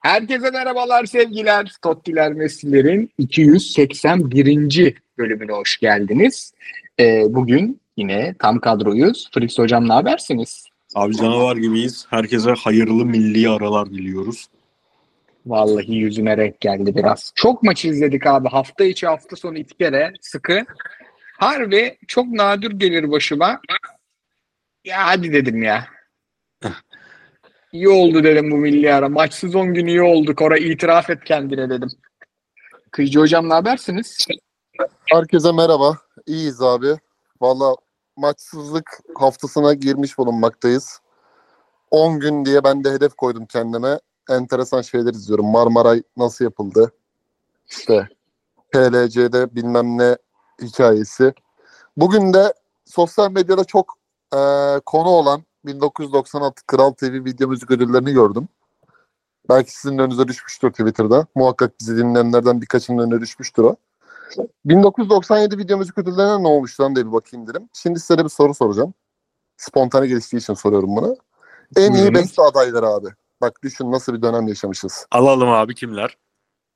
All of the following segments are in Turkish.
Herkese merhabalar sevgiler. Tottiler Messi'lerin 281. bölümüne hoş geldiniz. Ee, bugün yine tam kadroyuz. Fritz Hocam ne habersiniz? Abi canavar gibiyiz. Herkese hayırlı milli aralar diliyoruz. Vallahi yüzüme renk geldi biraz. Çok maç izledik abi. Hafta içi hafta sonu iki kere sıkı. Harbi çok nadir gelir başıma. Ya hadi dedim ya. İyi oldu dedim bu milli ara. Maçsız 10 gün iyi oldu. Kora itiraf et kendine dedim. Kıyıcı hocam ne habersiniz? Herkese merhaba. İyiyiz abi. Valla maçsızlık haftasına girmiş bulunmaktayız. 10 gün diye ben de hedef koydum kendime. Enteresan şeyler izliyorum. Marmaray nasıl yapıldı? İşte PLC'de bilmem ne hikayesi. Bugün de sosyal medyada çok e, konu olan 1996 Kral TV video müzik ödüllerini gördüm. Belki sizin önünüze düşmüştür Twitter'da. Muhakkak bizi dinleyenlerden birkaçının önüne düşmüştür o. 1997 video müzik ödüllerine ne olmuş lan diye bir bakayım dedim. Şimdi size de bir soru soracağım. Spontane geliştiği için soruyorum bunu. En iyi beste adayları abi. Bak düşün nasıl bir dönem yaşamışız. Alalım abi kimler?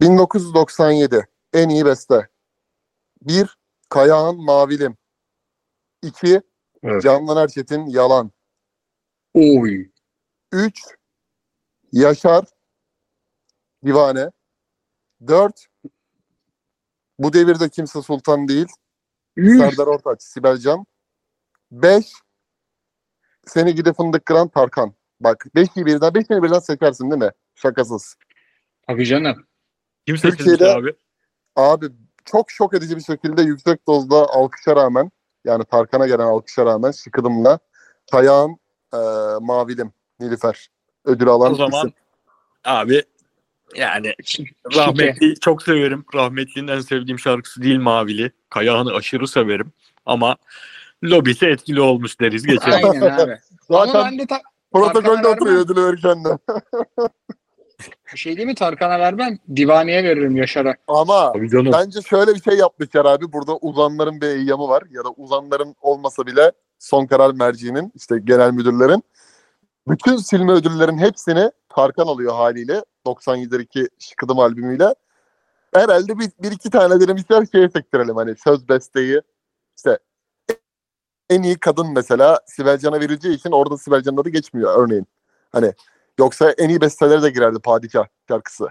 1997 en iyi beste. 1. Kayağan Mavilim. 2. Evet. Candan Erçetin Yalan. Oy. 3. Yaşar Divane. 4. Bu devirde kimse sultan değil. Üf. Serdar Ortaç, Sibel Can. 5. Seni gidi fındık kıran Tarkan. Bak 5'i birden 5'ini birden seçersin değil mi? Şakasız. Tabii canım. Kim seçilmiş Türkiye'de- abi? Abi çok şok edici bir şekilde yüksek dozda alkışa rağmen yani Tarkan'a gelen alkışa rağmen şıkıdımla Kayağın e, Mavilim Nilüfer ödül alan O zaman isim. abi yani rahmetli çok severim. Rahmetli'nin en sevdiğim şarkısı değil Mavili. Kayağını aşırı severim. Ama lobisi etkili olmuş deriz geçelim. Aynen abi. Ama Zaten ben de ta- protokolde oturuyor ödülü verirken de. bir şey değil mi Tarkan'a vermem. Divaneye veririm Yaşar'a. Ama bence şöyle bir şey yapmışlar abi. Burada uzanların bir eyyamı var. Ya da uzanların olmasa bile son karar merciğinin işte genel müdürlerin bütün silme ödüllerin hepsini Tarkan alıyor haliyle. 97'deki Şıkıdım albümüyle. Herhalde bir, bir iki tane denemişler şeye sektirelim hani söz besteyi. İşte en iyi kadın mesela Sibel Can'a verileceği için orada Sibel Can'ın adı geçmiyor örneğin. Hani yoksa en iyi bestelere de girerdi Padişah şarkısı.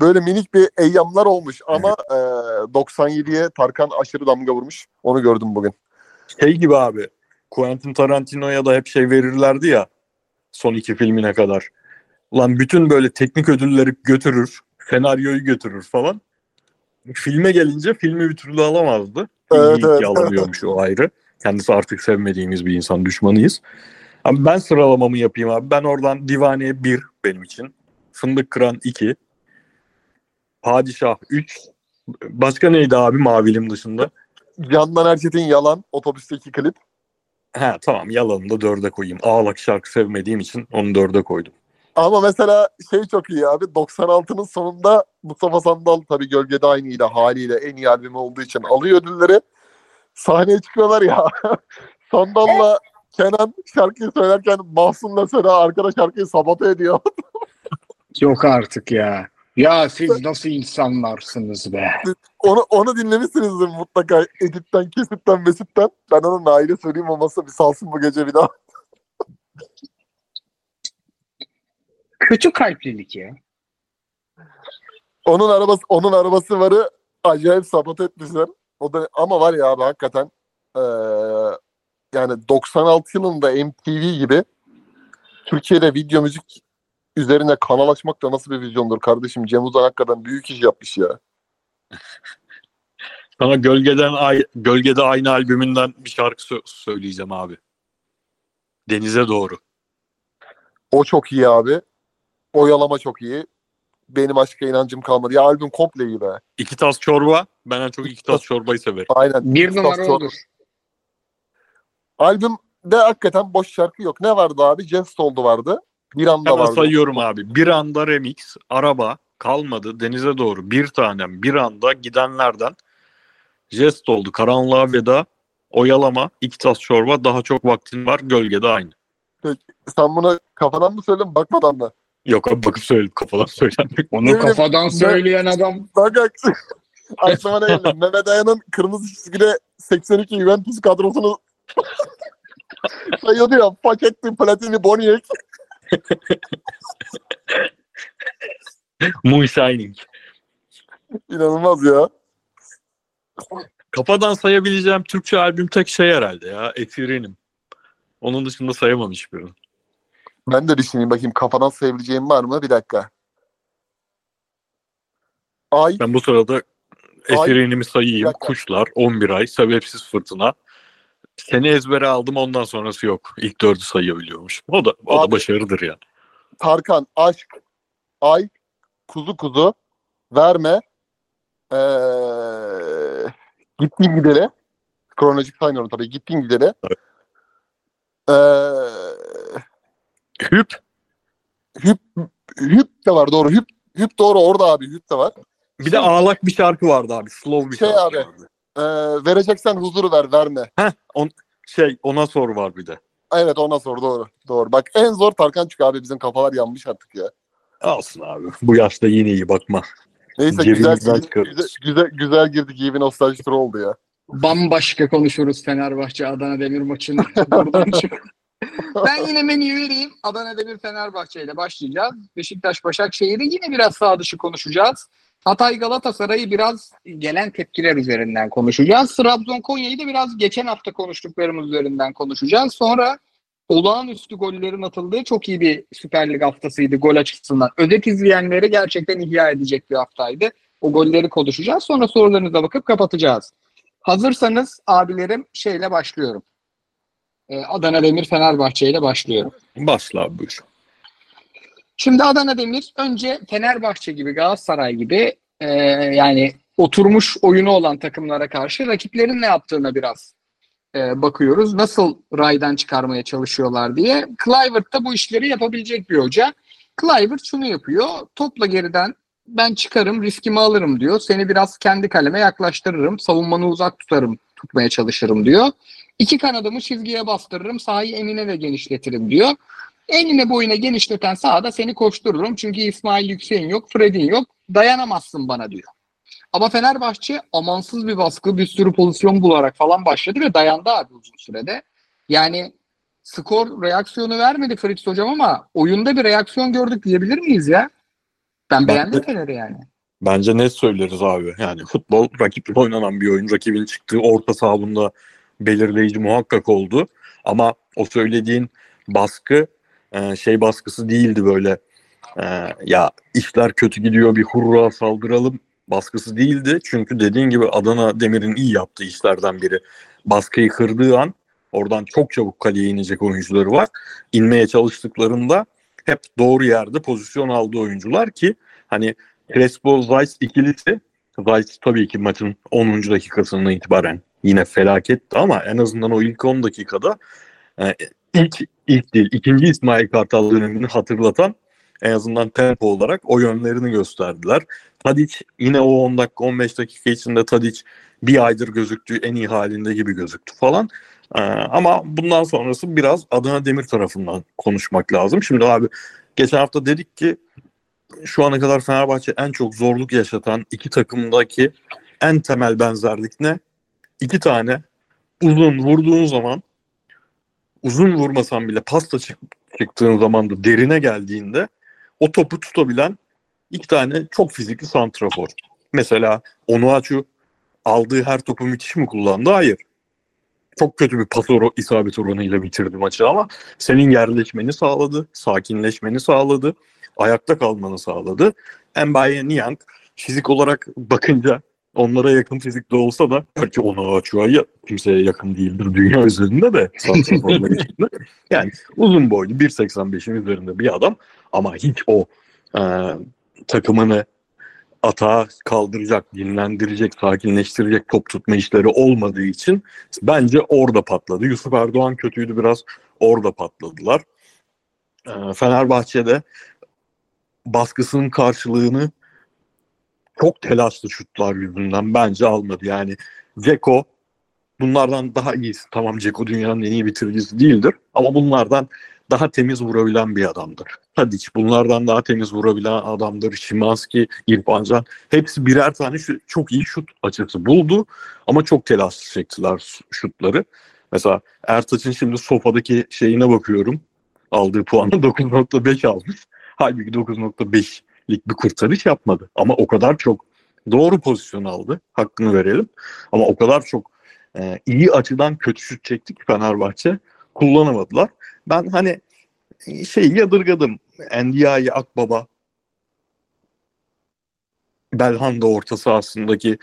Böyle minik bir eyyamlar olmuş ama e, 97'ye Tarkan aşırı damga vurmuş. Onu gördüm bugün. Şey gibi abi. Quentin Tarantino'ya da hep şey verirlerdi ya. Son iki filmine kadar. Ulan bütün böyle teknik ödülleri götürür. Senaryoyu götürür falan. Filme gelince filmi bir türlü alamazdı. Evet, İyi evet. alamıyormuş o ayrı. Kendisi artık sevmediğimiz bir insan düşmanıyız. Ama ben sıralamamı yapayım abi. Ben oradan Divane 1 benim için. Fındık Kıran 2. Padişah 3. Başka neydi abi Mavilim dışında? Candan Erçetin Yalan otobüsteki klip. Ha tamam yalanını da dörde koyayım. Ağlak şarkı sevmediğim için onu dörde koydum. Ama mesela şey çok iyi abi 96'nın sonunda Mustafa Sandal tabii gölgede aynıyla haliyle en iyi albümü olduğu için alıyor ödülleri. Sahneye çıkıyorlar ya. Sandal'la Kenan şarkıyı söylerken Mahsun'la Seda arkada şarkıyı sabote ediyor. Yok artık ya. Ya siz nasıl insanlarsınız be? onu onu dinlemişsinizdir mutlaka editten, kesitten, mesitten. Ben ona Nail'e söyleyeyim olmazsa bir salsın bu gece bir daha. Kötü kalplilik ya. Onun arabası onun arabası varı acayip sabote etmişler. O da ama var ya abi hakikaten eee, yani 96 yılında MTV gibi Türkiye'de video müzik üzerine kanal açmak da nasıl bir vizyondur kardeşim. Cem Uzan hakikaten büyük iş yapmış ya. Sana Gölgeden Ay Gölgede Aynı albümünden bir şarkı sö- söyleyeceğim abi. Denize doğru. O çok iyi abi. Oyalama çok iyi. Benim aşka inancım kalmadı. Ya albüm komple iyi be. İki tas çorba. Ben en çok iki tas çorbayı severim. Aynen. Bir Mustafa numara odur. Albümde hakikaten boş şarkı yok. Ne vardı abi? Jest oldu vardı. Bir anda Hemen vardı. sayıyorum abi. Bir anda remix, araba, kalmadı, denize doğru, bir tanem, bir anda gidenlerden jest oldu. Karanlığa veda, oyalama, iki tas çorba, daha çok vaktin var, gölgede aynı. Sen bunu kafadan mı söyledin bakmadan mı? Yok abi bakıp söyledim kafadan söylenmek. Onu bileyim, kafadan söyleyen adam Bak bak. Aklıma ne geldi? Mehmet Ayan'ın kırmızı çizgide 82 Juventus kadrosunu sayıyordu ya. Paketti, Platini, Boniek. Moon Shining. İnanılmaz ya. Kafadan sayabileceğim Türkçe albüm tek şey herhalde ya. Ethereum. Onun dışında sayamam hiçbirini. Ben de düşüneyim bakayım kafadan sayabileceğim var mı? Bir dakika. Ay, Ben bu sırada Ethereum'i sayayım. Kuşlar, 11 ay, sebepsiz fırtına. Seni ezbere aldım ondan sonrası yok. İlk dördü sayabiliyormuş. O da o Abi- da başarıdır ya. Tarkan, Aşk, Ay, Kuzu Kuzu, Verme, ee, Gittin Gidele. Kronolojik saymıyorum tabii. Gittin Gidele. Evet. Ee, Hüp Hüp, Hüp de var doğru. Hüp, Hüp doğru orada abi. Hüp de var. bir de ağlak bir şarkı vardı abi. Slow bir Şey şarkı abi. vardı. Ee, vereceksen huzuru ver, verme. Şey ona sor var bir de. Evet ona sor doğru. Doğru. Bak en zor Tarkan çık abi. Bizim kafalar yanmış artık ya. Alsın abi. Bu yaşta yine iyi bakma. Neyse güzel, güzel, güzel, güzel girdik. İyi bir nostalji turu oldu ya. bambaşka konuşuruz Fenerbahçe Adana Demir maçını. Buradan çık. ben yine menüyü vereyim. Adana Demir Fenerbahçe ile başlayacağız. Beşiktaş Başakşehir'i yine biraz sağ dışı konuşacağız. Hatay Galatasaray'ı biraz gelen tepkiler üzerinden konuşacağız. Trabzon Konya'yı da biraz geçen hafta konuştuklarımız üzerinden konuşacağız. Sonra olağanüstü gollerin atıldığı çok iyi bir Süper Lig haftasıydı gol açısından. Özet izleyenleri gerçekten ihya edecek bir haftaydı. O golleri konuşacağız. Sonra sorularınıza bakıp kapatacağız. Hazırsanız abilerim şeyle başlıyorum. Ee, Adana Demir Fenerbahçe ile başlıyorum. Başla buyur. Şimdi Adana Demir önce Fenerbahçe gibi Galatasaray gibi e, yani oturmuş oyunu olan takımlara karşı rakiplerin ne yaptığına biraz e, bakıyoruz. Nasıl raydan çıkarmaya çalışıyorlar diye. Clivert da bu işleri yapabilecek bir hoca. Clivert şunu yapıyor. Topla geriden ben çıkarım, riskimi alırım diyor. Seni biraz kendi kaleme yaklaştırırım. Savunmanı uzak tutarım, tutmaya çalışırım diyor. İki kanadımı çizgiye bastırırım. Sahayı enine de genişletirim diyor. Enine boyuna genişleten sahada seni koştururum. Çünkü İsmail Yüksek'in yok, Fred'in yok. Dayanamazsın bana diyor. Ama Fenerbahçe amansız bir baskı, bir sürü pozisyon bularak falan başladı ve dayandı abi uzun sürede. Yani skor reaksiyonu vermedi Fritz hocam ama oyunda bir reaksiyon gördük diyebilir miyiz ya? Ben beğendim Fener'i yani. Bence net söyleriz abi. Yani futbol rakiple oynanan bir oyun. Rakibin çıktığı orta sahabında belirleyici muhakkak oldu. Ama o söylediğin baskı e, şey baskısı değildi böyle. E, ya işler kötü gidiyor bir hurra saldıralım baskısı değildi. Çünkü dediğin gibi Adana Demir'in iyi yaptığı işlerden biri. Baskıyı kırdığı an oradan çok çabuk kaleye inecek oyuncuları var. İnmeye çalıştıklarında hep doğru yerde pozisyon aldığı oyuncular ki hani Crespo Zeiss ikilisi Zeiss tabii ki maçın 10. dakikasından itibaren yine felaketti ama en azından o ilk 10 dakikada e, ilk ilk değil ikinci İsmail Kartal dönemini hatırlatan en azından tempo olarak o yönlerini gösterdiler. Tadic yine o 10 dakika 15 dakika içinde Tadic bir aydır gözüktüğü en iyi halinde gibi gözüktü falan. Ee, ama bundan sonrası biraz Adana Demir tarafından konuşmak lazım. Şimdi abi geçen hafta dedik ki şu ana kadar Fenerbahçe en çok zorluk yaşatan iki takımdaki en temel benzerlik ne? İki tane uzun vurduğun zaman uzun vurmasan bile pasta çık çıktığın zaman da derine geldiğinde o topu tutabilen iki tane çok fizikli santrafor. Mesela Onuachu aldığı her topu müthiş mi kullandı? Hayır. Çok kötü bir pas oru, isabet oranıyla bitirdi maçı ama senin yerleşmeni sağladı, sakinleşmeni sağladı, ayakta kalmanı sağladı. Mbaye Niang fizik olarak bakınca onlara yakın fizikte olsa da belki Onuachu'ya kimseye yakın değildir dünya üzerinde de. Yani uzun boylu 1.85'in üzerinde bir adam ama hiç o e, takımını atağa kaldıracak, dinlendirecek, sakinleştirecek top tutma işleri olmadığı için bence orada patladı. Yusuf Erdoğan kötüydü biraz orada patladılar. E, Fenerbahçe'de baskısının karşılığını çok telaşlı şutlar yüzünden bence almadı. Yani Ceko bunlardan daha iyisi. Tamam Ceko dünyanın en iyi bitiricisi değildir ama bunlardan daha temiz vurabilen bir adamdır. Tadic bunlardan daha temiz vurabilen adamdır. Şimanski, İrfan Can hepsi birer tane şu, çok iyi şut açısı buldu ama çok telaş çektiler şutları. Mesela Ertaç'ın şimdi sofadaki şeyine bakıyorum. Aldığı puanı 9.5 almış. Halbuki 9.5'lik bir kurtarış yapmadı. Ama o kadar çok doğru pozisyon aldı. Hakkını verelim. Ama o kadar çok e, iyi açıdan kötü şut çekti ki Fenerbahçe kullanamadılar. Ben hani şey yadırgadım. Endia'yı Akbaba Belhanda orta sahasındaki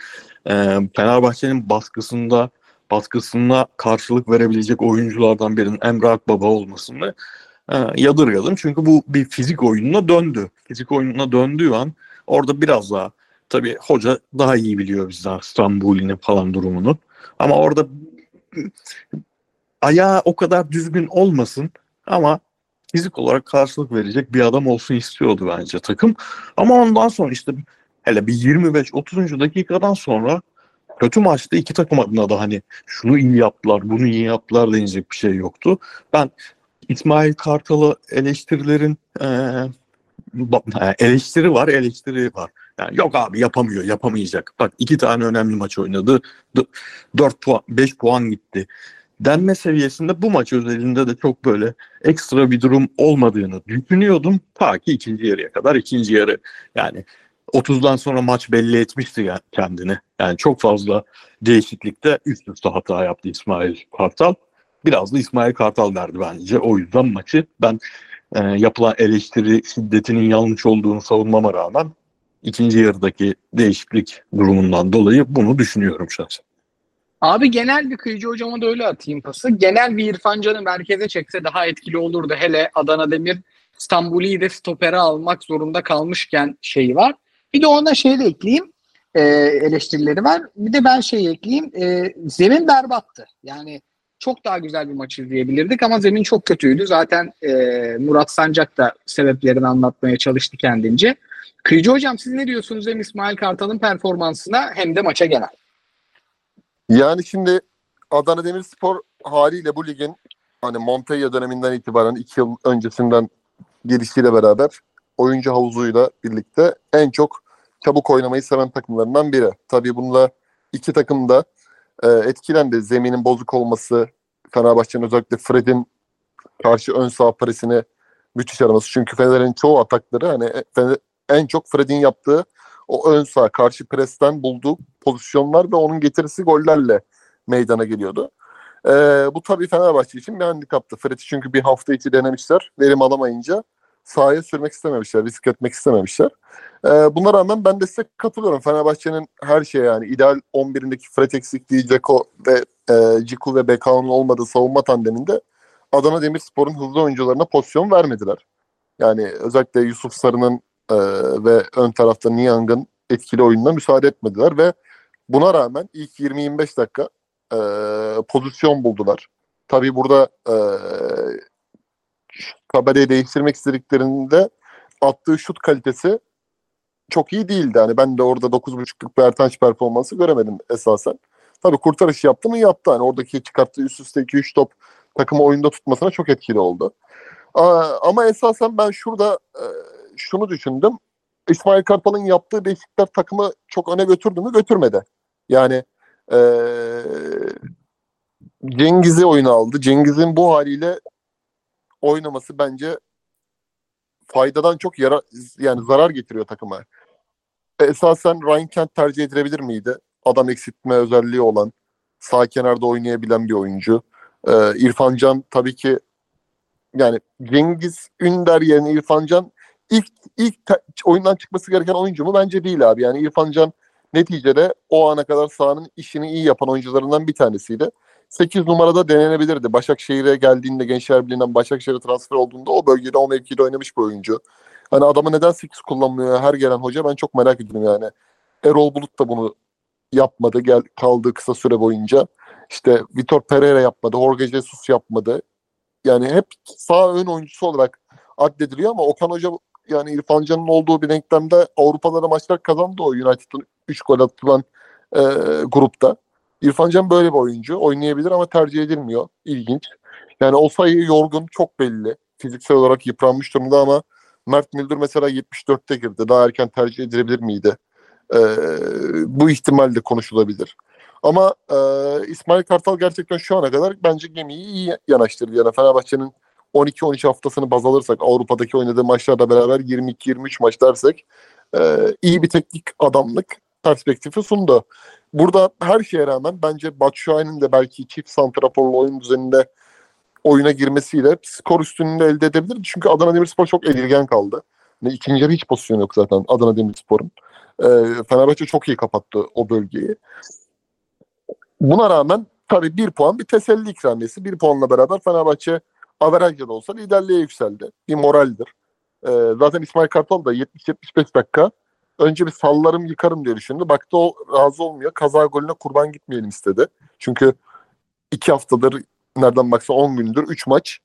e, Fenerbahçe'nin baskısında baskısına karşılık verebilecek oyunculardan birinin Emre Akbaba olmasını e, yadırgadım. Çünkü bu bir fizik oyununa döndü. Fizik oyununa döndüğü an orada biraz daha tabii hoca daha iyi biliyor bizden Stambuli'nin falan durumunu. Ama orada ayağı o kadar düzgün olmasın ama fizik olarak karşılık verecek bir adam olsun istiyordu bence takım. Ama ondan sonra işte hele bir 25-30. dakikadan sonra kötü maçta iki takım adına da hani şunu iyi yaptılar, bunu iyi yaptılar denecek bir şey yoktu. Ben İsmail Kartal'ı eleştirilerin e, eleştiri var, eleştiri var. Yani yok abi yapamıyor, yapamayacak. Bak iki tane önemli maç oynadı. 4 puan, 5 puan gitti. Denme seviyesinde bu maç özelinde de çok böyle ekstra bir durum olmadığını düşünüyordum. Ta ki ikinci yarıya kadar. ikinci yarı yani 30'dan sonra maç belli etmişti kendini. Yani çok fazla değişiklikte üst üste hata yaptı İsmail Kartal. Biraz da İsmail Kartal verdi bence. O yüzden maçı ben e, yapılan eleştiri şiddetinin yanlış olduğunu savunmama rağmen ikinci yarıdaki değişiklik durumundan dolayı bunu düşünüyorum şahsen. Abi genel bir kıyıcı hocama da öyle atayım pası. Genel bir İrfan Can'ı merkeze çekse daha etkili olurdu. Hele Adana Demir İstanbul'u de stopere almak zorunda kalmışken şeyi var. Bir de ona şey de ekleyeyim. E, eleştirileri var. Bir de ben şey ekleyeyim. E, zemin berbattı. Yani çok daha güzel bir maç izleyebilirdik ama zemin çok kötüydü. Zaten e, Murat Sancak da sebeplerini anlatmaya çalıştı kendince. Kıyıcı hocam siz ne diyorsunuz hem İsmail Kartal'ın performansına hem de maça genel? Yani şimdi Adana Demirspor haliyle bu ligin hani Montella döneminden itibaren iki yıl öncesinden gelişiyle beraber oyuncu havuzuyla birlikte en çok çabuk oynamayı seven takımlarından biri. Tabii bununla iki takım da e, etkilendi. Zeminin bozuk olması, Fenerbahçe'nin özellikle Fred'in karşı ön sağ presini müthiş araması. Çünkü Fener'in çoğu atakları hani Fener, en çok Fred'in yaptığı o ön sağ karşı presten bulduğu pozisyonlar ve onun getirisi gollerle meydana geliyordu. Ee, bu tabii Fenerbahçe için bir handikaptı. Fred'i çünkü bir hafta içi denemişler. Verim alamayınca sahaya sürmek istememişler, risk etmek istememişler. Ee, buna rağmen ben de size katılıyorum. Fenerbahçe'nin her şey yani ideal 11'indeki Fred eksikliği, Ceko ve e, Ciku ve Bekao'nun olmadığı savunma tandeminde Adana Demirspor'un hızlı oyuncularına pozisyon vermediler. Yani özellikle Yusuf Sarı'nın e, ve ön tarafta Niang'ın etkili oyununa müsaade etmediler ve buna rağmen ilk 20-25 dakika e, pozisyon buldular. Tabii burada e, kabareyi değiştirmek istediklerinde attığı şut kalitesi çok iyi değildi. Hani ben de orada 9.5'luk bir Ertanç performansı göremedim esasen. Tabii kurtarış yaptı mı yaptı. Hani oradaki çıkarttığı üst üste 2-3 top takımı oyunda tutmasına çok etkili oldu. Ama esasen ben şurada e, şunu düşündüm. İsmail Kartal'ın yaptığı değişiklikler takımı çok öne götürdü mü? Götürmedi. Yani e, Cengiz'i oyuna aldı. Cengiz'in bu haliyle oynaması bence faydadan çok yara, yani zarar getiriyor takıma. Esasen Ryan Kent tercih edilebilir miydi? Adam eksiltme özelliği olan, sağ kenarda oynayabilen bir oyuncu. Ee, İrfan Can tabii ki yani Cengiz Ünder yerine İrfan Can ilk ilk te- oyundan çıkması gereken oyuncu mu? Bence değil abi. Yani İrfan Can neticede o ana kadar sahanın işini iyi yapan oyuncularından bir tanesiydi. 8 numarada denenebilirdi. Başakşehir'e geldiğinde Gençler Birliği'nden Başakşehir'e transfer olduğunda o bölgede o mevkide oynamış bir oyuncu. Hani adamı neden 8 kullanmıyor her gelen hoca ben çok merak ediyorum yani. Erol Bulut da bunu yapmadı gel kaldığı kısa süre boyunca. İşte Vitor Pereira yapmadı, Jorge Jesus yapmadı. Yani hep sağ ön oyuncusu olarak addediliyor ama Okan Hoca yani İrfan Can'ın olduğu bir denklemde Avrupa'da da maçlar kazandı o United'ın 3 gol atılan e, grupta. İrfan Can böyle bir oyuncu. Oynayabilir ama tercih edilmiyor. İlginç. Yani o sayı yorgun çok belli. fiziksel olarak yıpranmış durumda ama Mert Müldür mesela 74'te girdi. Daha erken tercih edilebilir miydi? Ee, bu ihtimal de konuşulabilir. Ama e, İsmail Kartal gerçekten şu ana kadar bence gemiyi iyi yanaştırdı. Yani Fenerbahçe'nin 12-13 haftasını baz alırsak Avrupa'daki oynadığı maçlarla beraber 22-23 maç dersek e, iyi bir teknik adamlık perspektifi sundu. Burada her şeye rağmen bence Batshuayi'nin de belki çift santraforlu oyun düzeninde oyuna girmesiyle skor üstünlüğünü elde edebilir. Çünkü Adana Demirspor çok edilgen kaldı. Yani ikinci yarı hiç pozisyon yok zaten Adana Demirspor'un. E, Fenerbahçe çok iyi kapattı o bölgeyi. Buna rağmen tabii bir puan bir teselli ikramiyesi. Bir puanla beraber Fenerbahçe averajda da olsa liderliğe yükseldi. Bir moraldir. Ee, zaten İsmail Kartal da 70-75 dakika önce bir sallarım yıkarım diye düşündü. Baktı o razı olmuyor. Kaza golüne kurban gitmeyelim istedi. Çünkü iki haftadır nereden baksa 10 gündür 3 maç.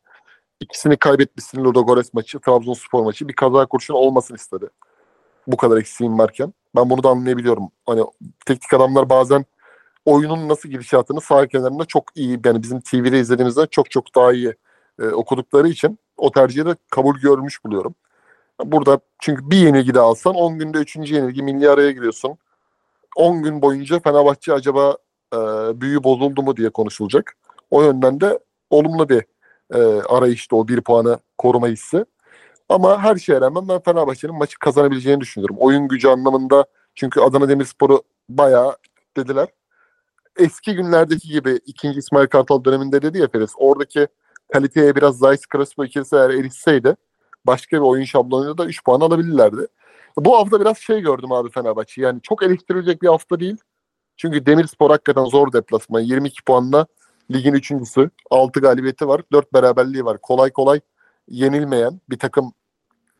İkisini kaybetmişsin Ludogorets maçı, Trabzonspor maçı. Bir kaza kurşun olmasın istedi. Bu kadar eksiğim varken. Ben bunu da anlayabiliyorum. Hani teknik adamlar bazen oyunun nasıl gidişatını sağ kenarında çok iyi yani bizim TV'de izlediğimizden çok çok daha iyi e, okudukları için o tercihi de kabul görmüş buluyorum. Burada çünkü bir yenilgi de alsan 10 günde 3. yenilgi milli araya giriyorsun. 10 gün boyunca Fenerbahçe acaba e, büyü bozuldu mu diye konuşulacak. O yönden de olumlu bir e, arayışta o bir puanı koruma hissi. Ama her şeye rağmen ben Fenerbahçe'nin maçı kazanabileceğini düşünüyorum. Oyun gücü anlamında çünkü Adana Demirspor'u bayağı dediler eski günlerdeki gibi ikinci İsmail Kartal döneminde dedi ya Feris oradaki kaliteye biraz Zayt Crespo ikilisi eğer erişseydi başka bir oyun şablonuyla da 3 puan alabilirlerdi. Bu hafta biraz şey gördüm abi Fenerbahçe. Yani çok eleştirilecek bir hafta değil. Çünkü Demirspor hakikaten zor deplasman. 22 puanla ligin üçüncüsü. 6 galibiyeti var. 4 beraberliği var. Kolay kolay yenilmeyen bir takım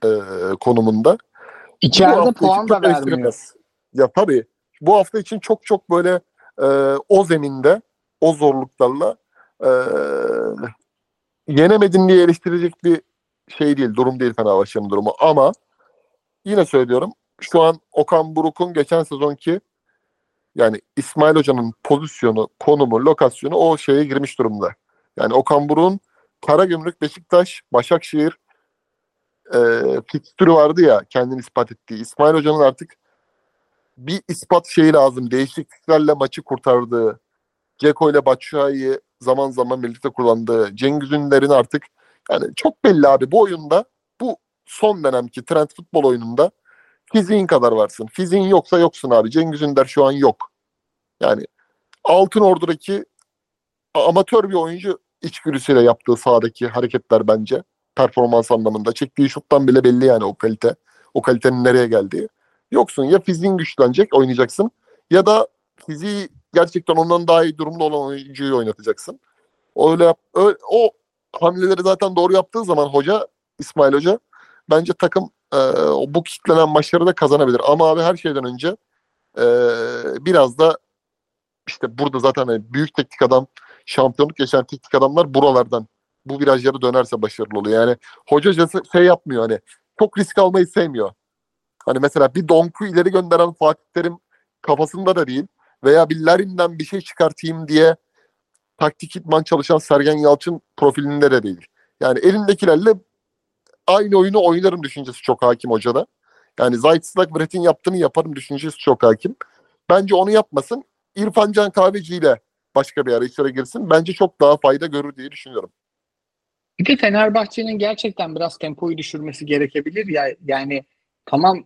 e, konumunda. İçeride puan da vermiyor. Ya tabii bu hafta için çok çok böyle e, o zeminde o zorluklarla e, yenemedin diye eleştirecek bir şey değil, durum değil Fenerbahçe'nin durumu. Ama yine söylüyorum şu an Okan Buruk'un geçen sezonki yani İsmail Hoca'nın pozisyonu, konumu, lokasyonu o şeye girmiş durumda. Yani Okan Buruk'un Karagümrük, Beşiktaş, Başakşehir e, fikstürü vardı ya kendini ispat ettiği. İsmail Hoca'nın artık bir ispat şeyi lazım. Değişikliklerle maçı kurtardığı, Ceko ile Batshuayi'yi zaman zaman birlikte kullandığı, Cengiz Ünder'in artık yani çok belli abi bu oyunda bu son dönemki trend futbol oyununda fiziğin kadar varsın. Fiziğin yoksa yoksun abi. Cengiz Ünder şu an yok. Yani Altın Ordu'daki amatör bir oyuncu içgüdüsüyle yaptığı sahadaki hareketler bence performans anlamında. Çektiği şuttan bile belli yani o kalite. O kalitenin nereye geldiği. Yoksun ya fiziğin güçlenecek oynayacaksın ya da fiziği gerçekten ondan daha iyi durumda olan oyuncuyu oynatacaksın. Öyle öyle, o hamleleri zaten doğru yaptığı zaman hoca İsmail Hoca bence takım e, bu kitlenen maçları da kazanabilir. Ama abi her şeyden önce e, biraz da işte burada zaten hani büyük teknik adam şampiyonluk yaşayan teknik adamlar buralardan bu virajları dönerse başarılı oluyor. Yani hoca şey yapmıyor hani çok risk almayı sevmiyor. Hani mesela bir Donk'u ileri gönderen Fatih Terim kafasında da değil veya bir Larin'den bir şey çıkartayım diye taktik idman çalışan Sergen Yalçın profilinde de değil. Yani elindekilerle aynı oyunu oynarım düşüncesi çok hakim hocada. Yani Zayt'sızlak Brett'in yaptığını yaparım düşüncesi çok hakim. Bence onu yapmasın. İrfan Can Kahveci ile başka bir arayışlara girsin. Bence çok daha fayda görür diye düşünüyorum. Bir de Fenerbahçe'nin gerçekten biraz tempoyu düşürmesi gerekebilir ya. Yani tamam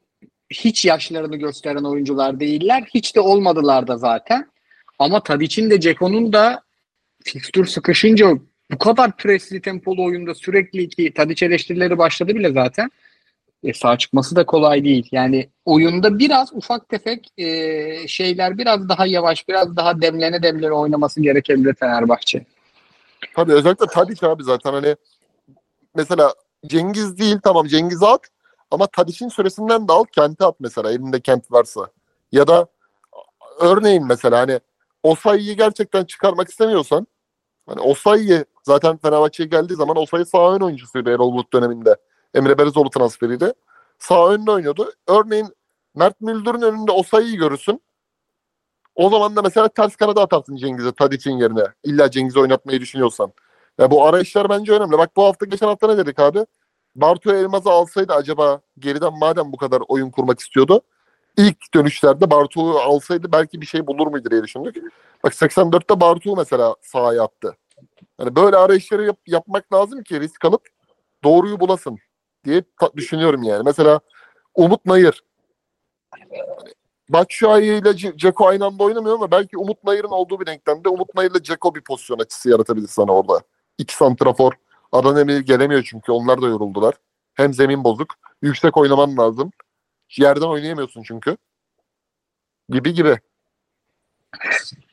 hiç yaşlarını gösteren oyuncular değiller. Hiç de olmadılar da zaten. Ama Tadic'in de Ceko'nun da fikstür sıkışınca bu kadar presli tempolu oyunda sürekli ki Tadic eleştirileri başladı bile zaten. E, sağ çıkması da kolay değil. Yani oyunda biraz ufak tefek e, şeyler biraz daha yavaş, biraz daha demlene demlene oynaması gerekebilir Fenerbahçe. Tabii özellikle Tadic abi zaten hani mesela Cengiz değil tamam Cengiz'i at ama Tadic'in süresinden de al Kent'i at mesela elinde Kent varsa. Ya da örneğin mesela hani Osayi'yi gerçekten çıkarmak istemiyorsan hani Osayi zaten Fenerbahçe'ye geldiği zaman Osayi sağ ön oyuncusuydu Erol Bulut döneminde. Emre Belezoğlu transferiydi. Sağ önde oynuyordu. Örneğin Mert Müldür'ün önünde Osayi'yi görürsün. O zaman da mesela ters kanada atarsın Cengiz'e Tadic'in yerine. İlla Cengiz'i oynatmayı düşünüyorsan. Ya bu arayışlar bence önemli. Bak bu hafta geçen hafta ne dedik abi? Bartu Elmaz'ı alsaydı acaba geriden madem bu kadar oyun kurmak istiyordu. İlk dönüşlerde Bartu'yu alsaydı belki bir şey bulur muydu diye düşündük. Bak 84'te Bartu mesela sahaya attı. Yani böyle arayışları yap- yapmak lazım ki risk alıp doğruyu bulasın diye düşünüyorum yani. Mesela Umut Nayır. Batshuayi ile Ce- Ceko aynı anda oynamıyor ama belki Umut Nayır'ın olduğu bir denklemde Umut Nayır ile Ceko bir pozisyon açısı yaratabilir sana orada. İki santrafor. Adana Emir gelemiyor çünkü onlar da yoruldular. Hem zemin bozuk. Yüksek oynaman lazım. Yerden oynayamıyorsun çünkü. Gibi gibi.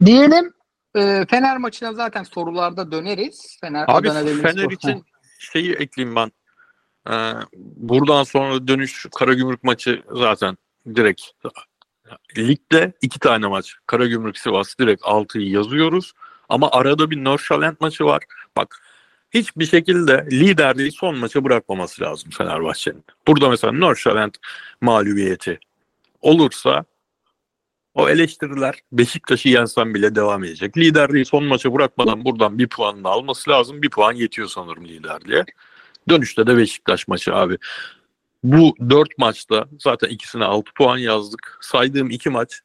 Diyelim e, Fener maçına zaten sorularda döneriz. Fener Abi Adana Fener için şeyi ekleyeyim ben. Ee, buradan sonra dönüş Karagümrük maçı zaten direkt ligde iki tane maç. Karagümrük Sivas direkt 6'yı yazıyoruz. Ama arada bir Norşalent maçı var. Bak hiçbir şekilde liderliği son maça bırakmaması lazım Fenerbahçe'nin. Burada mesela Norşalent mağlubiyeti olursa o eleştiriler Beşiktaş'ı yensen bile devam edecek. Liderliği son maça bırakmadan buradan bir puanını alması lazım. Bir puan yetiyor sanırım liderliğe. Dönüşte de Beşiktaş maçı abi. Bu dört maçta zaten ikisine 6 puan yazdık. Saydığım iki maç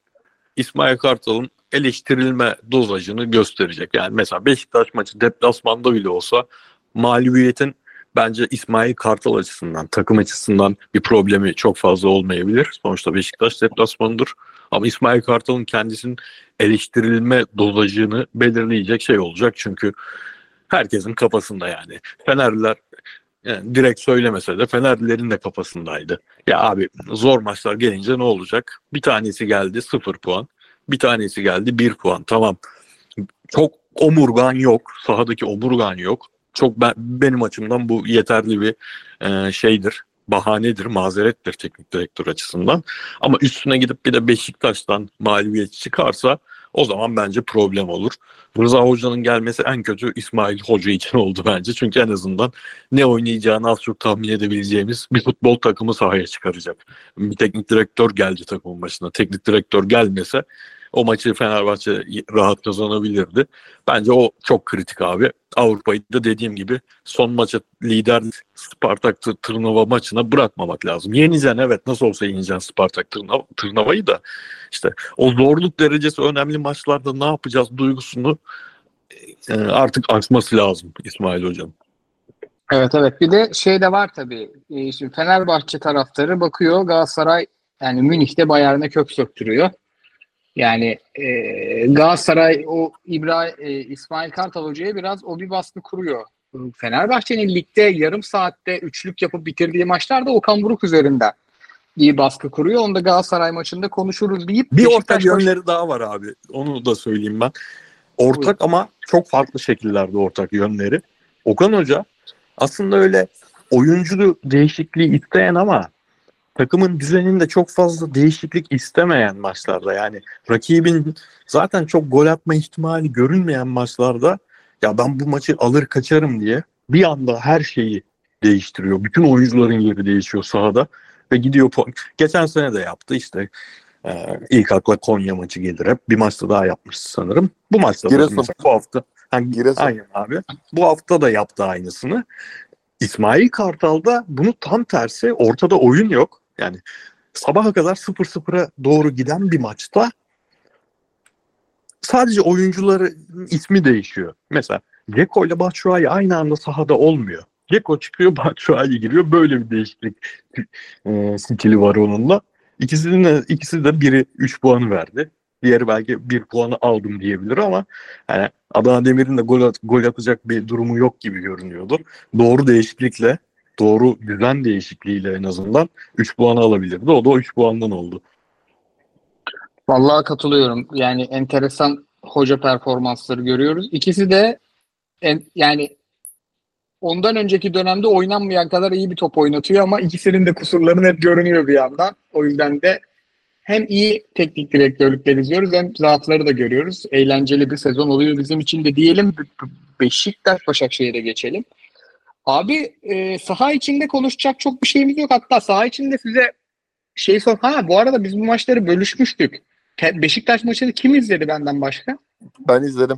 İsmail Kartal'ın eleştirilme dozajını gösterecek. Yani mesela Beşiktaş maçı deplasmanda bile olsa mağlubiyetin bence İsmail Kartal açısından, takım açısından bir problemi çok fazla olmayabilir. Sonuçta Beşiktaş deplasmanıdır. Ama İsmail Kartal'ın kendisinin eleştirilme dozajını belirleyecek şey olacak. Çünkü herkesin kafasında yani. Fenerliler yani direkt söylemese de Fenerlilerin de kafasındaydı. Ya abi zor maçlar gelince ne olacak? Bir tanesi geldi 0 puan. Bir tanesi geldi 1 puan. Tamam. Çok omurgan yok. Sahadaki omurgan yok. Çok ben, benim açımdan bu yeterli bir e, şeydir. Bahanedir, mazerettir teknik direktör açısından. Ama üstüne gidip bir de Beşiktaş'tan mağlubiyet çıkarsa o zaman bence problem olur. Rıza Hoca'nın gelmesi en kötü İsmail Hoca için oldu bence. Çünkü en azından ne oynayacağını az çok tahmin edebileceğimiz bir futbol takımı sahaya çıkaracak. Bir teknik direktör geldi takımın başına. Teknik direktör gelmese o maçı Fenerbahçe rahat kazanabilirdi. Bence o çok kritik abi. Avrupa'yı da dediğim gibi son maça lider Spartak Tır- Tırnava maçına bırakmamak lazım. Yeneceksin evet nasıl olsa yeneceksin Spartak Tırnava, Tırnava'yı da işte o zorluk derecesi önemli maçlarda ne yapacağız duygusunu e, artık aşması lazım İsmail Hocam. Evet evet bir de şey de var tabii. E, şimdi Fenerbahçe taraftarı bakıyor Galatasaray yani Münih'te Bayern'e kök söktürüyor. Yani e, Galatasaray o İbra e, İsmail Kartal Hoca'ya biraz o bir baskı kuruyor. Fenerbahçe'nin ligde yarım saatte üçlük yapıp bitirdiği maçlarda Okan Buruk üzerinden iyi baskı kuruyor. Onu da Galatasaray maçında konuşuruz deyip Bir Beşiktaş ortak maç- yönleri daha var abi. Onu da söyleyeyim ben. Ortak ama çok farklı şekillerde ortak yönleri. Okan Hoca aslında öyle oyuncu değişikliği isteyen ama takımın düzeninde çok fazla değişiklik istemeyen maçlarda yani rakibin zaten çok gol atma ihtimali görünmeyen maçlarda ya ben bu maçı alır kaçarım diye bir anda her şeyi değiştiriyor. Bütün oyuncuların yeri değişiyor sahada ve gidiyor geçen sene de yaptı işte ee, ilk akla Konya maçı gelir hep. Bir maçta daha yapmıştı sanırım. Bu maçta da Giresun. mesela bu hafta. Ha, Giresun. Aynen abi. Bu hafta da yaptı aynısını. İsmail Kartal'da bunu tam tersi ortada oyun yok. Yani sabaha kadar 0-0'a doğru giden bir maçta sadece oyuncuların ismi değişiyor. Mesela Ceko ile Batshuayi aynı anda sahada olmuyor. Ceko çıkıyor, Batshuayi giriyor. Böyle bir değişiklik e, stili var onunla. İkisinin de, ikisi de biri 3 puanı verdi. Diğeri belki 1 puanı aldım diyebilir ama yani Adana Demir'in de gol, at- gol atacak bir durumu yok gibi görünüyordu. Doğru değişiklikle, doğru düzen değişikliğiyle en azından 3 puanı alabilirdi. O da o 3 puandan oldu. Vallahi katılıyorum. Yani enteresan hoca performansları görüyoruz. İkisi de en, yani ondan önceki dönemde oynanmayan kadar iyi bir top oynatıyor ama ikisinin de kusurları hep görünüyor bir yandan. O yüzden de hem iyi teknik direktörlükler izliyoruz hem zaafları da görüyoruz. Eğlenceli bir sezon oluyor bizim için de diyelim. Be- Be- Beşiktaş Başakşehir'e geçelim. Abi e, saha içinde konuşacak çok bir şeyimiz yok. Hatta saha içinde size şey sor. Ha bu arada biz bu maçları bölüşmüştük. Beşiktaş maçını kim izledi benden başka? Ben izledim.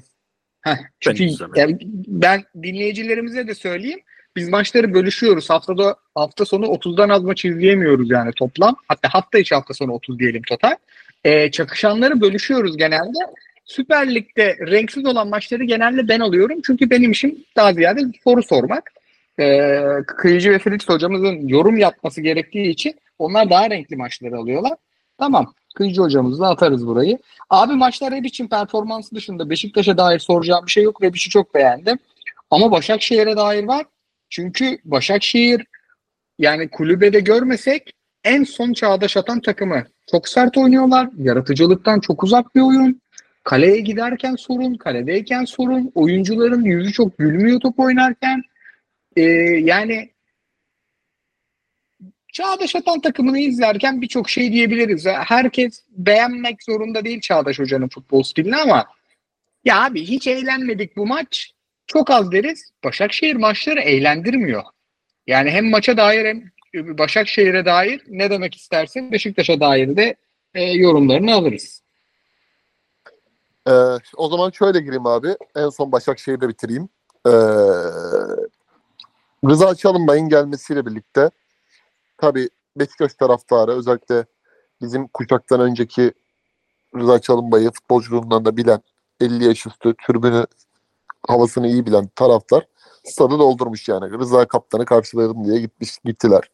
Heh, çünkü izlemedim. yani ben dinleyicilerimize de söyleyeyim. Biz maçları bölüşüyoruz. Haftada hafta sonu 30'dan az maç izleyemiyoruz yani toplam. Hatta hafta içi hafta sonu 30 diyelim total. Ee, çakışanları bölüşüyoruz genelde. Süper Lig'de renksiz olan maçları genelde ben alıyorum. Çünkü benim işim daha ziyade soru sormak. Ee, Kıyıcı ve Fritz hocamızın yorum yapması gerektiği için onlar daha renkli maçları alıyorlar. Tamam. Kıyıcı hocamızla atarız burayı. Abi maçlar Rebic'in performansı dışında Beşiktaş'a dair soracağım bir şey yok. Rebic'i çok beğendim. Ama Başakşehir'e dair var. Çünkü Başakşehir yani kulübede görmesek en son çağdaş atan takımı. Çok sert oynuyorlar. Yaratıcılıktan çok uzak bir oyun. Kaleye giderken sorun, kaledeyken sorun. Oyuncuların yüzü çok gülmüyor top oynarken. Ee, yani Çağdaş Atan takımını izlerken birçok şey diyebiliriz. Herkes beğenmek zorunda değil Çağdaş Hoca'nın futbol stilini ama ya abi hiç eğlenmedik bu maç. Çok az deriz. Başakşehir maçları eğlendirmiyor. Yani hem maça dair hem Başakşehir'e dair ne demek istersin Beşiktaş'a dair de e, yorumlarını alırız. Ee, o zaman şöyle gireyim abi. En son Başakşehir'de bitireyim. Ee, Rıza Çalınbay'ın gelmesiyle birlikte tabii Beşiktaş taraftarı özellikle bizim kuşaktan önceki Rıza Çalınbay'ı futbolculuğundan da bilen 50 yaş üstü türbünü havasını iyi bilen taraftar stadı doldurmuş yani. Rıza kaptanı karşılayalım diye gitmiş gittiler.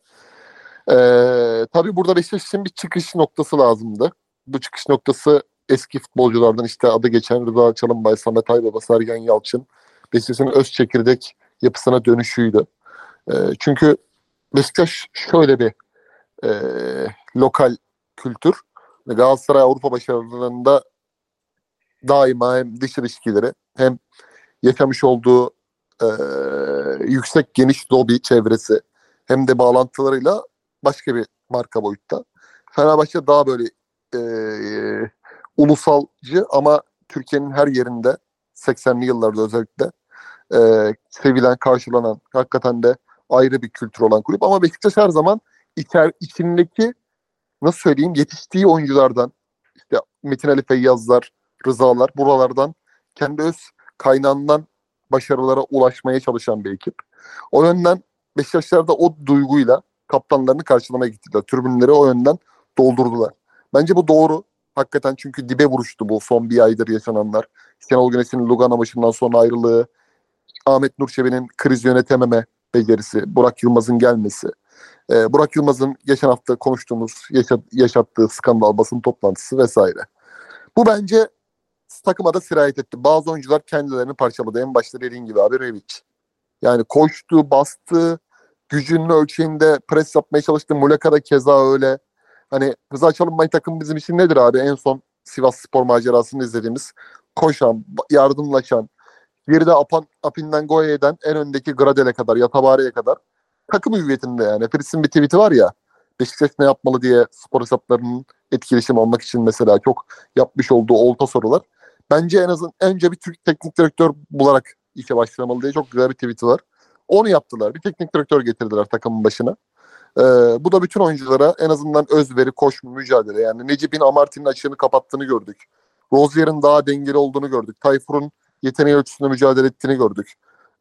Ee, tabii burada Beşiktaş için bir çıkış noktası lazımdı. Bu çıkış noktası eski futbolculardan işte adı geçen Rıza Çalınbay, Samet Aybaba, Sergen Yalçın Beşiktaş'ın öz çekirdek yapısına dönüşüydü. Ee, çünkü Beşiktaş şöyle bir e, lokal kültür. Galatasaray Avrupa başarılarında daima hem dış ilişkileri hem yaşamış olduğu e, yüksek geniş lobi çevresi hem de bağlantılarıyla başka bir marka boyutta. Fenerbahçe daha böyle e, ulusalcı ama Türkiye'nin her yerinde 80'li yıllarda özellikle e, sevilen, karşılanan, hakikaten de ayrı bir kültür olan kulüp. Ama Beşiktaş her zaman içer, içindeki nasıl söyleyeyim yetiştiği oyunculardan işte Metin Ali Feyyazlar, Rızalar buralardan kendi öz kaynağından başarılara ulaşmaya çalışan bir ekip. O yönden Beşiktaşlar da o duyguyla kaptanlarını karşılamaya gittiler. Türbünleri o yönden doldurdular. Bence bu doğru. Hakikaten çünkü dibe vuruştu bu son bir aydır yaşananlar. Şenol Güneş'in Lugano maçından sonra ayrılığı, Ahmet Nur Çebi'nin kriz yönetememe becerisi, Burak Yılmaz'ın gelmesi, ee, Burak Yılmaz'ın geçen hafta konuştuğumuz, yaşa- yaşattığı skandal basın toplantısı vesaire. Bu bence takıma da sirayet etti. Bazı oyuncular kendilerini parçaladı. En başta dediğin gibi abi Rebic. Yani koştu, bastı, gücünün ölçeğinde pres yapmaya çalıştı. Muleka da keza öyle. Hani Rıza Çalınbay takım bizim için nedir abi? En son Sivas Spor macerasını izlediğimiz koşan, yardımlaşan, geride Apan, Apinden Goye'den en öndeki Gradel'e kadar, Yatabare'ye kadar takım hüviyetinde yani. Fritz'in bir tweet'i var ya Beşiktaş ne yapmalı diye spor hesaplarının etkileşim almak için mesela çok yapmış olduğu olta sorular. Bence en azından önce bir Türk teknik direktör bularak işe başlamalı diye çok güzel bir tweet'i var. Onu yaptılar. Bir teknik direktör getirdiler takımın başına. Ee, bu da bütün oyunculara en azından özveri, koşma, mücadele. Yani Necip'in Amart'in açığını kapattığını gördük. Rozier'in daha dengeli olduğunu gördük. Tayfur'un yeteneği ölçüsünde mücadele ettiğini gördük.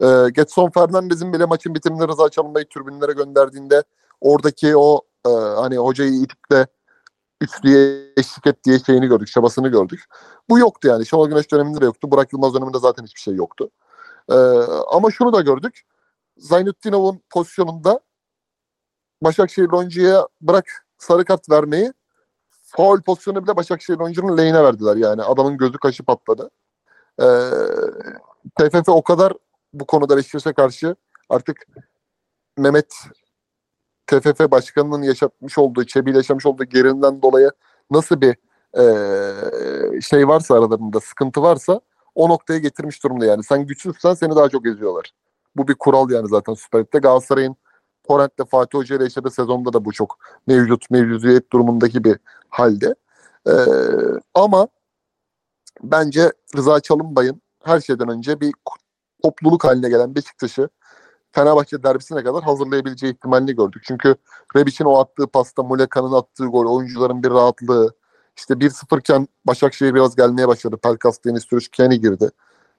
Ee, Getson Fernandez'in bile maçın bitiminde Rıza Çalınbay'ı tribünlere gönderdiğinde oradaki o e, hani hocayı itip de üçlüye eşlik et diye şeyini gördük, çabasını gördük. Bu yoktu yani. Şenol Güneş döneminde de yoktu. Burak Yılmaz döneminde zaten hiçbir şey yoktu. Ee, ama şunu da gördük. Zaynutdinov'un pozisyonunda Başakşehir oyuncuya bırak sarı kart vermeyi faul pozisyonu bile Başakşehir oyuncunun lehine verdiler yani. Adamın gözü kaşı patladı. Ee, TFF o kadar bu konuda Beşiktaş'a karşı artık Mehmet TFF başkanının yaşatmış olduğu, Çebi'yle yaşamış olduğu gerilimden dolayı nasıl bir e, şey varsa aralarında, sıkıntı varsa o noktaya getirmiş durumda yani. Sen güçsüzsen seni daha çok eziyorlar. Bu bir kural yani zaten Süper Lig'de. Galatasaray'ın Torrent'le Fatih Hoca ile yaşadığı sezonda da bu çok mevcut, mevcudiyet durumundaki bir halde. E, ama bence Rıza Çalınbay'ın her şeyden önce bir topluluk haline gelen Beşiktaş'ı Fenerbahçe derbisine kadar hazırlayabileceği ihtimalini gördük. Çünkü Rebic'in o attığı pasta, Muleka'nın attığı gol, oyuncuların bir rahatlığı, işte 1-0 iken Başakşehir biraz gelmeye başladı. Pelkas, Deniz Türüç, Kenny girdi.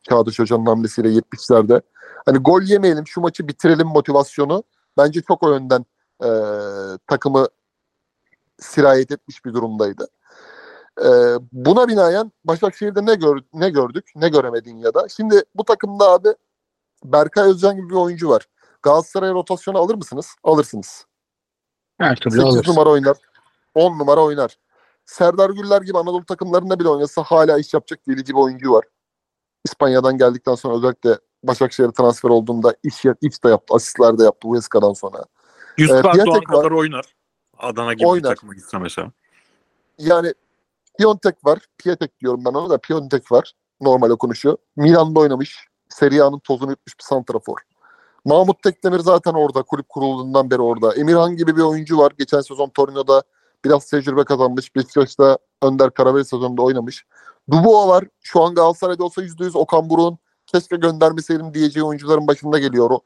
Çağdaş Hoca'nın hamlesiyle 70'lerde. Hani gol yemeyelim şu maçı bitirelim motivasyonu bence çok o yönden e, takımı sirayet etmiş bir durumdaydı. E, buna binaen Başakşehir'de ne gör, ne gördük ne göremedin ya da. Şimdi bu takımda abi Berkay Özcan gibi bir oyuncu var. Galatasaray'a rotasyonu alır mısınız? Alırsınız. Her türlü 8 alır. numara oynar. 10 numara oynar. Serdar Güller gibi Anadolu takımlarında bile oynasa hala iş yapacak delici bir oyuncu var. İspanya'dan geldikten sonra özellikle Başakşehir'e transfer olduğunda iş, iş de yaptı. Asistler de yaptı Huesca'dan sonra. Yusuf Evet, Erdoğan kadar oynar. Adana gibi Oynar. bir takıma gitse mesela. Yani Piontek var. Pietek diyorum ben ona da Piontek var. Normal okunuşu. Milan'da oynamış. Serie A'nın tozunu yutmuş bir santrafor. Mahmut Tekdemir zaten orada. Kulüp kurulduğundan beri orada. Emirhan gibi bir oyuncu var. Geçen sezon Torino'da biraz tecrübe kazanmış. Beşiktaş'ta Önder Karabey sezonunda oynamış. Dubois var. Şu an Galatasaray'da olsa %100 Okan Buruk'un keşke göndermeseydim diyeceği oyuncuların başında geliyor. O,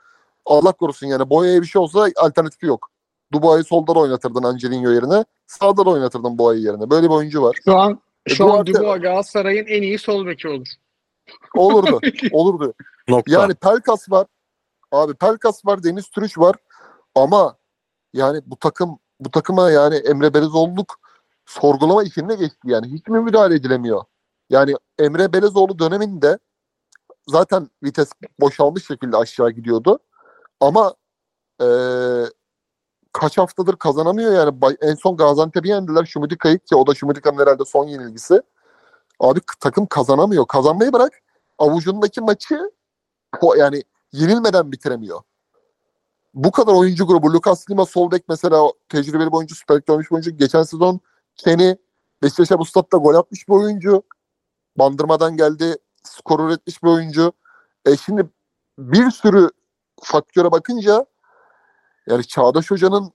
Allah korusun yani. Boya'ya bir şey olsa alternatifi yok. Dubois'u solda da oynatırdın Angelino yerine. Sağda da oynatırdın Boya'yı yerine. Böyle bir oyuncu var. Şu an E, şu an Duarte- Dubois Galatasaray'ın en iyi sol beki olur. Olurdu. olurdu. Nokta. Yani Pelkas var. Abi Pelkas var, Deniz Türüç var. Ama yani bu takım bu takıma yani Emre Belezoğlu'luk sorgulama işine geçti yani. Hiç mi müdahale edilemiyor? Yani Emre Belezoğlu döneminde zaten vites boşalmış şekilde aşağı gidiyordu. Ama eee, kaç haftadır kazanamıyor yani. En son Gaziantep'i yendiler. Şumudika'yı ki o da Şumudika'nın herhalde son yenilgisi. Abi takım kazanamıyor. Kazanmayı bırak. Avucundaki maçı yani yenilmeden bitiremiyor. Bu kadar oyuncu grubu. Lucas Lima sol bek mesela tecrübeli bir oyuncu, Süper bir oyuncu. Geçen sezon Kenny Beşiktaş'a bu statta gol atmış bir oyuncu. Bandırmadan geldi. Skor üretmiş bir oyuncu. E şimdi bir sürü faktöre bakınca yani Çağdaş Hoca'nın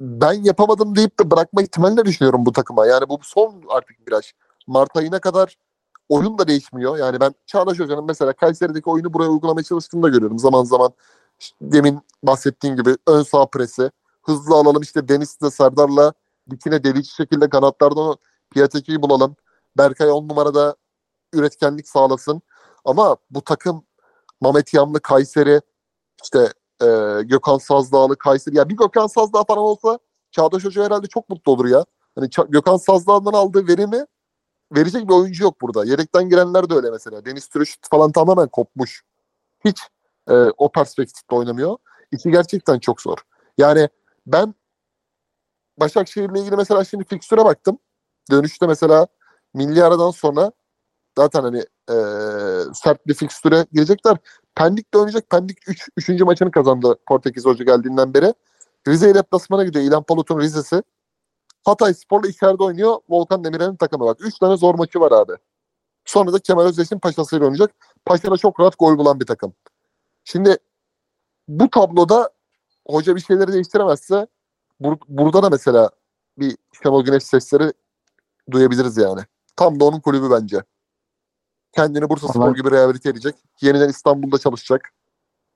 ben yapamadım deyip de bırakma ihtimalini düşünüyorum bu takıma. Yani bu son artık viraj. Mart ayına kadar oyun da değişmiyor. Yani ben Çağdaş Hoca'nın mesela Kayseri'deki oyunu buraya uygulamaya çalıştığını da görüyorum. Zaman zaman demin bahsettiğim gibi ön sağ presi. Hızlı alalım işte Deniz'le Serdar'la dikine delici şekilde kanatlardan o Piatek'i bulalım. Berkay 10 numarada üretkenlik sağlasın. Ama bu takım Mehmet Yamlı Kayseri işte e, Gökhan Sazdağlı Kayseri. Ya bir Gökhan Sazdağ falan olsa Çağdaş Hoca herhalde çok mutlu olur ya. Hani Ça- Gökhan Sazdağ'dan aldığı verimi verecek bir oyuncu yok burada. Yedekten girenler de öyle mesela. Deniz Türüş falan tamamen kopmuş. Hiç e, o perspektifte oynamıyor. İki gerçekten çok zor. Yani ben Başakşehir'le ilgili mesela şimdi fikstüre baktım. Dönüşte mesela milli aradan sonra zaten hani e, sert bir fikstüre girecekler. Pendik'te oynayacak. Pendik 3. Üç, 3. maçını kazandı Portekiz Hoca geldiğinden beri. Rize ile deplasmana gidiyor. İlhan Palut'un Rize'si. Hatay Spor'la içeride oynuyor. Volkan Demirel'in takımı bak. 3 tane zor maçı var abi. Sonra da Kemal Özdeş'in Paşa'sıyla oynayacak. Paşa'da çok rahat gol bulan bir takım. Şimdi bu tabloda hoca bir şeyleri değiştiremezse bur- burada da mesela bir Şenol Güneş sesleri duyabiliriz yani. Tam da onun kulübü bence. Kendini Bursa Spor gibi rehabilite edecek. Yeniden İstanbul'da çalışacak.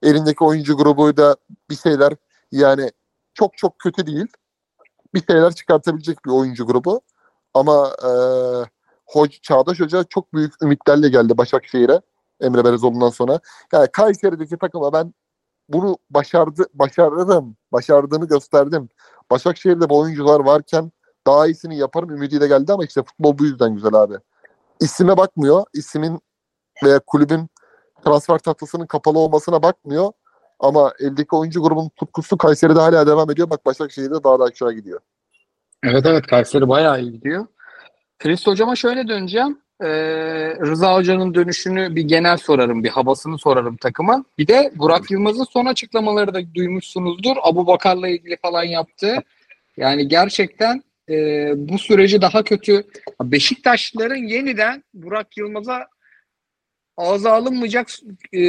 Elindeki oyuncu grubu da bir şeyler yani çok çok kötü değil. Bir şeyler çıkartabilecek bir oyuncu grubu. Ama e, Hoca, Çağdaş Hoca çok büyük ümitlerle geldi Başakşehir'e. Emre Belezoğlu'ndan sonra. Yani Kayseri'deki takıma ben bunu başardı, başardım. Başardığını gösterdim. Başakşehir'de bu oyuncular varken daha iyisini yaparım ümidiyle geldi ama işte futbol bu yüzden güzel abi. İsime bakmıyor. İsmin veya kulübün transfer tahtasının kapalı olmasına bakmıyor. Ama eldeki oyuncu grubunun tutkusu Kayseri'de hala devam ediyor. Bak Başakşehir'de daha da aşağı gidiyor. Evet evet Kayseri bayağı iyi gidiyor. Krist hocama şöyle döneceğim. Ee, Rıza Hoca'nın dönüşünü bir genel sorarım, bir havasını sorarım takıma. Bir de Burak Yılmaz'ın son açıklamaları da duymuşsunuzdur. Abu Bakar'la ilgili falan yaptı. Yani gerçekten e, bu süreci daha kötü. Beşiktaşlıların yeniden Burak Yılmaz'a ağza alınmayacak e,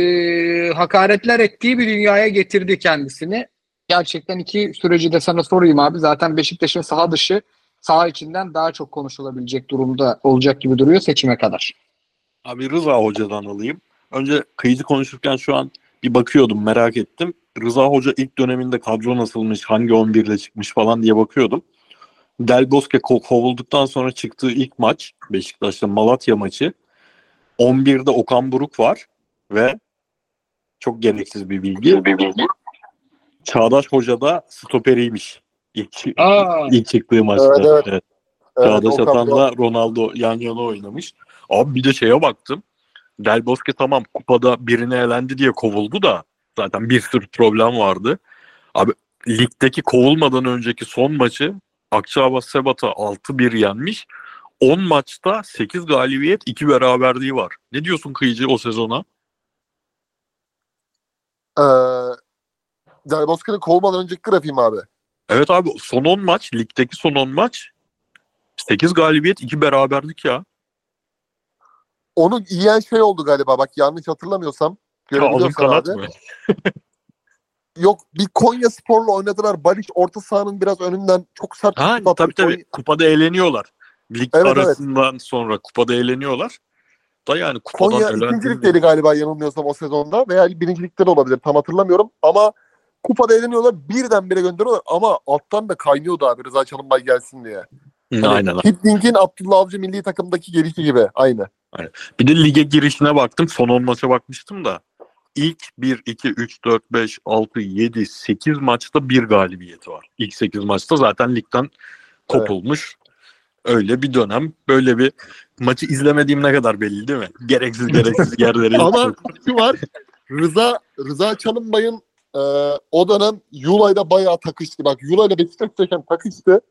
hakaretler ettiği bir dünyaya getirdi kendisini. Gerçekten iki süreci de sana sorayım abi. Zaten Beşiktaş'ın saha dışı saha içinden daha çok konuşulabilecek durumda olacak gibi duruyor seçime kadar. Abi Rıza Hoca'dan alayım. Önce kayıcı konuşurken şu an bir bakıyordum merak ettim. Rıza Hoca ilk döneminde kadro nasılmış, hangi 11 ile çıkmış falan diye bakıyordum. Del Bosque ko- kovulduktan sonra çıktığı ilk maç Beşiktaş'ta Malatya maçı. 11'de Okan Buruk var ve çok gereksiz bir bilgi. Çağdaş Hoca da stoperiymiş. İlk, Aa. ilk çıktığı maçta. Evet, evet. Evet. Evet, Çağdaş Okan Atan'la Ronaldo yan yana oynamış. Abi bir de şeye baktım. Del Bosque tamam kupada birine elendi diye kovuldu da zaten bir sürü problem vardı. Abi ligdeki kovulmadan önceki son maçı Akçaabat Sebat'a 6-1 yenmiş. 10 maçta 8 galibiyet 2 beraberliği var. Ne diyorsun Kıyıcı o sezona? Ee, Del Bosque'nin kovmadan önceki grafiğim abi. Evet abi son 10 maç ligdeki son 10 maç 8 galibiyet 2 beraberlik ya. Onu yiyen şey oldu galiba bak yanlış hatırlamıyorsam. Ya alın kanat abi. mı? Yok bir Konya Spor'la oynadılar. Baliç orta sahanın biraz önünden çok sert. Ha tabii tabii. Konya- Kupada eğleniyorlar. Lig Evet, evet. arasından sonra kupada eğleniyorlar. Da yani kupadan Konya eğlendim. ikincilikleri galiba yanılmıyorsam o sezonda veya birincilikte de olabilir tam hatırlamıyorum ama kupada eğleniyorlar birdenbire gönderiyorlar ama alttan da kaynıyordu abi Rıza Çalınbay gelsin diye. Hani Aynen. Hidding'in Abdullah Avcı milli takımdaki gelişi gibi aynı. Bir de lige girişine baktım. Son 10 maça bakmıştım da. İlk 1, 2, 3, 4, 5, 6, 7, 8 maçta bir galibiyeti var. İlk 8 maçta zaten ligden kopulmuş. Öyle bir dönem. Böyle bir maçı izlemediğim ne kadar belli değil mi? Gereksiz gereksiz yerlere Ama şu var Rıza Rıza Çalınbay'ın e, o dönem Yulay'da bayağı takıştı. Bak Yulay'la Beşiktaş'tayken takıştı.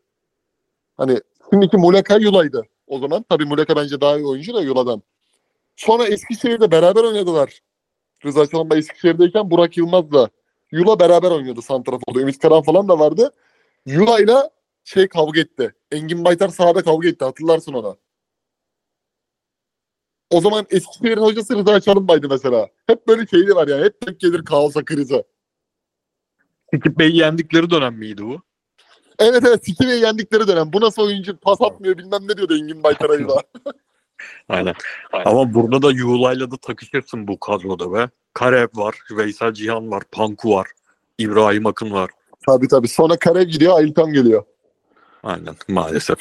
Hani şimdiki Muleka Yulay'dı o zaman. Tabii Muleka bence daha iyi oyuncu da Yula'dan. Sonra Eskişehir'de beraber oynadılar. Rıza Çalınbay Eskişehir'deyken Burak Yılmaz'la Yula beraber oynuyordu Santrafor'da. Ümit Karan falan da vardı. Yula'yla şey kavga etti. Engin Baytar sahada kavga etti. Hatırlarsın ona. O zaman Eskişehir'in hocası Rıza Çalınbay'dı mesela. Hep böyle şeyli var yani. Hep tek gelir kaosa krize. Ekip Bey'i yendikleri dönem miydi bu? Evet evet Sikive'yi yendikleri dönem. Bu nasıl oyuncu pas atmıyor bilmem ne diyordu Engin Baytar'a Yula. Aynen. Ama burada da Yuğla'yla da takışırsın bu kadroda be. Karev var, Veysel Cihan var, Panku var, İbrahim Akın var. tabii tabii. Sonra Karev gidiyor, Ayılkan geliyor. Aynen maalesef.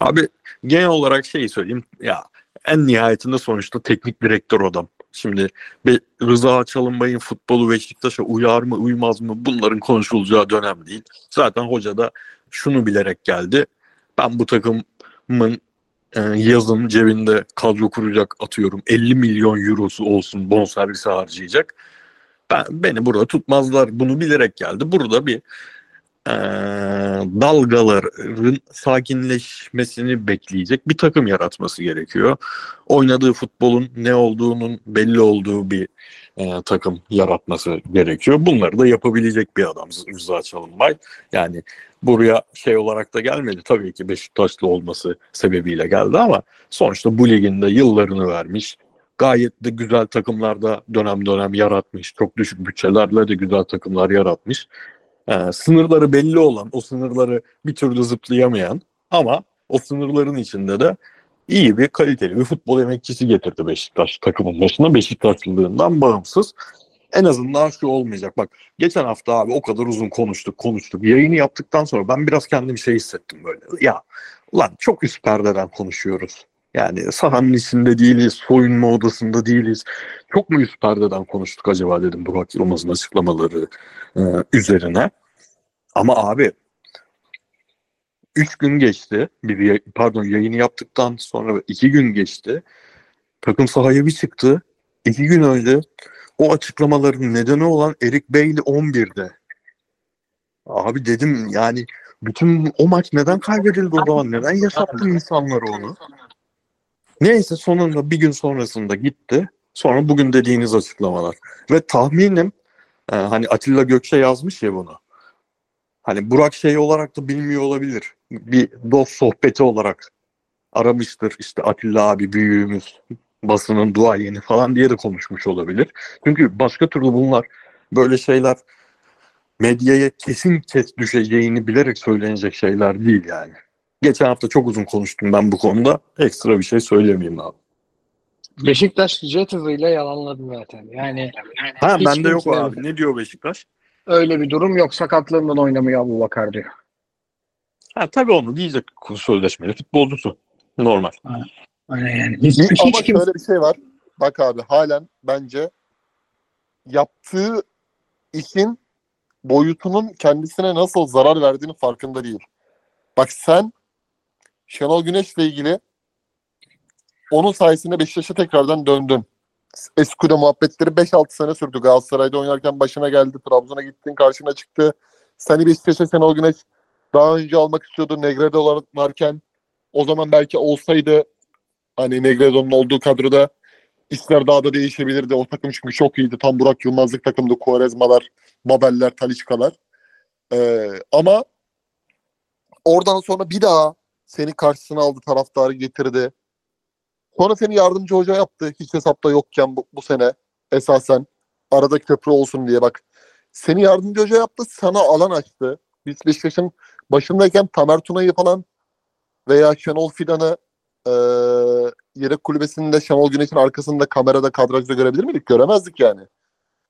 Abi genel olarak şeyi söyleyeyim ya en nihayetinde sonuçta teknik direktör adam. Şimdi Be- Rıza Çalınbay'ın futbolu Beşiktaş'a uyar mı uymaz mı bunların konuşulacağı dönem değil. Zaten hoca da şunu bilerek geldi. Ben bu takımın e, yazın cebinde kadro kuracak atıyorum 50 milyon eurosu olsun bonservisi harcayacak. Ben, beni burada tutmazlar bunu bilerek geldi. Burada bir e, dalgaların sakinleşmesini bekleyecek bir takım yaratması gerekiyor. Oynadığı futbolun ne olduğunun belli olduğu bir e, takım yaratması gerekiyor. Bunları da yapabilecek bir adam Rıza Çalınbay. Yani buraya şey olarak da gelmedi tabii ki Beşiktaşlı olması sebebiyle geldi ama sonuçta bu liginde yıllarını vermiş. Gayet de güzel takımlarda dönem dönem yaratmış. Çok düşük bütçelerle de güzel takımlar yaratmış. Ee, sınırları belli olan, o sınırları bir türlü zıplayamayan ama o sınırların içinde de iyi bir kaliteli bir futbol emekçisi getirdi Beşiktaş takımın başına Beşiktaşlılığından bağımsız. En azından şu olmayacak. Bak geçen hafta abi o kadar uzun konuştuk konuştuk. Yayını yaptıktan sonra ben biraz kendim şey hissettim böyle. Ya ulan çok üst perdeden konuşuyoruz. Yani sahanın içinde değiliz, soyunma odasında değiliz. Çok mu üst perdeden konuştuk acaba dedim Burak Yılmaz'ın açıklamaları e, üzerine. Ama abi 3 gün geçti. Bir pardon yayını yaptıktan sonra 2 gün geçti. Takım sahaya bir çıktı. 2 gün önce o açıklamaların nedeni olan Erik Bailey 11'de. Abi dedim yani bütün o maç neden kaybedildi o zaman? Neden yaşattı insanlar onu? Neyse sonunda bir gün sonrasında gitti. Sonra bugün dediğiniz açıklamalar. Ve tahminim e, hani Atilla Gökçe yazmış ya bunu. Hani Burak şey olarak da bilmiyor olabilir. Bir dost sohbeti olarak aramıştır. İşte Atilla abi büyüğümüz, basının duayeni falan diye de konuşmuş olabilir. Çünkü başka türlü bunlar böyle şeyler medyaya kesin kes düşeceğini bilerek söylenecek şeyler değil yani. Geçen hafta çok uzun konuştum ben bu konuda. Ekstra bir şey söylemeyeyim abi. Beşiktaş jet hızıyla yalanladı zaten. Yani Ha Hiç bende yok abi. Ne diyor Beşiktaş? Öyle bir durum yok. Sakatlığından oynamıyor Abu Bakar diyor. Ha tabii onu diyecek sözleşmeli futbolcusu. Normal. Hani yani hiç, Bir- hiç Ama şöyle bir şey var. Bak abi halen bence yaptığı işin boyutunun kendisine nasıl zarar verdiğini farkında değil. Bak sen Şenol Güneş'le ilgili onun sayesinde Beşiktaş'a tekrardan döndün. Eskude muhabbetleri 5-6 sene sürdü. Galatasaray'da oynarken başına geldi. Trabzon'a gittin karşına çıktı. Seni Beşiktaş'a Şenol Güneş daha önce almak istiyordu. Negredo varken o zaman belki olsaydı hani Negredo'nun olduğu kadroda işler daha da değişebilirdi. O takım çünkü çok iyiydi. Tam Burak Yılmazlık takımda Quaresmalar, Babeller, Taliscalar. Ee, ama oradan sonra bir daha seni karşısına aldı taraftarı getirdi. Sonra seni yardımcı hoca yaptı. Hiç hesapta yokken bu, bu sene esasen. Arada köprü olsun diye bak. Seni yardımcı hoca yaptı. Sana alan açtı. Biz Beşiktaş'ın başındayken Tamer Tuna'yı falan veya Şenol Fidan'ı e, yedek kulübesinde Şenol Güneş'in arkasında kamerada kadrajda görebilir miydik? Göremezdik yani.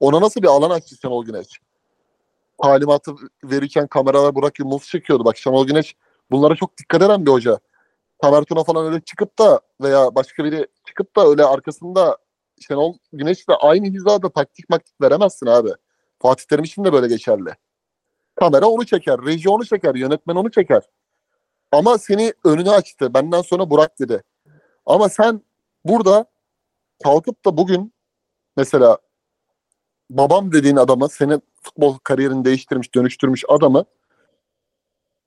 Ona nasıl bir alan açtı Şenol Güneş? Talimatı verirken kameralar Burak Yılmaz çekiyordu. Bak Şenol Güneş bunlara çok dikkat eden bir hoca. Tamer Tuna falan öyle çıkıp da veya başka biri çıkıp da öyle arkasında Şenol Güneş'le aynı hizada taktik maktik veremezsin abi. Fatih Terim için de böyle geçerli. Kamera onu çeker, reji onu çeker, yönetmen onu çeker. Ama seni önünü açtı. Benden sonra Burak dedi. Ama sen burada kalkıp da bugün mesela babam dediğin adama senin futbol kariyerini değiştirmiş, dönüştürmüş adamı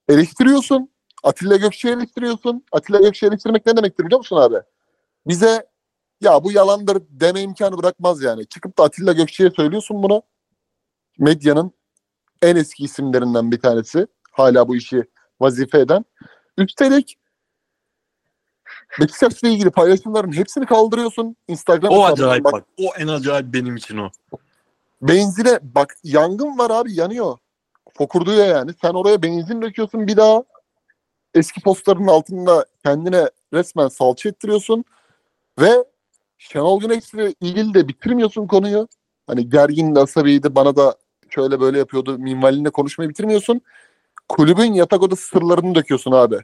eleştiriyorsun. Atilla Gökçe'yi eleştiriyorsun. Atilla Gökçe'yi eleştirmek ne demektir biliyor musun abi? Bize ya bu yalandır deme imkanı bırakmaz yani. Çıkıp da Atilla Gökçe'ye söylüyorsun bunu. Medyanın en eski isimlerinden bir tanesi. Hala bu işi vazife eden. Üstelik Beşiktaş'la ilgili paylaşımların hepsini kaldırıyorsun. Instagram O acayip Bak, bak. O en acayip benim için o. Benzine bak yangın var abi yanıyor. Fokurduyor yani. Sen oraya benzin döküyorsun bir daha. Eski postların altında kendine resmen salça ettiriyorsun. Ve Şenol Güneş'le ilgili de bitirmiyorsun konuyu. Hani gergin de asabiydi bana da şöyle böyle yapıyordu minvalinde konuşmayı bitirmiyorsun. Kulübün yatak odası sırlarını döküyorsun abi.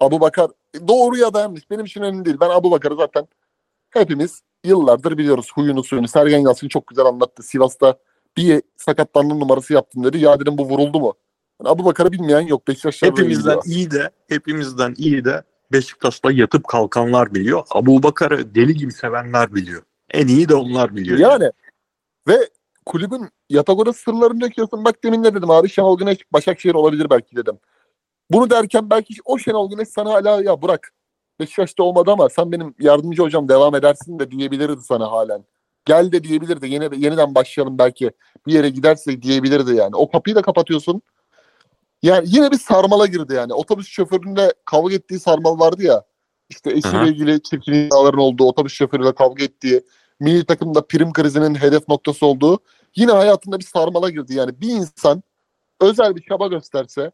Abu Bakar doğru ya da yanlış benim için önemli değil. Ben Abu Bakar'ı zaten hepimiz yıllardır biliyoruz huyunu suyunu. Sergen Yalçın çok güzel anlattı. Sivas'ta bir sakatlanma numarası yaptım dedi. Ya dedim bu vuruldu mu? Yani Abu Bakar'ı bilmeyen yok. Beşiktaşlar da Hepimizden biliyor. iyi de hepimizden iyi de Beşiktaş'ta yatıp kalkanlar biliyor. Abu Bakar'ı deli gibi sevenler biliyor. En iyi de onlar biliyor. Yani ve kulübün yatak odası sırlarını döküyorsun. Bak demin ne dedim abi Şenol Güneş Başakşehir olabilir belki dedim. Bunu derken belki o Şenol Güneş sana hala ya bırak Beşiktaş'ta olmadı ama sen benim yardımcı hocam devam edersin de diyebilirdi sana halen. Gel de diyebilirdi. Yine, yeniden başlayalım belki. Bir yere giderse diyebilirdi yani. O kapıyı da kapatıyorsun. Yani yine bir sarmala girdi yani. Otobüs şoföründe kavga ettiği sarmal vardı ya. İşte eşiyle ilgili çirkin iddiaların olduğu, otobüs şoförüyle kavga ettiği, milli takımda prim krizinin hedef noktası olduğu yine hayatında bir sarmala girdi. Yani bir insan özel bir çaba gösterse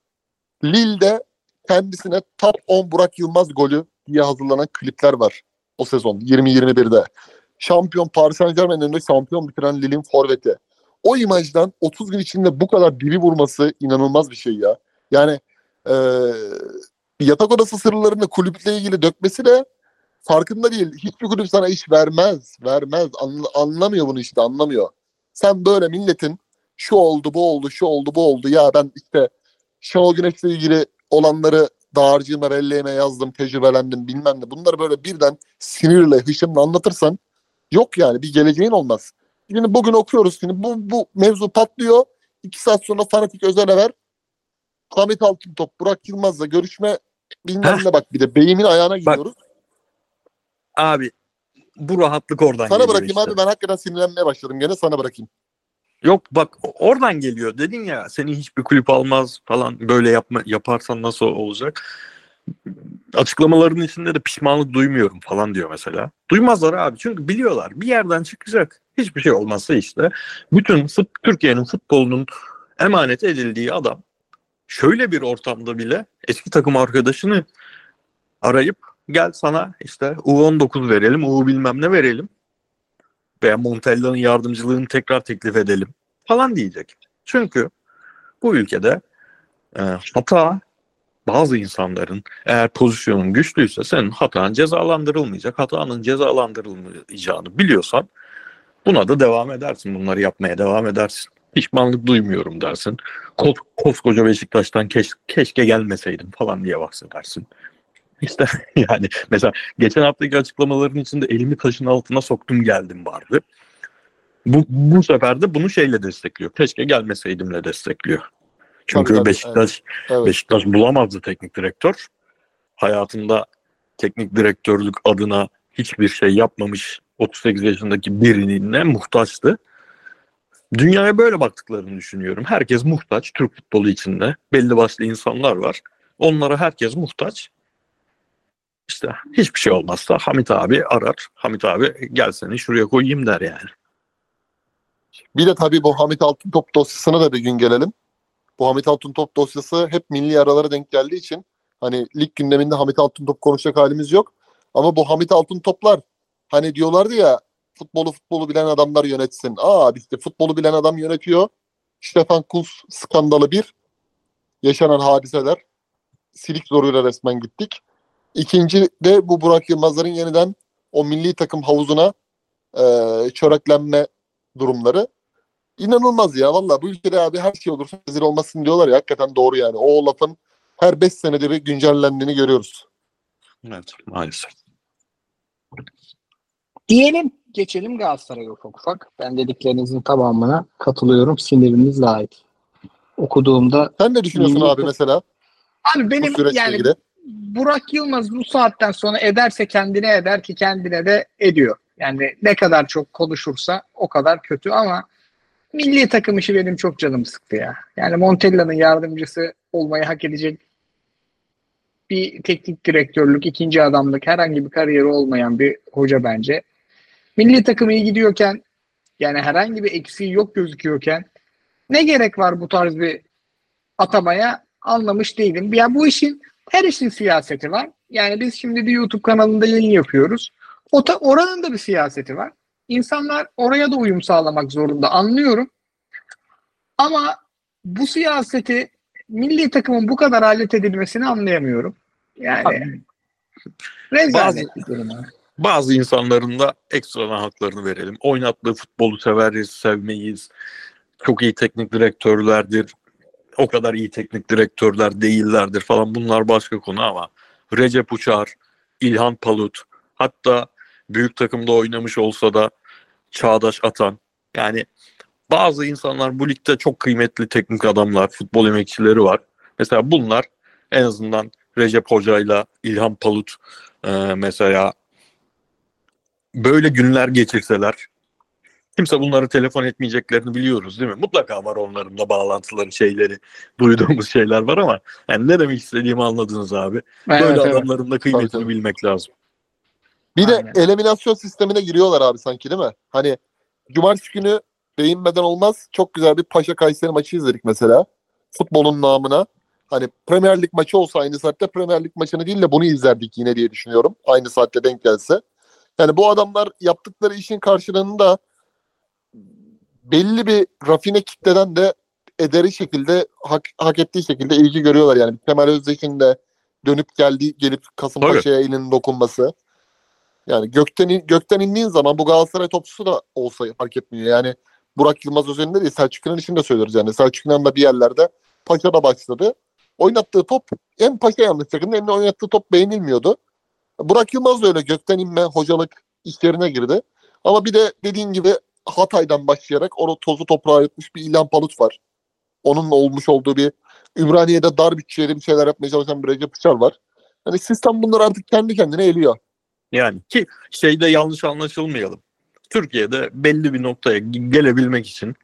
Lille'de kendisine top 10 Burak Yılmaz golü diye hazırlanan klipler var o sezon 20-21'de. Şampiyon Paris Saint Germain'in önünde şampiyon bitiren Lille'in forveti. O imajdan 30 gün içinde bu kadar dibi vurması inanılmaz bir şey ya. Yani eee, yatak odası sırlarını kulüple ilgili dökmesi de farkında değil. Hiçbir kulüp sana iş vermez. Vermez. Anla- anlamıyor bunu işte anlamıyor. Sen böyle milletin şu oldu bu oldu şu oldu bu oldu ya ben işte Şenol Güneş'le ilgili olanları dağarcığıma belleğime yazdım tecrübelendim bilmem ne. Bunları böyle birden sinirle hışımla anlatırsan yok yani bir geleceğin olmaz. Şimdi bugün okuyoruz şimdi bu, bu mevzu patlıyor. İki saat sonra fanatik özel haber Hamit Altıntop, Burak Yılmaz'la görüşme bilmem Heh. ne bak bir de beyimin ayağına gidiyoruz. Abi bu rahatlık oradan Sana geliyor bırakayım işte. abi ben hakikaten sinirlenmeye başladım. Gene sana bırakayım. Yok bak oradan geliyor. Dedin ya seni hiçbir kulüp almaz falan böyle yapma yaparsan nasıl olacak? Açıklamaların içinde de pişmanlık duymuyorum falan diyor mesela. Duymazlar abi çünkü biliyorlar bir yerden çıkacak. Hiçbir şey olmazsa işte bütün fut, Türkiye'nin futbolunun emanet edildiği adam şöyle bir ortamda bile eski takım arkadaşını arayıp gel sana işte U19 verelim, U bilmem ne verelim veya Montella'nın yardımcılığını tekrar teklif edelim falan diyecek. Çünkü bu ülkede e, hata bazı insanların eğer pozisyonun güçlüyse senin hatan cezalandırılmayacak. Hatanın cezalandırılmayacağını biliyorsan buna da devam edersin. Bunları yapmaya devam edersin. Pişmanlık duymuyorum dersin. Kos, koskoca Beşiktaş'tan keş, keşke gelmeseydim falan diye bahsedersin. İşte yani mesela geçen haftaki açıklamaların içinde elimi taşın altına soktum geldim vardı. Bu, bu sefer de bunu şeyle destekliyor. Keşke gelmeseydimle destekliyor. Çünkü Tabii, tabii, Beşiktaş Evet. Beşiktaş bulamazdı teknik direktör. Hayatında teknik direktörlük adına hiçbir şey yapmamış 38 yaşındaki birine muhtaçtı. Dünyaya böyle baktıklarını düşünüyorum. Herkes muhtaç Türk futbolu içinde. Belli başlı insanlar var. Onlara herkes muhtaç. İşte hiçbir şey olmazsa Hamit abi arar. Hamit abi gel seni şuraya koyayım der yani. Bir de tabii bu Hamit Altıntop dosyasına da bir gün gelelim. Bu Hamit Altıntop dosyası hep milli aralara denk geldiği için hani lig gündeminde Hamit Altıntop konuşacak halimiz yok. Ama bu Hamit Altıntoplar hani diyorlardı ya futbolu futbolu bilen adamlar yönetsin. Aa işte futbolu bilen adam yönetiyor. Stefan Kuntz skandalı bir. Yaşanan hadiseler. Silik zoruyla resmen gittik. İkinci de bu Burak Yılmazların yeniden o milli takım havuzuna e, çöreklenme durumları. İnanılmaz ya valla bu ülkede abi her şey olursa rezil olmasın diyorlar ya hakikaten doğru yani. O lafın her 5 senede bir güncellendiğini görüyoruz. Evet maalesef. Diyelim geçelim Galatasaray'a ufak ufak. Ben dediklerinizin tamamına katılıyorum. Siniriniz dahil. Okuduğumda Sen ne düşünüyorsun abi mesela abi benim yani ilgili? Burak Yılmaz bu saatten sonra ederse kendine eder ki kendine de ediyor. Yani ne kadar çok konuşursa o kadar kötü ama milli takım işi benim çok canım sıktı ya. Yani Montella'nın yardımcısı olmayı hak edecek bir teknik direktörlük, ikinci adamlık herhangi bir kariyeri olmayan bir hoca bence. Milli takım iyi gidiyorken yani herhangi bir eksiği yok gözüküyorken ne gerek var bu tarz bir atamaya anlamış değilim. Ya bu işin her işin siyaseti var. Yani biz şimdi bir YouTube kanalında yayın yapıyoruz. O ta, oranın da bir siyaseti var. İnsanlar oraya da uyum sağlamak zorunda anlıyorum. Ama bu siyaseti milli takımın bu kadar alet edilmesini anlayamıyorum. Yani abi. bazı insanların da ekstradan haklarını verelim. Oynattığı futbolu severiz, sevmeyiz. Çok iyi teknik direktörlerdir. O kadar iyi teknik direktörler değillerdir falan. Bunlar başka konu ama Recep Uçar, İlhan Palut, hatta büyük takımda oynamış olsa da Çağdaş Atan. Yani bazı insanlar bu ligde çok kıymetli teknik adamlar, futbol emekçileri var. Mesela bunlar en azından Recep Hoca'yla İlhan Palut e, mesela böyle günler geçirseler kimse bunları telefon etmeyeceklerini biliyoruz değil mi? Mutlaka var onların da bağlantıları şeyleri duyduğumuz şeyler var ama yani ne demek istediğimi anladınız abi. Böyle Evet, evet. adamların da kıymetini Tabii, tabii. bilmek lazım. Bir Aynen. de eliminasyon sistemine giriyorlar abi sanki değil mi? Hani cumartesi günü değinmeden olmaz. Çok güzel bir Paşa Kayseri maçı izledik mesela. Futbolun namına. Hani Premier Lig maçı olsa aynı saatte Premier Lig maçını değil de bunu izlerdik yine diye düşünüyorum. Aynı saatte denk gelse. Yani bu adamlar yaptıkları işin karşılığında belli bir rafine kitleden de ederi şekilde hak, hak ettiği şekilde ilgi görüyorlar yani. Kemal Özdeş'in de dönüp geldiği gelip Kasımpaşa'ya elinin dokunması. Yani gökten in- gökten indiğin zaman bu Galatasaray topçusu da olsa fark etmiyor. Yani Burak Yılmaz özelinde değil Selçuk İnan için de söylüyoruz yani. Selçuk İnan da bir yerlerde Paşa'da başladı. Oynattığı top hem Paşa yanlış takımda hem de oynattığı top beğenilmiyordu. Burak Yılmaz da öyle gökten inme hocalık işlerine girdi. Ama bir de dediğin gibi Hatay'dan başlayarak onu tozu toprağa yutmuş bir İlhan Palut var. Onunla olmuş olduğu bir Ümraniye'de dar bütçeyle bir şeyler yapmaya çalışan bir Recep Uçar var. Hani sistem bunları artık kendi kendine eliyor. Yani ki şeyde yanlış anlaşılmayalım. Türkiye'de belli bir noktaya ge- gelebilmek için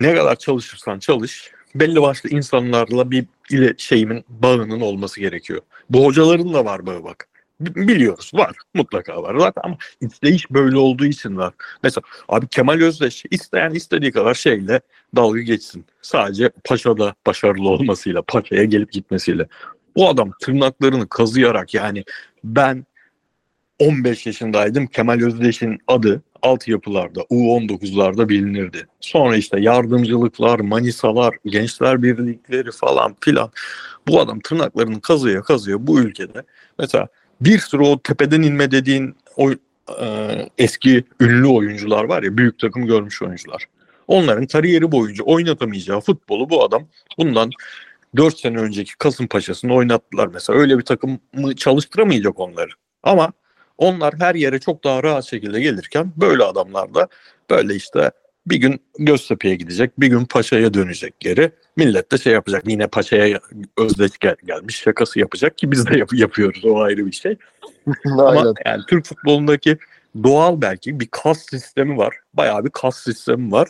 ne kadar çalışırsan çalış belli başlı insanlarla bir ile şeyimin bağının olması gerekiyor. Bu hocaların da var bağı bak. Bi- Biliyoruz var mutlaka var zaten ama isteyiş böyle olduğu için var. Mesela abi Kemal Özdeş isteyen istediği kadar şeyle dalga geçsin. Sadece Paşa'da başarılı olmasıyla, Paşa'ya gelip gitmesiyle. O adam tırnaklarını kazıyarak yani ben 15 yaşındaydım Kemal Özdeş'in adı altyapılarda, U19'larda bilinirdi. Sonra işte yardımcılıklar, manisalar, gençler birlikleri falan filan. Bu adam tırnaklarını kazıya kazıya bu ülkede mesela bir sürü o tepeden inme dediğin o e, eski ünlü oyuncular var ya büyük takım görmüş oyuncular. Onların kariyeri boyunca oynatamayacağı futbolu bu adam bundan 4 sene önceki Kasımpaşa'sını oynattılar mesela. Öyle bir takımı çalıştıramayacak onları. Ama onlar her yere çok daha rahat şekilde gelirken böyle adamlar da böyle işte bir gün Göztepe'ye gidecek, bir gün Paşa'ya dönecek geri. Millet de şey yapacak, yine Paşa'ya özdeş gel- gelmiş şakası yapacak ki biz de yap- yapıyoruz o ayrı bir şey. Ama yani Türk futbolundaki doğal belki bir kas sistemi var. Bayağı bir kas sistemi var.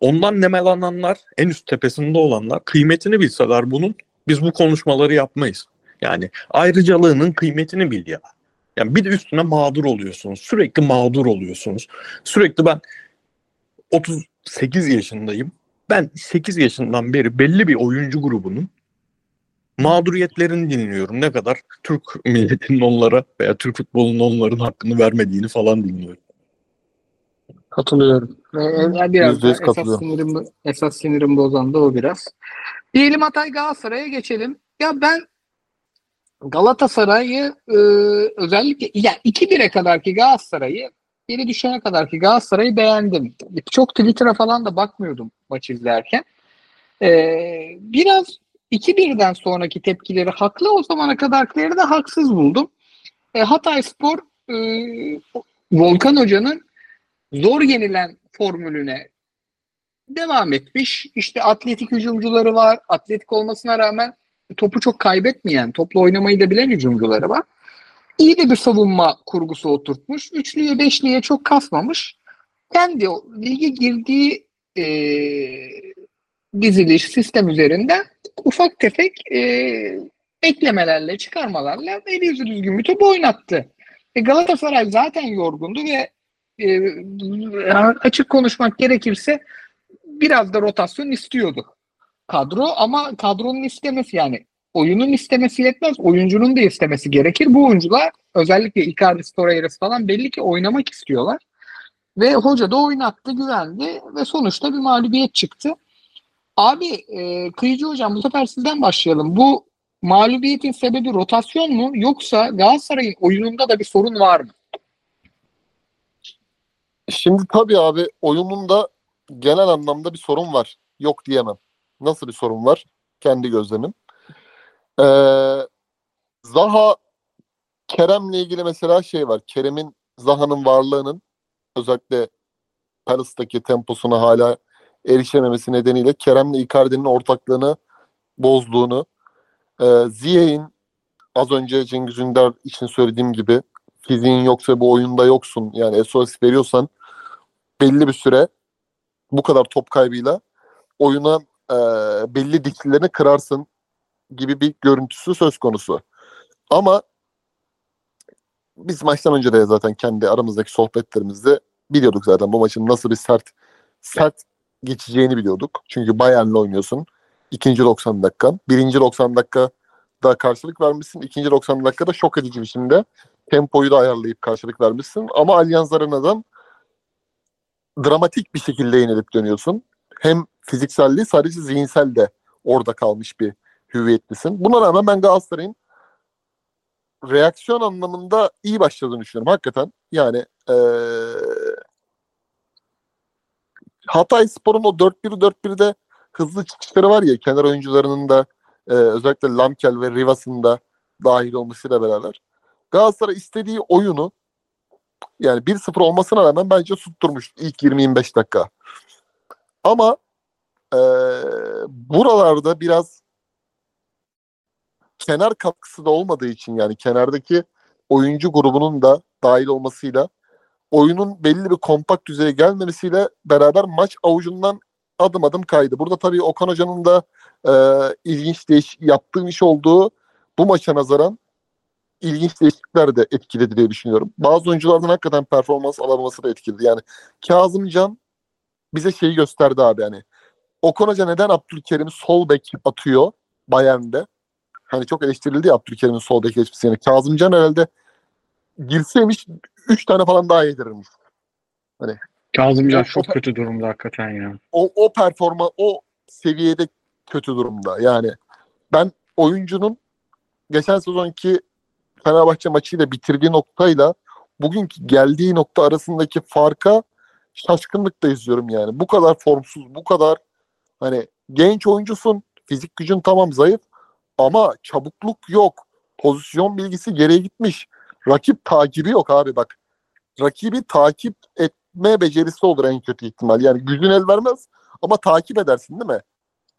Ondan nemalananlar, en üst tepesinde olanlar kıymetini bilseler bunun biz bu konuşmaları yapmayız. Yani ayrıcalığının kıymetini bil ya. Yani bir de üstüne mağdur oluyorsunuz. Sürekli mağdur oluyorsunuz. Sürekli ben 38 yaşındayım. Ben 8 yaşından beri belli bir oyuncu grubunun mağduriyetlerini dinliyorum. Ne kadar Türk milletinin onlara veya Türk futbolunun onların hakkını vermediğini falan dinliyorum. Katılıyorum. Ee, biraz da esas sinirim, esas sinirim bozan da o biraz. Diyelim Hatay Galatasaray'a geçelim. Ya ben Galatasaray'ı e, özellikle ya 2-1'e kadarki Galatasaray'ı geri düşene kadarki Galatasaray'ı beğendim. Çok Twitter'a falan da bakmıyordum maç izlerken. Ee, biraz 2-1'den sonraki tepkileri haklı. O zamana kadarkileri de haksız buldum. E, Hatay Spor e, Volkan Hoca'nın zor yenilen formülüne devam etmiş. İşte atletik hücumcuları var. Atletik olmasına rağmen topu çok kaybetmeyen, topla oynamayı da bilen hücumcuları var. İyi de bir savunma kurgusu oturtmuş. Üçlüye, beşliye çok kasmamış. Kendi lige girdiği e, diziliş sistem üzerinden ufak tefek e, eklemelerle, çıkarmalarla eli yüzü düzgün bir top oynattı. E, Galatasaray zaten yorgundu ve e, açık konuşmak gerekirse biraz da rotasyon istiyordu kadro ama kadronun istemesi yani oyunun istemesi yetmez. Oyuncunun da istemesi gerekir. Bu oyuncular özellikle Icardi, Torreira falan belli ki oynamak istiyorlar. Ve hoca da oynattı, güvendi ve sonuçta bir mağlubiyet çıktı. Abi e, Kıyıcı Hocam bu sefer sizden başlayalım. Bu mağlubiyetin sebebi rotasyon mu yoksa Galatasaray'ın oyununda da bir sorun var mı? Şimdi tabii abi oyununda genel anlamda bir sorun var. Yok diyemem. Nasıl bir sorun var? Kendi gözlemim. Ee, Zaha Kerem'le ilgili mesela şey var. Kerem'in Zaha'nın varlığının özellikle Palace'daki temposuna hala erişememesi nedeniyle Kerem'le Icardi'nin ortaklığını bozduğunu e, Ziyech'in az önce Cengiz Ünder için söylediğim gibi fiziğin yoksa bu oyunda yoksun yani SOS veriyorsan belli bir süre bu kadar top kaybıyla oyuna e, belli diklilerini kırarsın gibi bir görüntüsü söz konusu. Ama biz maçtan önce de zaten kendi aramızdaki sohbetlerimizde biliyorduk zaten bu maçın nasıl bir sert sert geçeceğini biliyorduk. Çünkü Bayern'le oynuyorsun. İkinci 90 dakika. Birinci 90 dakika da karşılık vermişsin. İkinci 90 dakikada şok edici biçimde tempoyu da ayarlayıp karşılık vermişsin. Ama Allianz Arena'dan dramatik bir şekilde yenilip dönüyorsun. Hem fizikselliği sadece zihinsel de orada kalmış bir hüviyetlisin. Buna rağmen ben Galatasaray'ın reaksiyon anlamında iyi başladığını düşünüyorum. Hakikaten yani ee, Hatay Spor'un o 4-1 4-1'de hızlı çıkışları var ya kenar oyuncularının da e, özellikle Lamkel ve Rivas'ın da dahil olmasıyla beraber Galatasaray istediği oyunu yani 1-0 olmasına rağmen bence tutturmuş ilk 20-25 dakika. Ama e, buralarda biraz kenar katkısı da olmadığı için yani kenardaki oyuncu grubunun da dahil olmasıyla oyunun belli bir kompakt düzeye gelmemesiyle beraber maç avucundan adım adım kaydı. Burada tabii Okan Hoca'nın da e, ilginç değiş yaptığı iş olduğu bu maça nazaran ilginç değişiklikler de etkiledi diye düşünüyorum. Bazı oyunculardan hakikaten performans alamaması da etkiledi. Yani Kazımcan bize şeyi gösterdi abi yani. Okan Hoca neden Abdülkerim'i sol bek atıyor Bayern'de? Hani çok eleştirildi ya Abdülkerim'in sol bek geçmesi. Yani Kazımcan herhalde girseymiş 3 tane falan daha yedirirmiş. Kazımcan O- çok o- kötü durumda hakikaten ya. o, o performa o seviyede kötü durumda. Yani ben oyuncunun geçen sezonki Fenerbahçe maçıyla bitirdiği noktayla bugünkü geldiği nokta arasındaki farka şaşkınlıkla izliyorum yani. Bu kadar formsuz, bu kadar hani genç oyuncusun, fizik gücün tamam zayıf ama çabukluk yok. Pozisyon bilgisi geriye gitmiş. Rakip takibi yok abi bak. Rakibi takip etme becerisi olur en kötü ihtimal. Yani gücün el vermez ama takip edersin değil mi?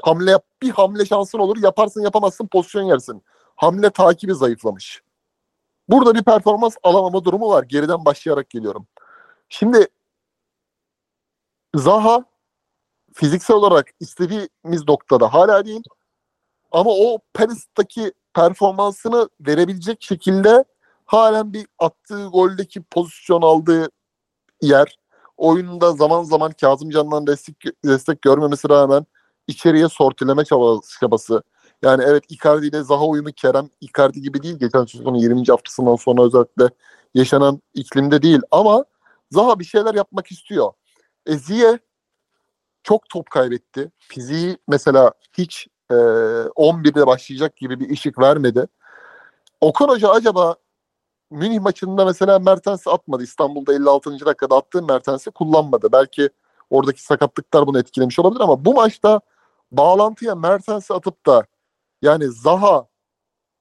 Hamle yap, bir hamle şansın olur. Yaparsın yapamazsın pozisyon yersin. Hamle takibi zayıflamış. Burada bir performans alamama durumu var. Geriden başlayarak geliyorum. Şimdi Zaha fiziksel olarak istediğimiz noktada hala değil. Ama o Paris'taki performansını verebilecek şekilde halen bir attığı goldeki pozisyon aldığı yer. Oyunda zaman zaman Kazımcan'dan destek, destek görmemesi rağmen içeriye sortileme çabası. Yani evet Icardi ile Zaha uyumu Kerem Icardi gibi değil. Geçen sezonun 20. haftasından sonra özellikle yaşanan iklimde değil. Ama Zaha bir şeyler yapmak istiyor. E, Ziye çok top kaybetti. Fiziği mesela hiç e, 11'de başlayacak gibi bir ışık vermedi. Okan Hoca acaba Münih maçında mesela Mertens'i atmadı. İstanbul'da 56. dakikada attığı Mertens'i kullanmadı. Belki oradaki sakatlıklar bunu etkilemiş olabilir ama bu maçta bağlantıya Mertens'i atıp da yani Zaha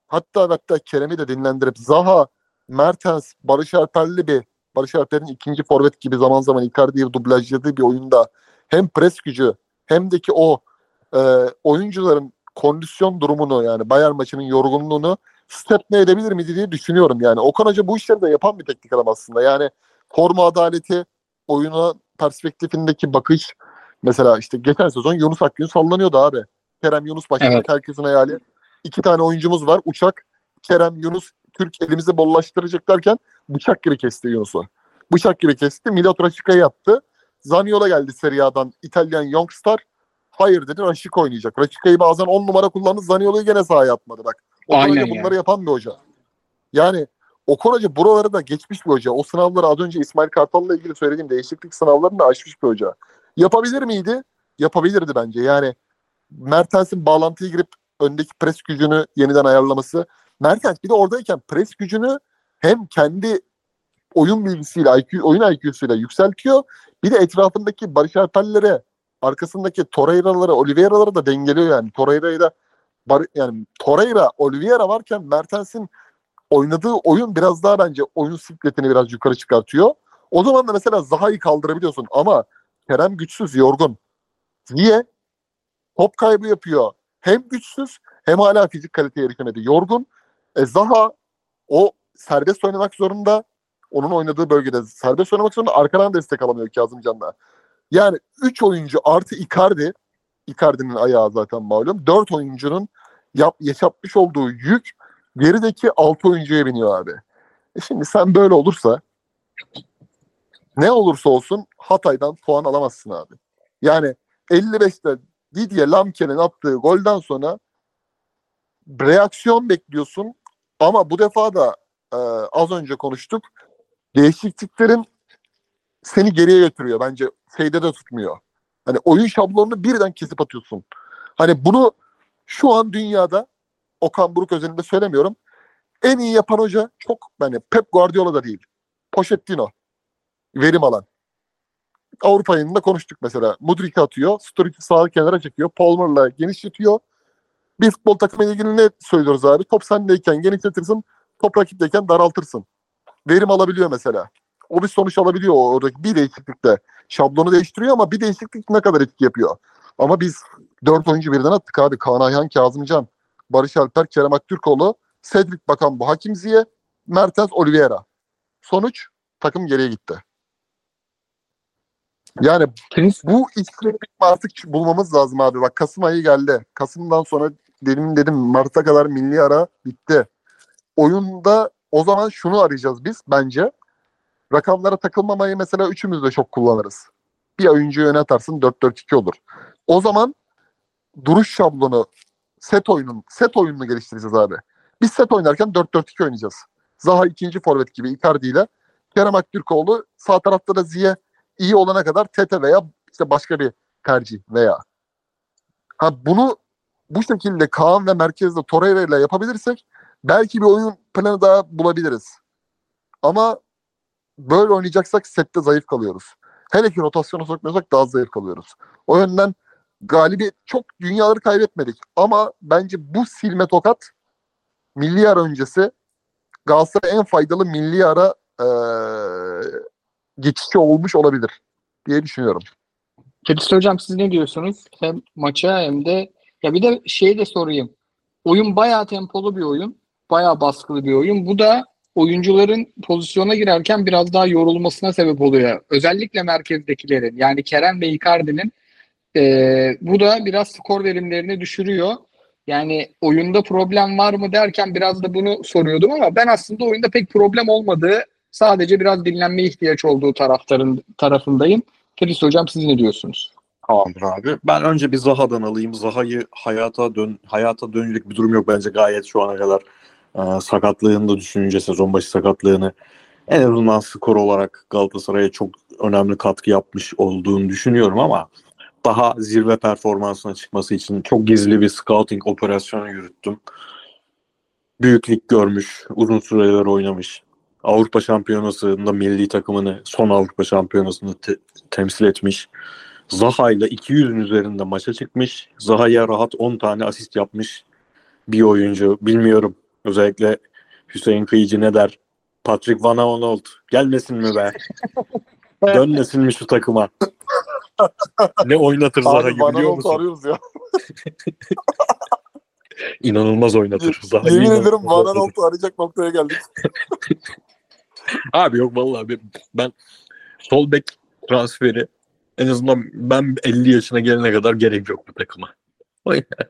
hatta hatta Kerem'i de dinlendirip Zaha, Mertens, Barış Alper'li bir Barış Alper'in ikinci forvet gibi zaman zaman Icardi'yi dublajladığı bir oyunda hem pres gücü hem de ki o e, oyuncuların kondisyon durumunu yani Bayern maçının yorgunluğunu step ne edebilir miydi diye düşünüyorum yani. Okan Hoca bu işleri de yapan bir teknik adam aslında. Yani forma adaleti, oyuna perspektifindeki bakış mesela işte geçen sezon Yunus Akgün sallanıyordu abi. Kerem Yunus başladı. Evet. Herkesin hayali. İki tane oyuncumuz var. Uçak, Kerem, Yunus, Türk elimizi bollaştıracak derken bıçak gibi kesti Yunus'u. Bıçak gibi kesti. Milot Raşika'yı yaptı. Zaniola geldi Serie A'dan. İtalyan Youngstar. Hayır dedi Raşika oynayacak. Raşika'yı bazen 10 numara kullandı. Zaniola'yı gene sahaya atmadı bak. Okan Aynen ya. bunları yapan bir hoca. Yani Okan Hoca buraları da geçmiş bir hoca. O sınavları az önce İsmail Kartal'la ilgili söylediğim değişiklik sınavlarını da aşmış bir hoca. Yapabilir miydi? Yapabilirdi bence. Yani Mertens'in bağlantıya girip öndeki pres gücünü yeniden ayarlaması. Mertens bir de oradayken pres gücünü hem kendi oyun bilgisiyle, IQ, oyun IQ'suyla yükseltiyor. Bir de etrafındaki Barış Alper'lere, arkasındaki Torreira'ları, Oliveira'ları da dengeliyor yani. Torreira'yı da Bar- yani Torreira, Oliveira varken Mertens'in oynadığı oyun biraz daha bence oyun sikletini biraz yukarı çıkartıyor. O zaman da mesela Zaha'yı kaldırabiliyorsun ama Kerem güçsüz, yorgun. Niye? Top kaybı yapıyor. Hem güçsüz hem hala fizik kaliteye erişemedi. Yorgun. E Zaha o serbest oynamak zorunda. Onun oynadığı bölgede serbest oynamak zorunda. Arkadan destek alamıyor Kazımcan'da. Yani 3 oyuncu artı Icardi. Icardi'nin ayağı zaten malum. 4 oyuncunun yap, yaşatmış olduğu yük gerideki 6 oyuncuya biniyor abi. E şimdi sen böyle olursa ne olursa olsun Hatay'dan puan alamazsın abi. Yani 55'te Didier Lamke'nin attığı golden sonra reaksiyon bekliyorsun ama bu defa da e, az önce konuştuk. Değişikliklerin seni geriye götürüyor. Bence şeyde de tutmuyor. Hani oyun şablonunu birden kesip atıyorsun. Hani bunu şu an dünyada Okan Buruk özelinde söylemiyorum. En iyi yapan hoca çok yani Pep Guardiola da değil. Pochettino. Verim alan. Avrupa yayınında konuştuk mesela. Mudrik'i atıyor. Sturridge'i sağ kenara çekiyor. Palmer'la genişletiyor. Bir futbol takımıyla ilgili ne söylüyoruz abi? Top sendeyken genişletirsin. Top rakipteyken daraltırsın. Verim alabiliyor mesela. O bir sonuç alabiliyor oradaki bir değişiklikte. Şablonu değiştiriyor ama bir değişiklik ne kadar etki yapıyor. Ama biz dört oyuncu birden attık abi. Kaan Ayhan, Kazımcan, Barış Alper, Kerem Aktürkoğlu, Cedric Bakan bu Hakim Ziye, Mertens, Oliveira. Sonuç takım geriye gitti. Yani bu işleri artık bulmamız lazım abi. Bak Kasım ayı geldi. Kasım'dan sonra dedim dedim Mart'a kadar milli ara bitti. Oyunda o zaman şunu arayacağız biz bence. Rakamlara takılmamayı mesela üçümüz de çok kullanırız. Bir oyuncuyu öne atarsın 4-4-2 olur. O zaman duruş şablonu set oyunun set oyununu geliştireceğiz abi. Biz set oynarken 4-4-2 oynayacağız. Zaha ikinci forvet gibi Icardi ile Kerem Aktürkoğlu sağ tarafta da Ziye iyi olana kadar Tete veya işte başka bir tercih veya. Ha bunu bu şekilde Kaan ve merkezde Torreira ile yapabilirsek belki bir oyun planı daha bulabiliriz. Ama böyle oynayacaksak sette zayıf kalıyoruz. Hele ki rotasyona sokmuyorsak daha zayıf kalıyoruz. O yönden galibiyet çok dünyaları kaybetmedik. Ama bence bu silme tokat milli ara öncesi Galatasaray'a en faydalı milli ara eee geçişi olmuş olabilir diye düşünüyorum. Fethiş Hocam siz ne diyorsunuz? Hem maça hem de ya bir de şey de sorayım. Oyun bayağı tempolu bir oyun. Bayağı baskılı bir oyun. Bu da oyuncuların pozisyona girerken biraz daha yorulmasına sebep oluyor. Özellikle merkezdekilerin yani Kerem ve Icardi'nin eee, bu da biraz skor verimlerini düşürüyor. Yani oyunda problem var mı derken biraz da bunu soruyordum ama ben aslında oyunda pek problem olmadığı sadece biraz dinlenme ihtiyaç olduğu taraftarın tarafındayım. Filiz Hocam siz ne diyorsunuz? Tamamdır abi. Ben önce bir Zaha'dan alayım. Zaha'yı hayata dön hayata dönecek bir durum yok bence gayet şu ana kadar. Ee, sakatlığını da düşününce sezon başı sakatlığını en azından skor olarak Galatasaray'a çok önemli katkı yapmış olduğunu düşünüyorum ama daha zirve performansına çıkması için çok gizli bir scouting operasyonu yürüttüm. Büyüklük görmüş, uzun süreler oynamış. Avrupa Şampiyonası'nda milli takımını son Avrupa Şampiyonası'nda te- temsil etmiş. Zaha ile 200'ün üzerinde maça çıkmış. Zaha'ya rahat 10 tane asist yapmış bir oyuncu. Bilmiyorum. Özellikle Hüseyin Kıyıcı ne der? Patrick Van Aanholt gelmesin mi be? Dönmesin mi şu takıma? ne oynatır Zaha'yı Abi Van biliyor musun? arıyoruz ya. İnanılmaz oynatır. Zaha'yı Yemin ederim Van. Aanholt'u arayacak noktaya geldik. Abi yok vallahi ben, ben sol bek transferi en azından ben 50 yaşına gelene kadar gerek yok bu takıma.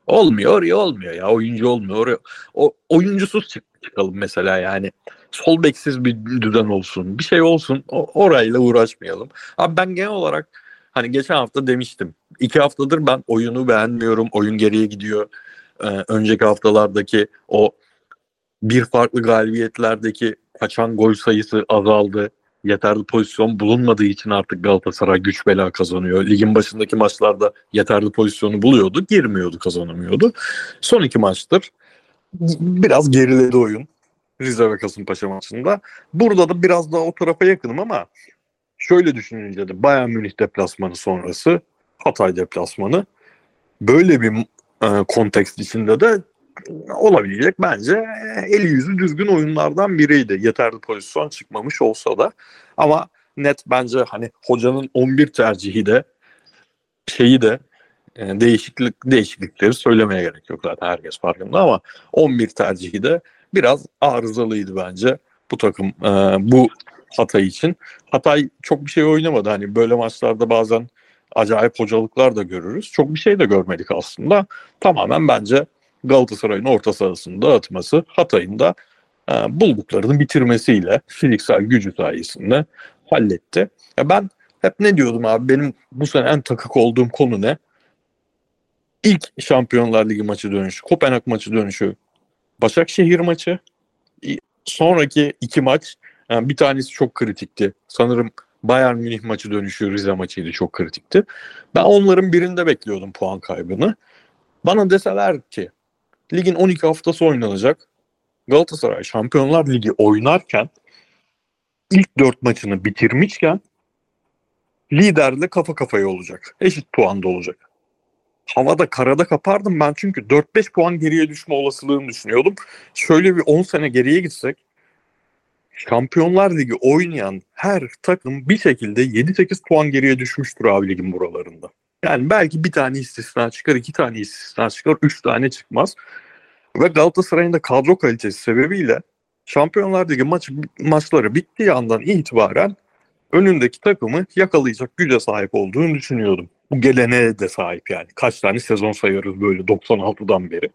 Olmuyor oraya olmuyor ya oyuncu olmuyor oraya. O oyuncusuz çık, çıkalım mesela yani. Sol beksiz bir düzen olsun. Bir şey olsun. O, orayla uğraşmayalım. Abi ben genel olarak hani geçen hafta demiştim. iki haftadır ben oyunu beğenmiyorum. Oyun geriye gidiyor. Ee, önceki haftalardaki o bir farklı galibiyetlerdeki kaçan gol sayısı azaldı. Yeterli pozisyon bulunmadığı için artık Galatasaray güç bela kazanıyor. Ligin başındaki maçlarda yeterli pozisyonu buluyordu, girmiyordu, kazanamıyordu. Son iki maçtır biraz geriledi oyun. Rize ve Kasımpaşa maçında. Burada da biraz daha o tarafa yakınım ama şöyle düşününce de Bayern Münih deplasmanı sonrası Hatay deplasmanı böyle bir e, kontekst içinde de olabilecek bence eli yüzü düzgün oyunlardan biriydi. Yeterli pozisyon çıkmamış olsa da ama net bence hani hocanın 11 tercihi de şeyi de e, değişiklik değişiklikleri söylemeye gerek yok zaten herkes farkında ama 11 tercihi de biraz arızalıydı bence bu takım e, bu Hatay için. Hatay çok bir şey oynamadı hani böyle maçlarda bazen acayip hocalıklar da görürüz. Çok bir şey de görmedik aslında. Tamamen bence Galatasaray'ın orta sahasını dağıtması, Hatay'ın da e, bulduklarını bitirmesiyle fiziksel gücü sayesinde halletti. Ya ben hep ne diyordum abi benim bu sene en takık olduğum konu ne? İlk Şampiyonlar Ligi maçı dönüşü, Kopenhag maçı dönüşü, Başakşehir maçı, sonraki iki maç yani bir tanesi çok kritikti. Sanırım Bayern Münih maçı dönüşü Rize maçıydı çok kritikti. Ben onların birinde bekliyordum puan kaybını. Bana deseler ki ligin 12 haftası oynanacak. Galatasaray Şampiyonlar Ligi oynarken ilk 4 maçını bitirmişken liderle kafa kafaya olacak. Eşit puanda olacak. Havada karada kapardım ben çünkü 4-5 puan geriye düşme olasılığını düşünüyordum. Şöyle bir 10 sene geriye gitsek Şampiyonlar Ligi oynayan her takım bir şekilde 7-8 puan geriye düşmüştür abi ligin buralarında. Yani belki bir tane istisna çıkar, iki tane istisna çıkar, üç tane çıkmaz. Ve Galatasaray'ın da kadro kalitesi sebebiyle Şampiyonlar Ligi maç, maçları bittiği andan itibaren önündeki takımı yakalayacak güce sahip olduğunu düşünüyordum. Bu geleneğe de sahip yani. Kaç tane sezon sayarız böyle 96'dan beri.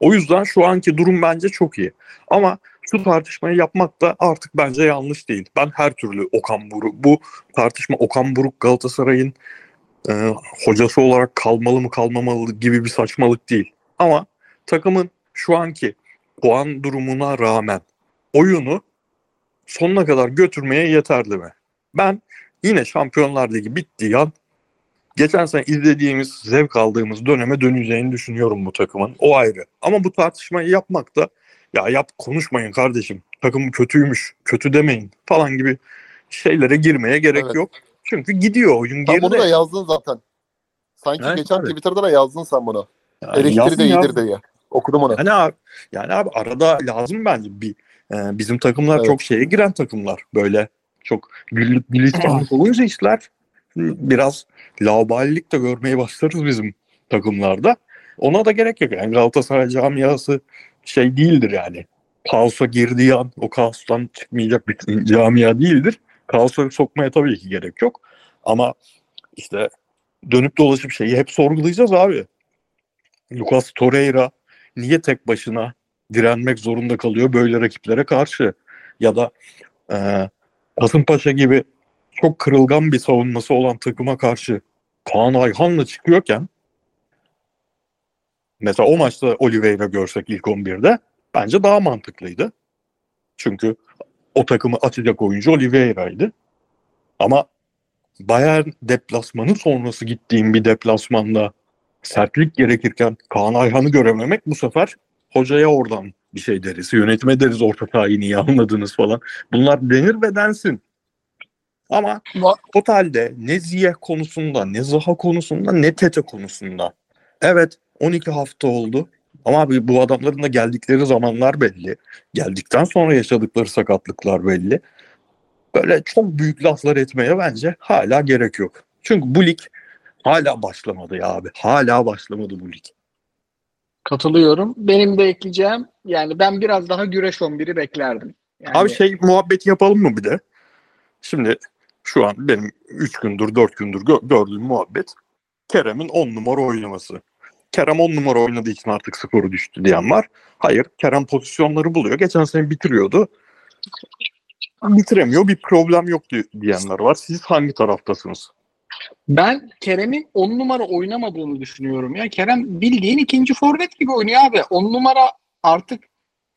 O yüzden şu anki durum bence çok iyi. Ama şu tartışmayı yapmak da artık bence yanlış değil. Ben her türlü Okan Buruk, bu tartışma Okan Buruk Galatasaray'ın e, hocası olarak kalmalı mı kalmamalı gibi bir saçmalık değil. Ama takımın şu anki puan durumuna rağmen oyunu sonuna kadar götürmeye yeterli mi? Ben yine Şampiyonlar Ligi bittiği an geçen sene izlediğimiz, zevk aldığımız döneme döneceğini düşünüyorum bu takımın. O ayrı. Ama bu tartışmayı yapmak da ya yap konuşmayın kardeşim. Takım kötüymüş, kötü demeyin falan gibi şeylere girmeye gerek Evet. yok. Çünkü gidiyor oyun Sen bunu da geride. yazdın zaten. Sanki Evet, geçen tabii. Twitter'da da yazdın sen bunu. Yani yazın de iyidir diye. Okudum onu. Yani abi, yani abi arada lazım bence bir e, bizim takımlar Evet. çok şeye giren takımlar. Böyle çok güllük gülistanlık olunca işler biraz laubalilik de görmeye başlarız bizim takımlarda. Ona da gerek yok. Yani Galatasaray camiası şey değildir yani. Kaosa girdiği an o kaostan çıkmayacak bir camia değildir. Kaosa sokmaya tabii ki gerek yok. Ama işte dönüp dolaşıp şeyi hep sorgulayacağız abi. Lucas Torreira niye tek başına direnmek zorunda kalıyor böyle rakiplere karşı? Ya da e, Kasımpaşa gibi çok kırılgan bir savunması olan takıma karşı Kaan Ayhan'la çıkıyorken mesela o maçta Oliveira görsek ilk 11'de bence daha mantıklıydı. Çünkü o takımı açacak oyuncu Oliveira'ydı. Ama Bayern deplasmanı sonrası gittiğim bir deplasmanda sertlik gerekirken Kaan Ayhan'ı görememek bu sefer hocaya oradan bir şey deriz. Yönetime deriz orta sahayı niye anladınız falan. Bunlar denir ve densin. Ama totalde ne Ziyeh konusunda, ne Zaha konusunda, ne Tete konusunda. Evet 12 hafta oldu. Ama abi bu adamların da geldikleri zamanlar belli. Geldikten sonra yaşadıkları sakatlıklar belli. Böyle çok büyük laflar etmeye bence hala gerek yok. Çünkü bu lig hala başlamadı ya abi. Hala başlamadı bu lig. Katılıyorum. Benim de ekleyeceğim yani ben biraz daha güreş 11'i beklerdim. Yani Abi şey muhabbeti yapalım mı bir de? Şimdi şu an benim 3 gündür 4 gündür gö- gördüğüm muhabbet Kerem'in 10 numara oynaması. Kerem 10 numara oynadığı için artık skoru düştü diyen var. Hayır Kerem pozisyonları buluyor. Geçen sene bitiriyordu. Bitiremiyor bir problem yok di- diyenler var. Siz hangi taraftasınız? Ben Kerem'in 10 numara oynamadığını düşünüyorum ya. Kerem bildiğin ikinci forvet gibi oynuyor abi. 10 numara artık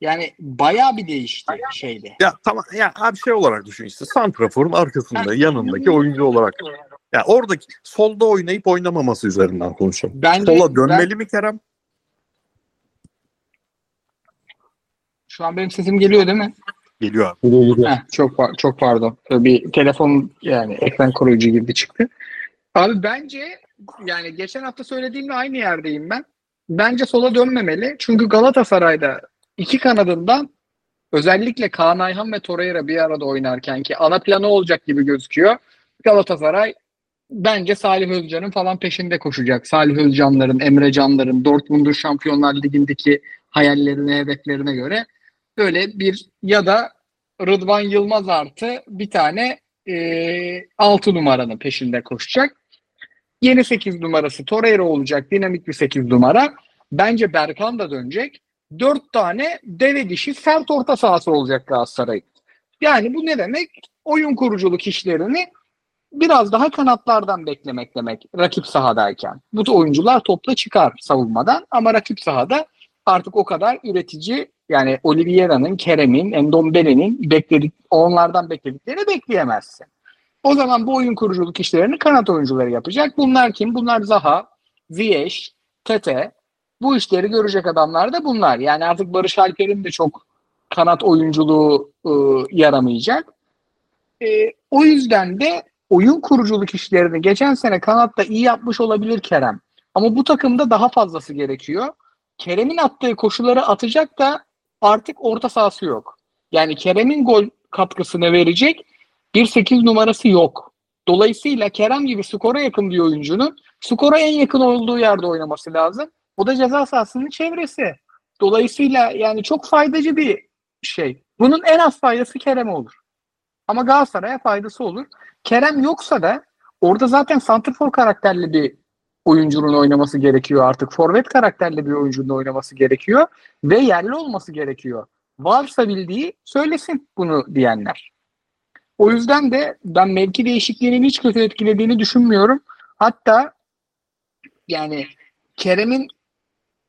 yani bayağı bir değişti şeyde. Ya tamam ya abi şey olarak düşün işte Santrafor'un arkasında yanındaki oyuncu olarak. Ya oradaki solda oynayıp oynamaması üzerinden konuşalım. Bence Sola dönmeli ben- mi Kerem? şu an benim sesim geliyor değil mi? Geliyor abi. Heh, çok çok pardon. Bir telefon yani ekran koruyucu girdi çıktı. Abi bence yani geçen hafta söylediğimle aynı yerdeyim ben. Bence sola dönmemeli. Çünkü Galatasaray'da iki kanadından özellikle Kaan Ayhan ve Torreira bir arada oynarken ki ana planı olacak gibi gözüküyor. Galatasaray bence Salih Özcan'ın falan peşinde koşacak. Salih Özcan'ların, Emre Can'ların, Dortmund'un Şampiyonlar Ligi'ndeki hayallerine, hedeflerine göre böyle bir ya da Rıdvan Yılmaz artı bir tane e, 6 numaranın peşinde koşacak. Yeni 8 numarası Torreira olacak. Dinamik bir 8 numara. Bence Berkan da dönecek. 4 tane deve dişi sert orta sahası olacak Galatasaray'ın. Yani bu ne demek? Oyun kuruculuk işlerini biraz daha kanatlardan beklemek demek rakip sahadayken. Bu oyuncular topla çıkar savunmadan ama rakip sahada artık o kadar üretici yani Oliveira'nın, Kerem'in, Endombele'nin bekledik, onlardan beklediklerini bekleyemezsin. O zaman bu oyun kuruculuk işlerini kanat oyuncuları yapacak. Bunlar kim? Bunlar Zaha, Ziyech, Tete. Bu işleri görecek adamlar da bunlar. Yani artık Barış Alper'in de çok kanat oyunculuğu ıı, yaramayacak. E, o yüzden de oyun kuruculuk işlerini geçen sene kanatta iyi yapmış olabilir Kerem. Ama bu takımda daha fazlası gerekiyor. Kerem'in attığı koşuları atacak da artık orta sahası yok. Yani Kerem'in gol katkısını verecek bir 8 numarası yok. Dolayısıyla Kerem gibi skora yakın bir oyuncunun skora en yakın olduğu yerde oynaması lazım. O da ceza sahasının çevresi. Dolayısıyla yani çok faydacı bir şey. Bunun en az faydası Kerem olur. Ama Galatasaray'a faydası olur. Kerem yoksa da orada zaten santrfor karakterli bir oyuncunun oynaması gerekiyor artık. Forvet karakterli bir oyuncunun oynaması gerekiyor ve yerli olması gerekiyor. Varsa bildiği söylesin bunu diyenler. O yüzden de ben mevki değişikliğinin hiç kötü etkilediğini düşünmüyorum. Hatta yani Kerem'in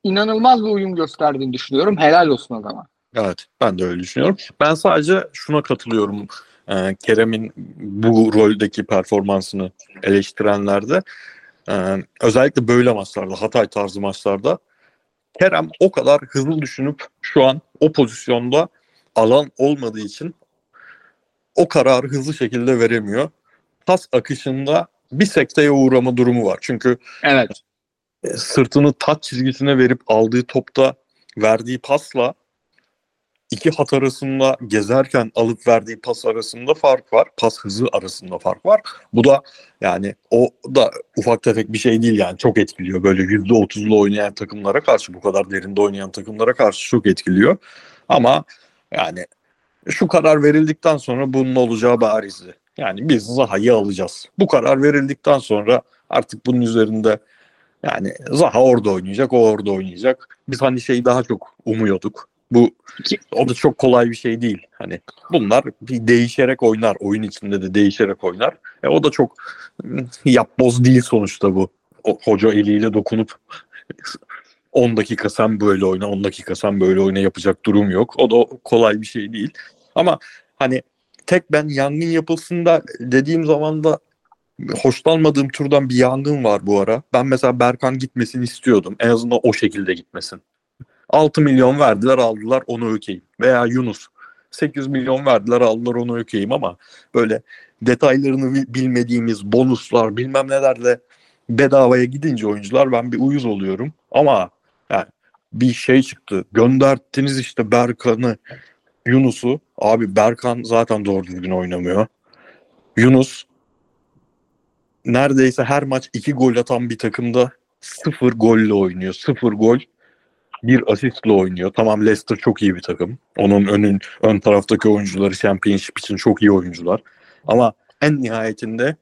inanılmaz bir uyum gösterdiğini düşünüyorum. Helal olsun o zaman. Evet ben de öyle düşünüyorum. Ben sadece şuna katılıyorum. E, Kerem'in bu roldeki performansını eleştirenlerde e, özellikle böyle maçlarda, Hatay tarzı maçlarda Kerem o kadar hızlı düşünüp şu an o pozisyonda alan olmadığı için o kararı hızlı şekilde veremiyor. Pas akışında bir sekteye uğrama durumu var. Çünkü Evet. sırtını taç çizgisine verip aldığı topta verdiği pasla iki hat arasında gezerken alıp verdiği pas arasında fark var. Pas hızı arasında fark var. Bu da yani o da ufak tefek bir şey değil yani çok etkiliyor. Böyle yüzde otuzlu oynayan takımlara karşı bu kadar derinde oynayan takımlara karşı çok etkiliyor. Ama yani şu karar verildikten sonra bunun olacağı barizdi. Yani biz Zaha'yı alacağız. Bu karar verildikten sonra artık bunun üzerinde yani Zaha orada oynayacak, o orada oynayacak. Biz hani şeyi daha çok umuyorduk. Bu o da çok kolay bir şey değil. Hani bunlar bir değişerek oynar. Oyun içinde de değişerek oynar. E o da çok yapboz değil sonuçta bu. O, hoca eliyle dokunup 10 dakika sen böyle oyna, 10 dakika sen böyle oyna yapacak durum yok. O da kolay bir şey değil. Ama hani tek ben yangın yapılsın da dediğim zaman da hoşlanmadığım türden bir yangın var bu ara. Ben mesela Berkan gitmesini istiyordum. En azından o şekilde gitmesin. 6 milyon verdiler aldılar onu ökeyim. Veya Yunus 8 milyon verdiler aldılar onu ökeyim ama böyle detaylarını bi- bilmediğimiz bonuslar bilmem nelerle bedavaya gidince oyuncular ben bir uyuz oluyorum. Ama yani bir şey çıktı. Gönderttiniz işte Berkan'ı Yunus'u. Abi Berkan zaten doğru düzgün oynamıyor. Yunus neredeyse her maç iki gol atan bir takımda sıfır golle oynuyor. Sıfır gol bir asistle oynuyor. Tamam Leicester çok iyi bir takım. Onun önün ön taraftaki oyuncuları Championship için çok iyi oyuncular. Ama en nihayetinde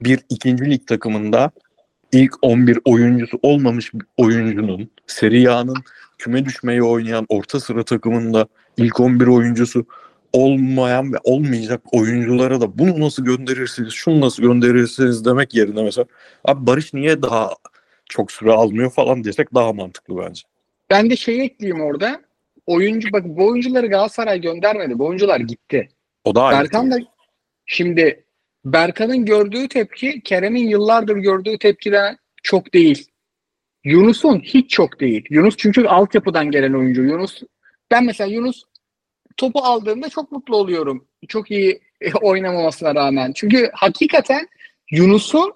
bir ikinci lig takımında ilk 11 oyuncusu olmamış bir oyuncunun Serie A'nın küme düşmeyi oynayan orta sıra takımında ilk 11 oyuncusu olmayan ve olmayacak oyunculara da bunu nasıl gönderirsiniz, şunu nasıl gönderirsiniz demek yerine mesela abi Barış niye daha çok süre almıyor falan desek daha mantıklı bence. Ben de şey ekleyeyim orada. Oyuncu bak bu oyuncuları Galatasaray göndermedi. Bu oyuncular gitti. O da. Berkan da şimdi Berkan'ın gördüğü tepki Kerem'in yıllardır gördüğü tepkiden çok değil. Yunus'un hiç çok değil. Yunus çünkü altyapıdan gelen oyuncu. Yunus ben mesela Yunus topu aldığımda çok mutlu oluyorum. Çok iyi oynamamasına rağmen. Çünkü hakikaten Yunus'un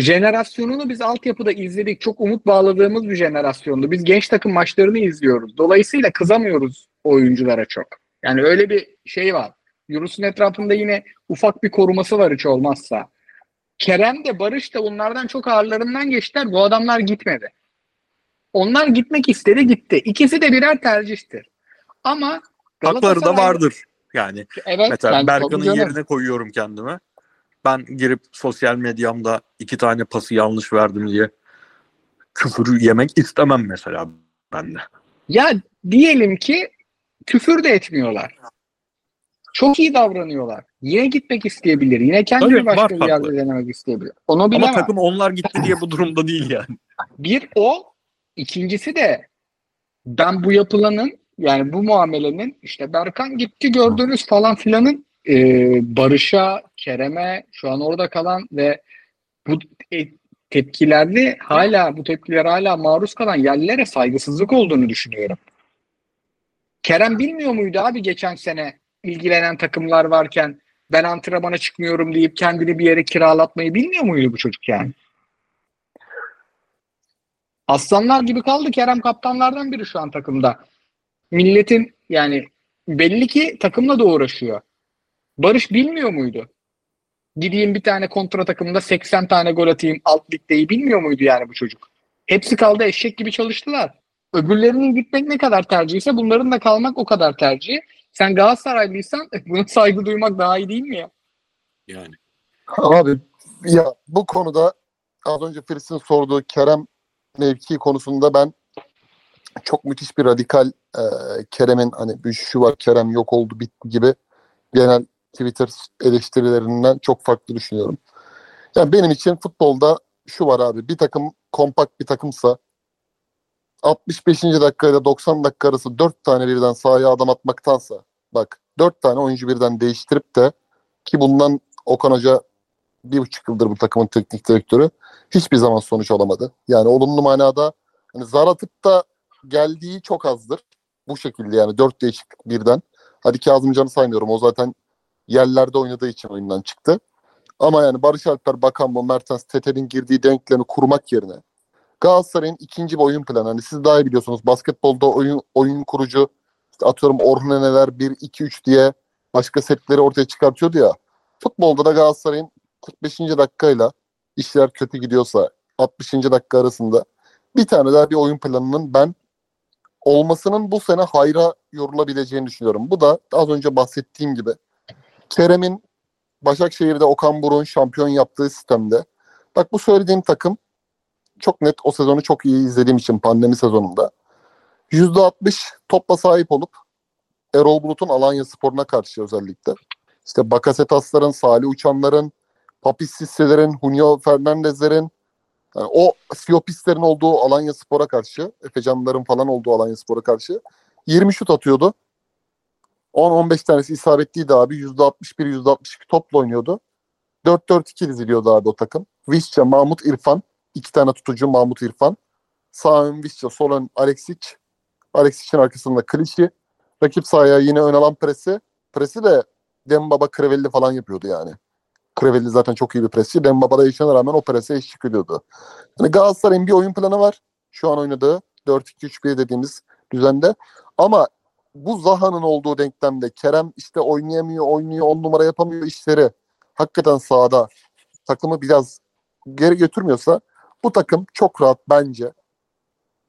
jenerasyonunu biz altyapıda izledik. Çok umut bağladığımız bir jenerasyondu. Biz genç takım maçlarını izliyoruz. Dolayısıyla kızamıyoruz oyunculara çok. Yani öyle bir şey var. Yunus'un etrafında yine ufak bir koruması var hiç olmazsa. Kerem de Barış da bunlardan çok ağırlarından geçtiler. Bu adamlar gitmedi. Onlar gitmek istedi gitti. İkisi de birer tercihtir. Ama Hakları da vardır. Yani Evet. mesela Berkan'ın yerine koyuyorum kendimi. Ben girip sosyal medyamda iki tane pası yanlış verdim diye küfürü yemek istemem mesela ben de. Ya diyelim ki küfür de etmiyorlar. Çok iyi davranıyorlar. Yine gitmek isteyebilir. Yine kendini Tabii, başka bir farklı. yerde denemek isteyebilir. Onu bilemem. Ama takım onlar gitti diye bu durumda değil yani. Bir o, ikincisi de ben bu yapılanın yani bu muamelenin işte Berkan gitti gördüğünüz falan filanın e, Barış'a, Kerem'e şu an orada kalan ve bu e, tepkilerde hala bu tepkiler hala maruz kalan yerlere saygısızlık olduğunu düşünüyorum. Kerem bilmiyor muydu abi geçen sene ilgilenen takımlar varken ben antrenmana çıkmıyorum deyip kendini bir yere kiralatmayı bilmiyor muydu bu çocuk yani? Aslanlar gibi kaldı Kerem kaptanlardan biri şu an takımda. Milletin yani belli ki takımla da uğraşıyor. Barış bilmiyor muydu? Gideyim bir tane kontra takımda 80 tane gol atayım alt ligdeyi bilmiyor muydu yani bu çocuk? Hepsi kaldı eşek gibi çalıştılar. Öbürlerinin gitmek ne kadar tercihse bunların da kalmak o kadar tercih. Sen Galatasaraylıysan buna saygı duymak daha iyi değil mi ya? Yani. Abi ya bu konuda az önce Filis'in sorduğu Kerem mevki konusunda ben çok müthiş bir radikal e, Kerem'in hani bir şu var Kerem yok oldu bitti gibi genel Twitter eleştirilerinden çok farklı düşünüyorum. Yani benim için futbolda şu var abi bir takım kompakt bir takımsa 65. dakika ile 90 dakika arası 4 tane birden sahaya adam atmaktansa bak 4 tane oyuncu birden değiştirip de ki bundan Okan Hoca bir buçuk yıldır bu takımın teknik direktörü hiçbir zaman sonuç alamadı. Yani olumlu manada hani zar atıp da geldiği çok azdır. Bu şekilde yani dört değişiklik birden. Hadi Kazımcan'ı saymıyorum. O zaten yerlerde oynadığı için oyundan çıktı. Ama yani Barış Alper, Bakan Mertens, Tete'nin girdiği denklemi kurmak yerine Galatasaray'ın ikinci bir oyun planı. Hani siz daha iyi biliyorsunuz. Basketbolda oyun oyun kurucu işte atıyorum Orhun Eneler 1 2 3 diye başka setleri ortaya çıkartıyordu ya. Futbolda da Galatasaray'ın 45. dakikayla işler kötü gidiyorsa 60. dakika arasında bir tane daha bir oyun planının ben olmasının bu sene hayra yorulabileceğini düşünüyorum. Bu da az önce bahsettiğim gibi Kerem'in Başakşehir'de Okan Buruk'un şampiyon yaptığı sistemde. Bak bu söylediğim takım çok net o sezonu çok iyi izlediğim için pandemi sezonunda. %60 topla sahip olup Erol Bulut'un Alanya Spor'una karşı özellikle. İşte Bakasetasların, Salih Uçanların, Papis Sisse'lerin, Junio Fernandez'lerin yani o Siopistlerin olduğu Alanya Spor'a karşı, Efecanların falan olduğu Alanya Spor'a karşı 20 şut atıyordu. 10-15 tanesi isabetliydi abi. %61, %62 topla oynuyordu. 4-4-2 diziliyordu abi o takım. Visca, Mahmut İrfan. iki tane tutucu Mahmut İrfan. Sağ ön Visca, sol ön Alexic. Alexic'in arkasında Klişi. Rakip sahaya yine ön alan presi. Presi de Dembaba Krevelli falan yapıyordu yani. Krevelli zaten çok iyi bir presçi. Dembaba'da yaşana rağmen o prese eşlik ediyordu. Yani Galatasaray'ın bir oyun planı var. Şu an oynadığı 4-2-3-1 dediğimiz düzende. Ama bu Zaha'nın olduğu denklemde Kerem işte oynayamıyor, oynuyor, on numara yapamıyor işleri. Hakikaten sahada takımı biraz geri götürmüyorsa bu takım çok rahat bence.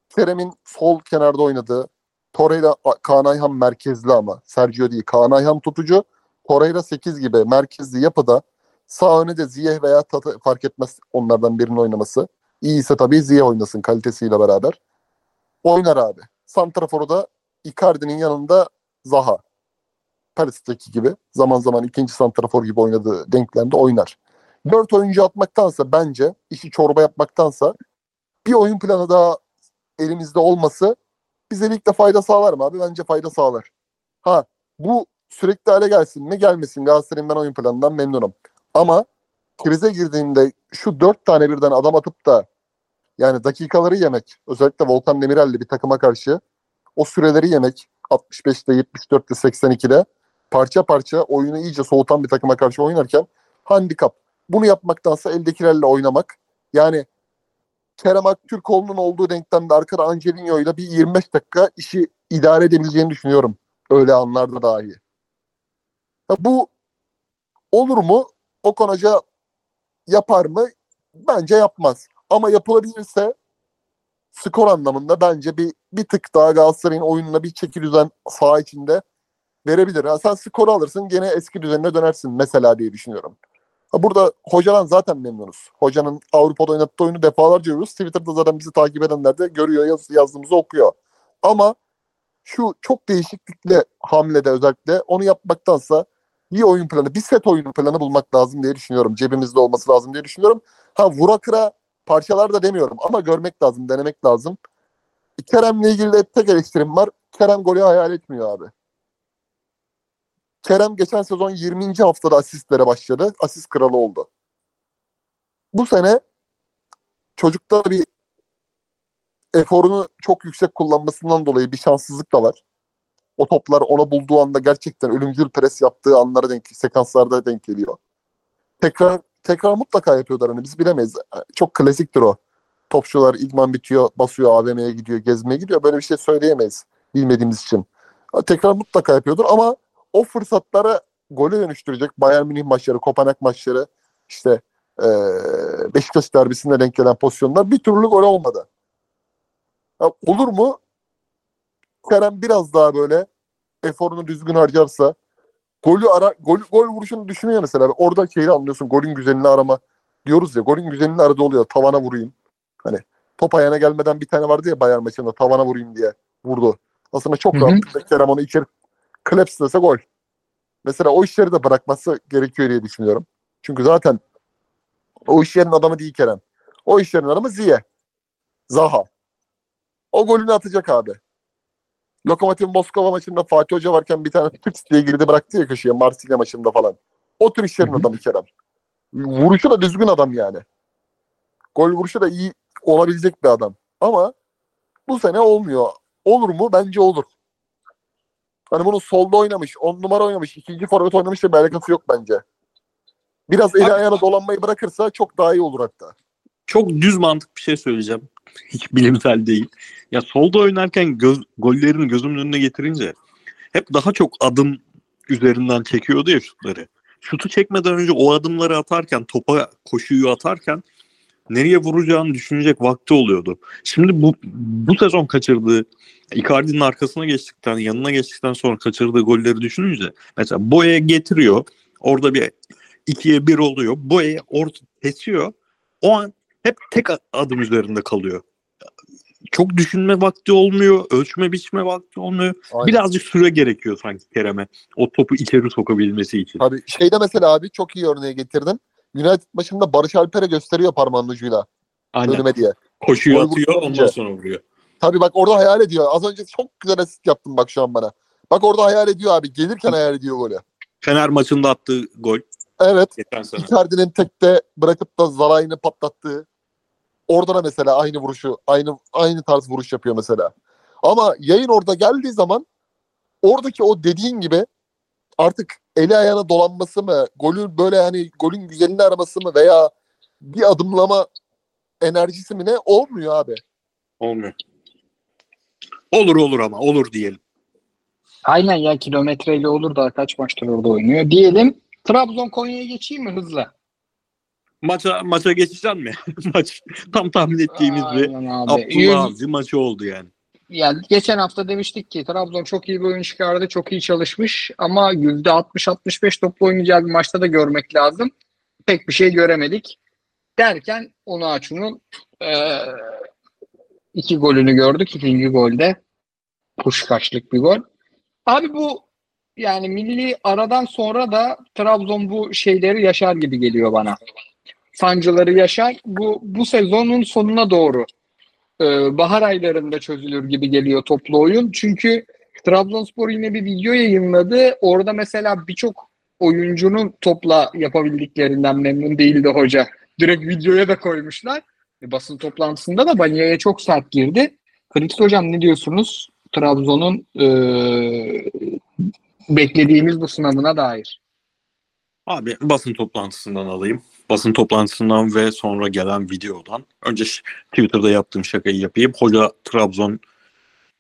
Kerem'in sol kenarda oynadığı Torreira Kaan Ayhan merkezli ama Sergio değil. Kaan Ayhan tutucu. Torreira 8 gibi merkezli yapıda sağ öne de Ziyeh veya Tata fark etmez onlardan birinin oynaması. İyiyse tabii Ziyeh oynasın kalitesiyle beraber. Oynar abi. Santrafor'u da Icardi'nin yanında Zaha. Paris'teki gibi zaman zaman ikinci santrafor gibi oynadığı denklemde oynar. Dört oyuncu atmaktansa bence işi çorba yapmaktansa bir oyun planı daha elimizde olması bize ligde fayda sağlar mı abi? Bence fayda sağlar. Ha bu sürekli hale gelsin mi? Gelmesin. Galatasaray'ın ben oyun planından memnunum. Ama krize girdiğinde şu dört tane birden adam atıp da yani dakikaları yemek özellikle Volkan Demirel'li bir takıma karşı o süreleri yemek 65'te 74'te 82'de parça parça oyunu iyice soğutan bir takıma karşı oynarken handikap. Bunu yapmaktansa eldekilerle oynamak. Yani Kerem Aktürkoğlu'nun olduğu denklemde arkada Angelino ile bir 25 dakika işi idare edebileceğini düşünüyorum. Öyle anlarda dahi. Ya bu olur mu? O konuca yapar mı? Bence yapmaz. Ama yapılabilirse skor anlamında bence bir bir tık daha Galatasaray'ın oyununa bir çeki düzen saha içinde verebilir. Ha, sen skoru alırsın gene eski düzenine dönersin mesela diye düşünüyorum. Burada hocadan zaten memnunuz. Hocanın Avrupa'da oynattığı oyunu defalarca görüyoruz. Twitter'da zaten bizi takip edenler de görüyor, yaz, yazdığımızı okuyor. Ama şu çok değişiklikle hamlede özellikle onu yapmaktansa bir oyun planı, bir set oyun planı bulmak lazım diye düşünüyorum. Cebimizde olması lazım diye düşünüyorum. Ha vura kıra parçalar da demiyorum ama görmek lazım, denemek lazım. Kerem'le ilgili de tek eleştirim var. Kerem golü hayal etmiyor abi. Kerem geçen sezon 20. haftada asistlere başladı. Asist kralı oldu. Bu sene çocukta bir eforunu çok yüksek kullanmasından dolayı bir şanssızlık da var. O toplar ona bulduğu anda gerçekten ölümcül pres yaptığı anlara denk, sekanslarda denk geliyor. Tekrar tekrar mutlaka yapıyorlar hani biz bilemeyiz. Çok klasiktir o. Topçular idman bitiyor, basıyor AVM'ye gidiyor, gezmeye gidiyor. Böyle bir şey söyleyemeyiz bilmediğimiz için. Tekrar mutlaka yapıyordur ama o fırsatları gole dönüştürecek Bayern Münih maçları, Kopenhag maçları, işte e, Beşiktaş derbisinde denk gelen pozisyonlar bir türlü gol olmadı. Ya, olur mu? Kerem biraz daha böyle eforunu düzgün harcarsa golü ara gol, gol vuruşunu düşünüyor mesela. Orada şeyi anlıyorsun. Golün güzelini arama diyoruz ya. Golün güzelini arada oluyor. Tavana vurayım. Hani top ayağına gelmeden bir tane vardı ya Bayern maçında tavana vurayım diye vurdu. Aslında çok rahat. Kerem onu içeri klepslese gol. Mesela o işleri de bırakması gerekiyor diye düşünüyorum. Çünkü zaten o işlerin adamı değil Kerem. O işlerin adamı Ziye. Zaha. O golünü atacak abi. Lokomotiv Moskova maçında Fatih Hoca varken bir tane tıks diye girdi bıraktı ya köşeye Marsilya maçında falan. O tür işlerin adamı Kerem. Vuruşu da düzgün adam yani. Gol vuruşu da iyi olabilecek bir adam. Ama bu sene olmuyor. Olur mu? Bence olur. Hani bunu solda oynamış, on numara oynamış, ikinci forvet oynamış da bir alakası yok bence. Biraz eli ayağına dolanmayı bırakırsa çok daha iyi olur hatta. Çok düz mantık bir şey söyleyeceğim. Hiç bilimsel değil. Ya solda oynarken göz, gollerini gözümün önüne getirince hep daha çok adım üzerinden çekiyordu ya şutları. Şutu çekmeden önce o adımları atarken, topa koşuyu atarken nereye vuracağını düşünecek vakti oluyordu. Şimdi bu bu sezon kaçırdığı Icardi'nin arkasına geçtikten, yanına geçtikten sonra kaçırdığı golleri düşününce mesela Boya getiriyor. Orada bir ikiye bir oluyor. Boya orta kesiyor. O an hep tek adım üzerinde kalıyor. Çok düşünme vakti olmuyor, ölçme biçme vakti olmuyor. Aynen. Birazcık süre gerekiyor sanki Kerem'e o topu içeri sokabilmesi için. Tabii şeyde mesela abi çok iyi örneğe getirdin. United maçında Barış Alper'e gösteriyor parmağının ucuyla Aynen. önüme diye. Koşuyor Gol atıyor ondan sonra vuruyor. Tabii bak orada hayal ediyor. Az önce çok güzel asist yaptın bak şu an bana. Bak orada hayal ediyor abi. Gelirken hayal ediyor golü. Fener maçında attığı gol Evet. Icardi'nin tekte bırakıp da Zaray'ını patlattığı. Orada da mesela aynı vuruşu, aynı aynı tarz vuruş yapıyor mesela. Ama yayın orada geldiği zaman oradaki o dediğin gibi artık eli ayağına dolanması mı, golü böyle hani golün güzelini araması mı veya bir adımlama enerjisi mi ne olmuyor abi. Olmuyor. Olur olur ama olur diyelim. Aynen ya kilometreyle olur da kaç maçtır orada oynuyor. Diyelim Trabzon Konya'ya geçeyim mi hızla? Maça maça geçeceğim mi? Maç tam tahmin ettiğimiz bir. Abdullah Avcı maçı oldu yani. yani geçen hafta demiştik ki Trabzon çok iyi bir oyun çıkardı, çok iyi çalışmış ama %60-65 toplu oynayacağı bir maçta da görmek lazım. Pek bir şey göremedik. Derken onu Açun'un eee iki golünü gördük. İkinci golde Puşkaşlık bir gol. Abi bu yani milli aradan sonra da Trabzon bu şeyleri yaşar gibi geliyor bana. Sancıları yaşar. Bu bu sezonun sonuna doğru e, bahar aylarında çözülür gibi geliyor toplu oyun. Çünkü Trabzonspor yine bir video yayınladı. Orada mesela birçok oyuncunun topla yapabildiklerinden memnun değildi hoca. Direkt videoya da koymuşlar. E, basın toplantısında da Banya'ya çok sert girdi. Kritik hocam ne diyorsunuz? Trabzon'un e, beklediğimiz bu sınavına dair. Abi basın toplantısından alayım. Basın toplantısından ve sonra gelen videodan. Önce Twitter'da yaptığım şakayı yapayım. Hoca Trabzon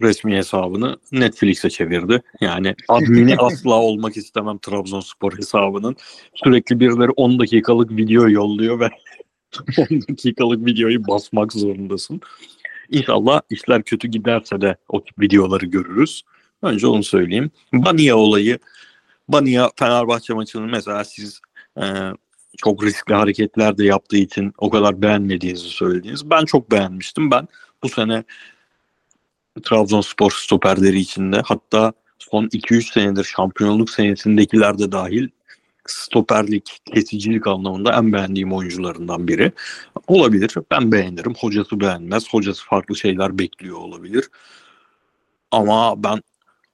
resmi hesabını Netflix'e çevirdi. Yani admini asla olmak istemem Trabzonspor hesabının. Sürekli birileri 10 dakikalık video yolluyor ve 10 dakikalık videoyu basmak zorundasın. İnşallah işler kötü giderse de o tip videoları görürüz. Önce onu söyleyeyim. Bania olayı Bania Fenerbahçe maçını mesela siz e, çok riskli hareketler de yaptığı için o kadar beğenmediğinizi söylediniz. Ben çok beğenmiştim. Ben bu sene Trabzonspor stoperleri içinde hatta son 2-3 senedir şampiyonluk senesindekiler de dahil stoperlik, kesicilik anlamında en beğendiğim oyuncularından biri. Olabilir. Ben beğenirim. Hocası beğenmez. Hocası farklı şeyler bekliyor olabilir. Ama ben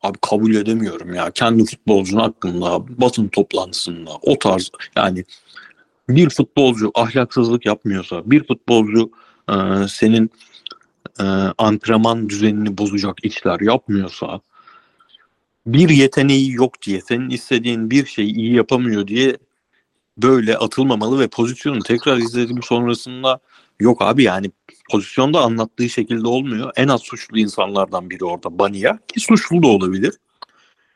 abi kabul edemiyorum ya. Kendi futbolcunun hakkında basın toplantısında o tarz yani bir futbolcu ahlaksızlık yapmıyorsa, bir futbolcu e, senin e, antrenman düzenini bozacak işler yapmıyorsa, bir yeteneği yok diye, senin istediğin bir şeyi iyi yapamıyor diye böyle atılmamalı ve pozisyonu tekrar izledim sonrasında yok abi yani pozisyonda anlattığı şekilde olmuyor. En az suçlu insanlardan biri orada Bania ki suçlu da olabilir.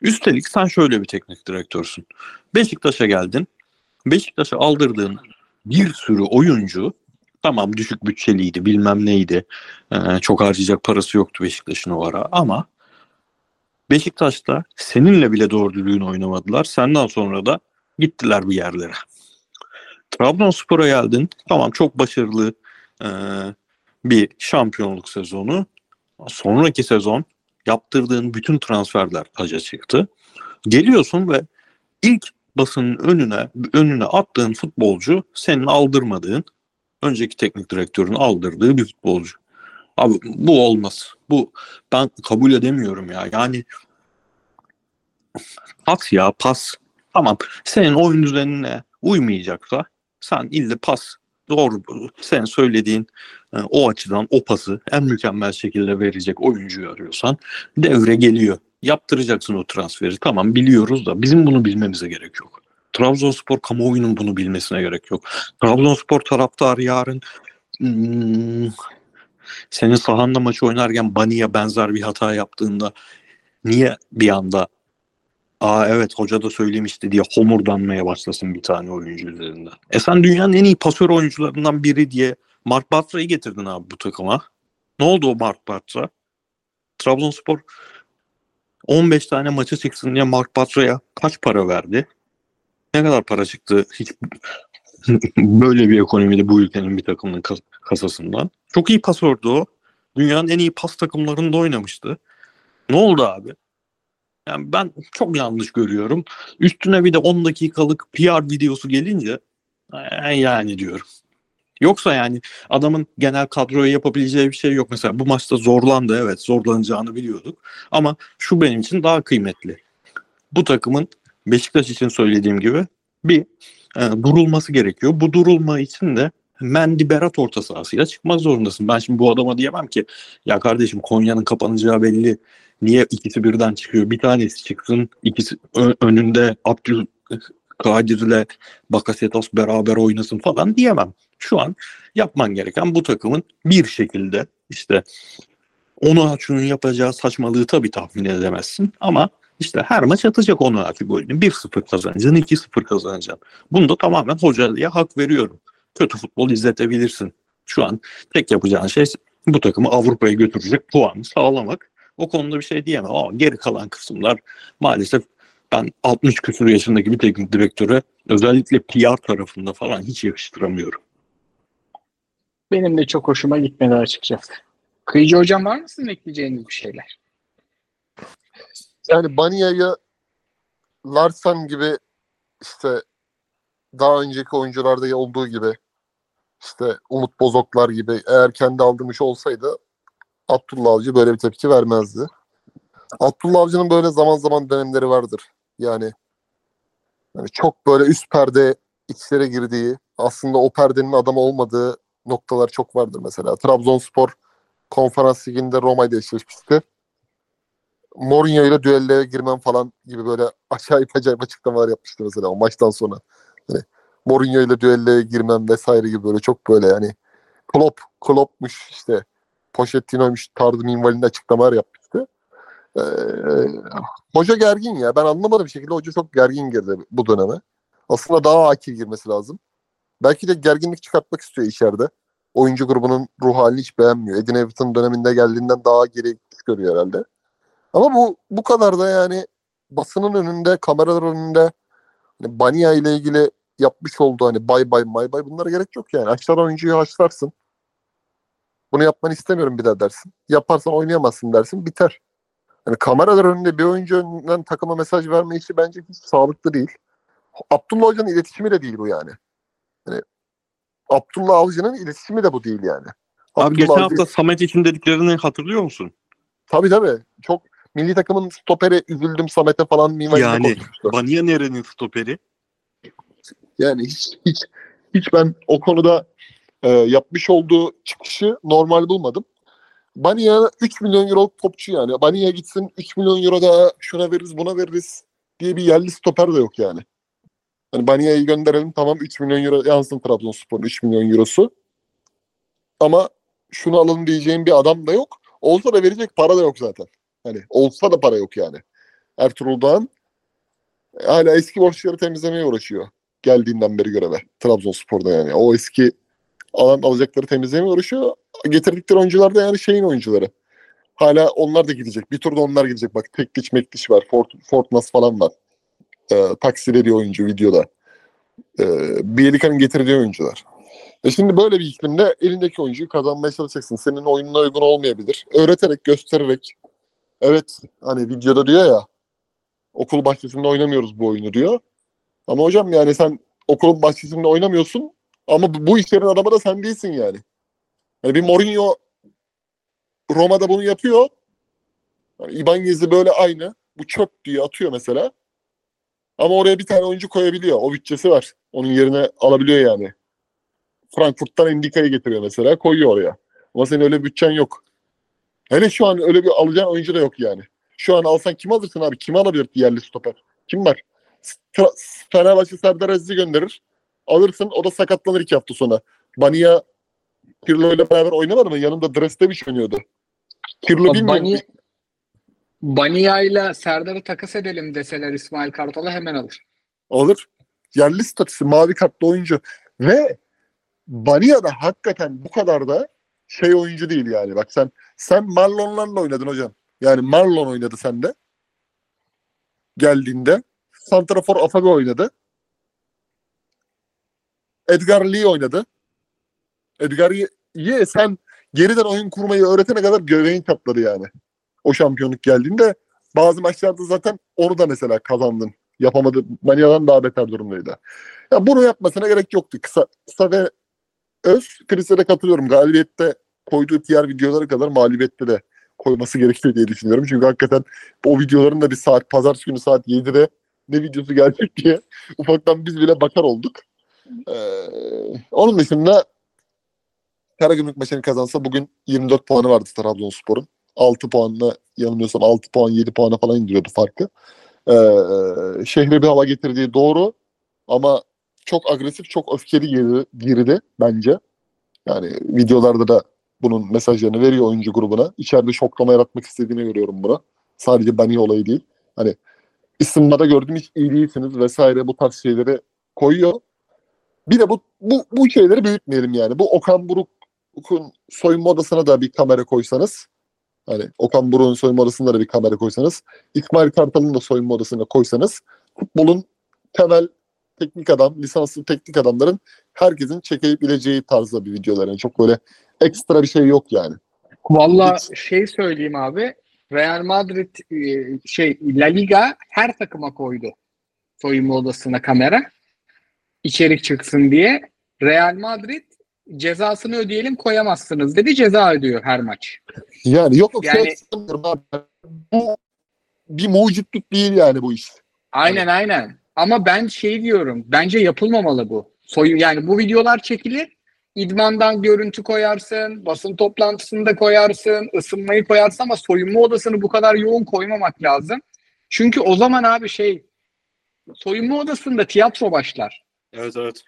Üstelik sen şöyle bir teknik direktörsün. Beşiktaş'a geldin. Beşiktaş'a aldırdığın bir sürü oyuncu tamam düşük bütçeliydi bilmem neydi. Ee, çok harcayacak parası yoktu Beşiktaş'ın o ara ama Beşiktaş'ta seninle bile doğru düzgün oynamadılar. Senden sonra da gittiler bir yerlere. Trabzonspor'a geldin. Tamam çok başarılı e, bir şampiyonluk sezonu. Sonraki sezon yaptırdığın bütün transferler taca çıktı. Geliyorsun ve ilk basının önüne önüne attığın futbolcu senin aldırmadığın önceki teknik direktörün aldırdığı bir futbolcu. Abi bu olmaz. Bu ben kabul edemiyorum ya. Yani pas ya pas. Tamam. Senin oyun düzenine uymayacaksa sen ille pas doğru sen söylediğin e, o açıdan o pası en mükemmel şekilde verecek oyuncuyu arıyorsan devre geliyor. Yaptıracaksın o transferi. Tamam biliyoruz da bizim bunu bilmemize gerek yok. Trabzonspor kamuoyunun bunu bilmesine gerek yok. Trabzonspor taraftarı yarın hmm, senin sahanda maçı oynarken Bani'ye benzer bir hata yaptığında niye bir anda Aa evet hoca da söylemişti diye homurdanmaya başlasın bir tane oyuncu üzerinden. E sen dünyanın en iyi pasör oyuncularından biri diye Mark Bartra'yı getirdin abi bu takıma. Ne oldu o Mark Bartra? Trabzonspor 15 tane maça çıksın diye Mark Bartra'ya kaç para verdi? Ne kadar para çıktı hiç böyle bir ekonomide bu ülkenin bir takımının kas- kasasından. Çok iyi pasördü o. Dünyanın en iyi pas takımlarında oynamıştı. Ne oldu abi? Yani ben çok yanlış görüyorum. Üstüne bir de 10 dakikalık PR videosu gelince "Ee, yani diyorum. Yoksa yani adamın genel kadroya yapabileceği bir şey yok. Mesela bu maçta zorlandı evet zorlanacağını biliyorduk. Ama şu benim için daha kıymetli. Bu takımın Beşiktaş için söylediğim gibi bir e, durulması gerekiyor. Bu durulma için de Mendy Berat orta sahasıyla çıkmak zorundasın. Ben şimdi bu adama diyemem ki ya kardeşim Konya'nın kapanacağı belli. Niye ikisi birden çıkıyor? Bir tanesi çıksın. ikisi önünde Abdülkadir'le Bakasetas beraber oynasın falan diyemem. Şu an yapman gereken bu takımın bir şekilde işte onu açının yapacağı saçmalığı tabii tahmin edemezsin ama işte her maç atacak onu açı golünü. 1-0 kazanacaksın, 2-0 kazanacaksın. Bunda tamamen hocaya hak veriyorum. Kötü futbol izletebilirsin. Şu an tek yapacağın şey bu takımı Avrupa'ya götürecek puanı sağlamak. O konuda bir şey diyemem ama geri kalan kısımlar maalesef ben 60 küsur yaşındaki bir teknik direktöre özellikle PR tarafında falan hiç yakıştıramıyorum. Benim de çok hoşuma gitmedi açıkçası. Kıyıcı hocam var mı sizin ekleyeceğiniz bir şeyler? Yani Banya'yı Larsen gibi işte daha önceki oyuncularda olduğu gibi işte Umut Bozoklar gibi eğer kendi aldırmış olsaydı Abdullah Avcı böyle bir tepki vermezdi. Abdullah Avcı'nın böyle zaman zaman dönemleri vardır. Yani, yani çok böyle üst perde içlere girdiği aslında o perdenin adamı olmadığı noktalar çok vardır mesela. Trabzonspor konferans liginde Roma ile eşleşmişti. Mourinho ile düelloya girmem falan gibi böyle acayip acayip açıklamalar yapmıştı mesela o maçtan sonra. Hani Mourinho ile düelloya girmem vesaire gibi böyle çok böyle yani Klopp, Klopp'muş işte Pochettino'ymuş tarzı minvalinde açıklamalar yapmıştı. Ee, hoca gergin ya. Ben anlamadım bir şekilde hoca çok gergin girdi bu döneme. Aslında daha akil girmesi lazım. Belki de gerginlik çıkartmak istiyor içeride. Oyuncu grubunun ruh halini hiç beğenmiyor. Edin Everton döneminde geldiğinden daha geri görüyor herhalde. Ama bu bu kadar da yani basının önünde, kameralar önünde hani Bania ile ilgili yapmış olduğu hani bay bay may bay bunlara gerek yok yani. Açlar oyuncuyu haşlarsın. Bunu yapmanı istemiyorum bir daha dersin. Yaparsan oynayamazsın dersin biter. Hani kameralar önünde bir oyuncu önünden takıma mesaj verme işi bence hiç sağlıklı değil. Abdullah Hoca'nın iletişimi de değil bu yani. Hani Abdullah Avcı'nın iletişimi de bu değil yani. Abi Abdullah geçen Avcı- hafta Samet için dediklerini hatırlıyor musun? Tabii tabii. Çok milli takımın stoperi üzüldüm Samet'e falan minvalinde Yani. Banya nerenin stoperi? Yani hiç hiç hiç ben o konuda e, yapmış olduğu çıkışı normal bulmadım. Banya 3 milyon euro topçu yani. Banya gitsin 3 milyon euro daha şuna veririz buna veririz diye bir yerli stoper de yok yani. Hani Banya'yı gönderelim tamam 3 milyon euro yansın Trabzonspor'un 3 milyon eurosu. Ama şunu alın diyeceğim bir adam da yok. Olsa da verecek para da yok zaten. Hani olsa da para yok yani. Ertuğrul Doğan hala eski borçları temizlemeye uğraşıyor. Geldiğinden beri göreve. Trabzonspor'da yani. O eski alan alacakları temizlemeye uğraşıyor. Getirdikleri oyuncular da yani şeyin oyuncuları. Hala onlar da gidecek. Bir turda onlar gidecek. Bak Tekliç Mekliç var. Fort, Fortnas falan var. Ee, taksi veriyor oyuncu videoda. Ee, Bielika'nın getirdiği oyuncular. E şimdi böyle bir iklimde elindeki oyuncuyu kazanmaya çalışacaksın. Senin oyununa uygun olmayabilir. Öğreterek, göstererek. Evet hani videoda diyor ya okul bahçesinde oynamıyoruz bu oyunu diyor. Ama hocam yani sen okulun bahçesinde oynamıyorsun ama bu, işlerin adamı da sen değilsin yani. Yani bir Mourinho Roma'da bunu yapıyor. Yani İbanez'i böyle aynı. Bu çöp diye atıyor mesela. Ama oraya bir tane oyuncu koyabiliyor. O bütçesi var. Onun yerine alabiliyor yani. Frankfurt'tan Endika'yı getiriyor mesela. Koyuyor oraya. Ama senin öyle bütçen yok. Hele şu an öyle bir alacağın oyuncu da yok yani. Şu an alsan kim alırsın abi? Kim alabilir yerli stoper? Kim var? Fenerbahçe Serdar Aziz'i gönderir. Alırsın. O da sakatlanır iki hafta sonra. Bania Pirlo ile beraber oynamadı mı? Yanında Drestevic oynuyordu. Pirlo bilmiyorum. Bani, Bania ile Serdar'ı takas edelim deseler İsmail Kartal'a hemen alır. Alır. Yerli statüsü mavi kartlı oyuncu. Ve Bania da hakikaten bu kadar da şey oyuncu değil yani. Bak sen sen Marlon'larla oynadın hocam. Yani Marlon oynadı sende. Geldiğinde. Santrafor Afabe oynadı. Edgar Lee oynadı. Edgar Lee sen geriden oyun kurmayı öğretene kadar göreğin katladı yani. O şampiyonluk geldiğinde bazı maçlarda zaten onu da mesela kazandın. Yapamadı. Mania'dan daha beter durumdaydı. Ya bunu yapmasına gerek yoktu. Kısa, kısa ve öz. Chris'e katılıyorum. Galibiyette koyduğu diğer videolara kadar mağlubiyette de koyması gerekiyor diye düşünüyorum. Çünkü hakikaten o videoların da bir saat, pazartesi günü saat 7'de ne videosu gelecek diye ufaktan biz bile bakar olduk. Ee, onun dışında Karagümrük maçını kazansa bugün 24 puanı vardı Trabzonspor'un. 6 puanla yanılmıyorsam 6 puan 7 puana falan indiriyordu farkı. Ee, şehre bir hava getirdiği doğru ama çok agresif, çok öfkeli girdi, girdi bence. Yani videolarda da bunun mesajlarını veriyor oyuncu grubuna. İçeride şoklama yaratmak istediğini görüyorum buna. Sadece Bani olayı değil. Hani ısınmada gördüm hiç iyi değilsiniz vesaire bu tarz şeyleri koyuyor. Bir de bu, bu, bu şeyleri büyütmeyelim yani. Bu Okan Buruk'un soyunma odasına da bir kamera koysanız Hani Okan Buruk'un soyunma odasında da bir kamera koysanız, İsmail Kartal'ın da soyunma odasına koysanız futbolun temel teknik adam, lisanslı teknik adamların herkesin çekebileceği tarzda bir videolar. Yani çok böyle ekstra bir şey yok yani. Valla şey söyleyeyim abi. Real Madrid e, şey La Liga her takıma koydu soyunma odasına kamera. İçerik çıksın diye. Real Madrid cezasını ödeyelim koyamazsınız dedi. Ceza ödüyor her maç. Yani yok yok Yani- şey. Bu bir mucitluk değil yani bu iş. Aynen aynen. Ama ben şey diyorum. Bence yapılmamalı bu. Soyu yani bu videolar çekilir. İdmandan görüntü koyarsın, basın toplantısında koyarsın, ısınmayı koyarsın ama soyunma odasını bu kadar yoğun koymamak lazım. Çünkü o zaman abi şey soyunma odasında tiyatro başlar. Evet evet.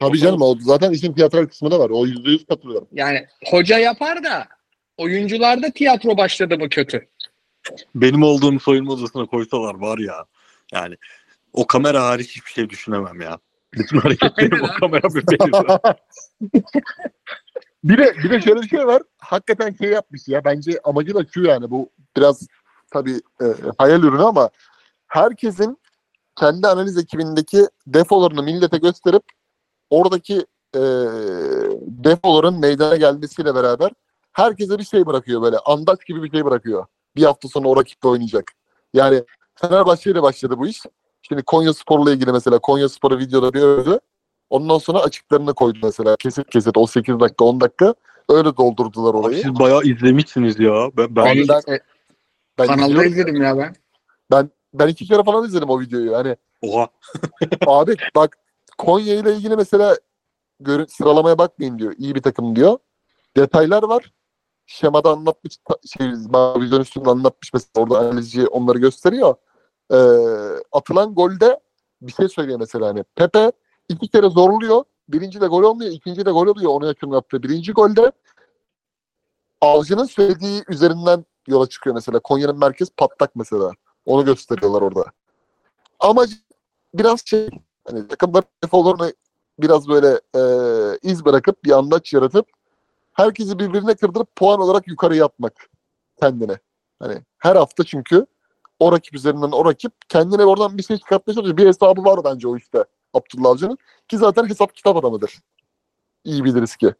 Tabii canım o zaten işin tiyatral kısmı da var. O yüzde yüz katılıyorum. Yani hoca yapar da oyuncularda tiyatro başladı mı kötü. Benim olduğum soyunma odasına koysalar var ya. Yani o kamera hariç hiçbir şey düşünemem ya. Bütün hareketlerim o kamera bir bir de bir de şöyle bir şey var. Hakikaten şey yapmış ya. Bence amacı da şu yani bu biraz tabii e, hayal ürünü ama herkesin kendi analiz ekibindeki defolarını millete gösterip oradaki e, defoların meydana gelmesiyle beraber herkese bir şey bırakıyor böyle. Andaç gibi bir şey bırakıyor. Bir hafta sonra o rakiple oynayacak. Yani Fenerbahçe ile başladı bu iş. Şimdi Konya Spor'la ilgili mesela Konya Spor'u videoda bir övdü. Ondan sonra açıklarını koydu mesela. Kesit kesit o 8 dakika 10 dakika öyle doldurdular Abi orayı. siz bayağı izlemişsiniz ya. Ben, ben Abi ben Ben kanalda izledim ya ben. Ben ben iki kere falan izledim o videoyu. Hani Oha. abi bak Konya ile ilgili mesela görün, sıralamaya bakmayın diyor. İyi bir takım diyor. Detaylar var. Şemada anlatmış şey vizyon üstünde anlatmış mesela orada analizci onları gösteriyor. Ee, atılan golde bir şey söylüyor mesela hani Pepe iki kere zorluyor. Birinci de gol olmuyor, ikinci de gol oluyor. Onu yakın yaptığı birinci golde Avcı'nın söylediği üzerinden yola çıkıyor mesela. Konya'nın merkez patlak mesela. Onu gösteriyorlar orada. Amacı biraz şey hani takımların defolarını biraz böyle e, iz bırakıp bir andaç yaratıp herkesi birbirine kırdırıp puan olarak yukarı yapmak kendine. Hani her hafta çünkü o rakip üzerinden o rakip kendine oradan bir şey çıkartmaya çalışıyor. Bir hesabı var bence o işte Abdullah Avcı'nın. Ki zaten hesap kitap adamıdır. İyi biliriz ki.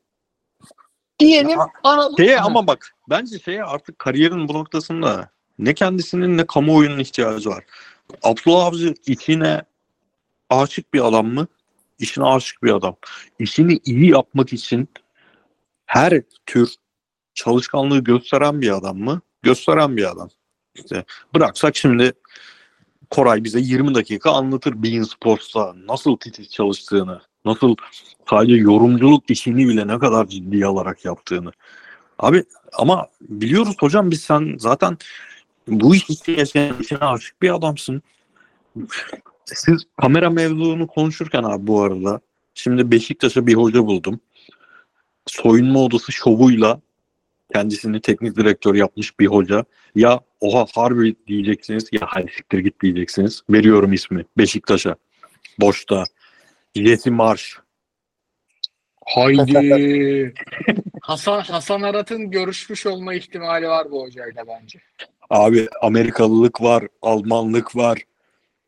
Diyelim. Şeye ama bak bence şeye artık kariyerin bu noktasında ne kendisinin ne kamuoyunun ihtiyacı var. Abdullah Avcı içine aşık bir adam mı? İşine aşık bir adam. İşini iyi yapmak için her tür çalışkanlığı gösteren bir adam mı? Gösteren bir adam. İşte bıraksak şimdi Koray bize 20 dakika anlatır Bein Sports'ta nasıl titiz çalıştığını, nasıl sadece yorumculuk işini bile ne kadar ciddiye alarak yaptığını. Abi ama biliyoruz hocam biz sen zaten bu iş için yaşayan işine aşık bir adamsın. Siz kamera mevzunu konuşurken abi bu arada şimdi Beşiktaş'a bir hoca buldum. Soyunma odası şovuyla kendisini teknik direktör yapmış bir hoca. Ya oha harbi diyeceksiniz ya hadi siktir git diyeceksiniz. Veriyorum ismi Beşiktaş'a. Boşta. Jesse Marş. Haydi. Hasan Hasan Arat'ın görüşmüş olma ihtimali var bu hocayla bence. Abi Amerikalılık var, Almanlık var.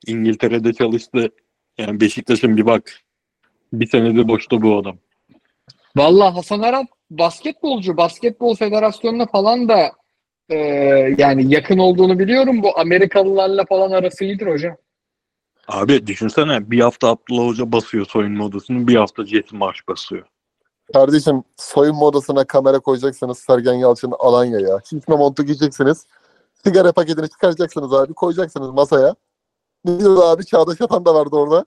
İngiltere'de çalıştı. Yani Beşiktaş'ın bir bak. Bir senedir boşta bu adam. Vallahi Hasan Arat basketbolcu. Basketbol Federasyonu'na falan da e, yani yakın olduğunu biliyorum. Bu Amerikalılarla falan arası iyidir hocam. Abi düşünsene bir hafta Abdullah Hoca basıyor soyunma odasını bir hafta Jesse Marş basıyor. Kardeşim soyunma odasına kamera koyacaksanız Sergen Yalçın Alanya'ya. Şişme montu giyeceksiniz. Sigara paketini çıkaracaksınız abi. Koyacaksınız masaya. Ne diyor abi? Çağdaş Atan da vardı orada.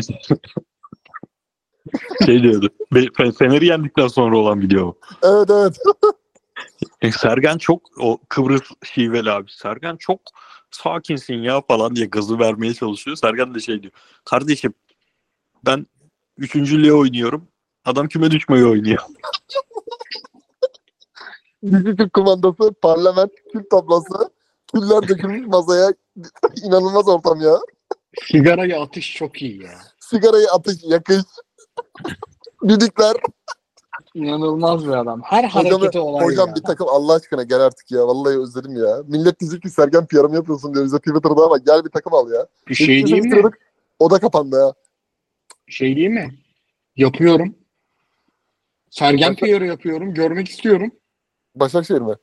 Şey diyordu. Fe- Fener'i yendikten sonra olan video. bu. Evet evet. E, Sergen çok o Kıbrıs şiveli abi. Sergen çok sakinsin ya falan diye gazı vermeye çalışıyor. Sergen de şey diyor. Kardeşim ben üçüncülüğe oynuyorum. Adam küme düşmeyi oynuyor. Dizi Türk kumandası, parlament, kül tablası. Küller dökülmüş masaya. İnanılmaz ortam ya. Sigarayı atış çok iyi ya. Sigarayı atış, yakış. Düdükler. İnanılmaz bir adam. Her Hocam, hareketi olay hocam ya. bir takım Allah aşkına gel artık ya. Vallahi özledim ya. Millet diyecek ki Sergen PR'ımı yapıyorsun diyor bize Twitter'da ama gel bir takım al ya. Bir şey Beşiktaş'ı diyeyim mi? bitirdik, O da kapandı ya. Bir şey diyeyim mi? Yapıyorum. Sergen PR'ı yapıyorum. Görmek istiyorum. Başakşehir mi?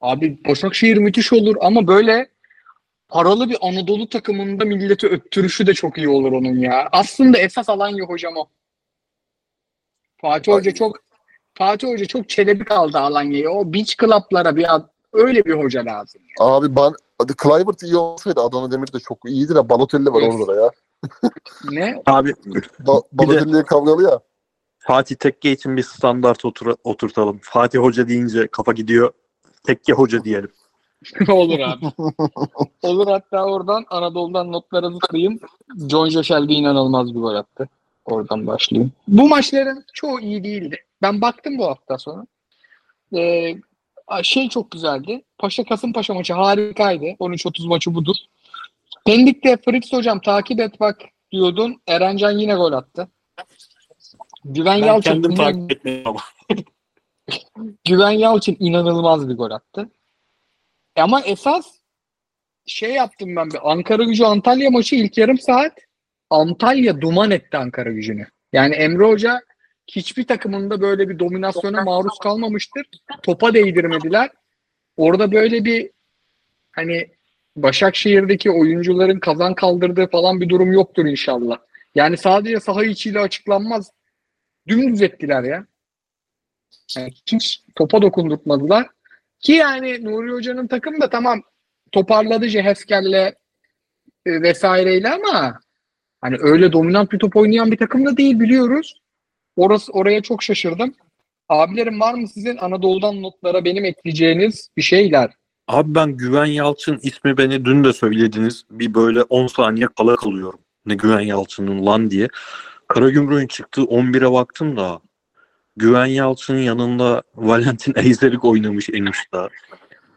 Abi Başakşehir müthiş olur ama böyle paralı bir Anadolu takımında milleti öttürüşü de çok iyi olur onun ya. Aslında esas Alanya hocam o. Fatih Ay. Hoca çok Fatih Hoca çok çelebi kaldı Alanya'ya. O beach club'lara bir ad- öyle bir hoca lazım. Abi ben Hadi Kluivert iyi olsaydı Adana Demir de çok iyiydi de Balotelli var Evet. orada da ya. Ne? Abi Ba- Balotelli'ye kavgalı ya. Fatih Tekke için bir standart otur oturtalım. Fatih Hoca deyince kafa gidiyor. Tekke Hoca diyelim. Olur abi. Olur hatta oradan Anadolu'dan notları zıplayayım. John Josel'de inanılmaz bir gol attı. Oradan başlayayım. Bu maçların çoğu iyi değildi. Ben baktım bu hafta sonra. Ee, şey çok güzeldi. Paşa Kasımpaşa maçı harikaydı. 13-30 maçı budur. Pendik'te Fritz hocam takip et bak diyordun. Erencan yine gol attı. Güven Ben Yalçın kendim inan- takip etmedim ama. Güven Yalçın inanılmaz bir gol attı. E ama esas şey yaptım ben bir Ankara gücü Antalya maçı ilk yarım saat Antalya duman etti Ankara gücünü. Yani Emre Hoca hiçbir takımında böyle bir dominasyona maruz kalmamıştır. Topa değdirmediler. Orada böyle bir hani Başakşehir'deki oyuncuların kazan kaldırdığı falan bir durum yoktur inşallah. Yani sadece saha içiyle açıklanmaz. Dümdüz ettiler ya. Yani hiç topa dokundurtmadılar. Ki yani Nuri Hoca'nın takım da tamam toparladı Ceheskel'le e, vesaireyle ama hani öyle dominant bir top oynayan bir takım da değil biliyoruz. Orası oraya çok şaşırdım. Abilerim var mı sizin Anadolu'dan notlara benim ekleyeceğiniz bir şeyler? Abi ben Güven Yalçın ismi beni dün de söylediniz. Bir böyle 10 saniye kala kalıyorum. Ne Güven Yalçın'ın lan diye. Karagümrük'ün çıktığı 11'e baktım da Güven Yalçın'ın yanında Valentin Eyzelik oynamış en uçta.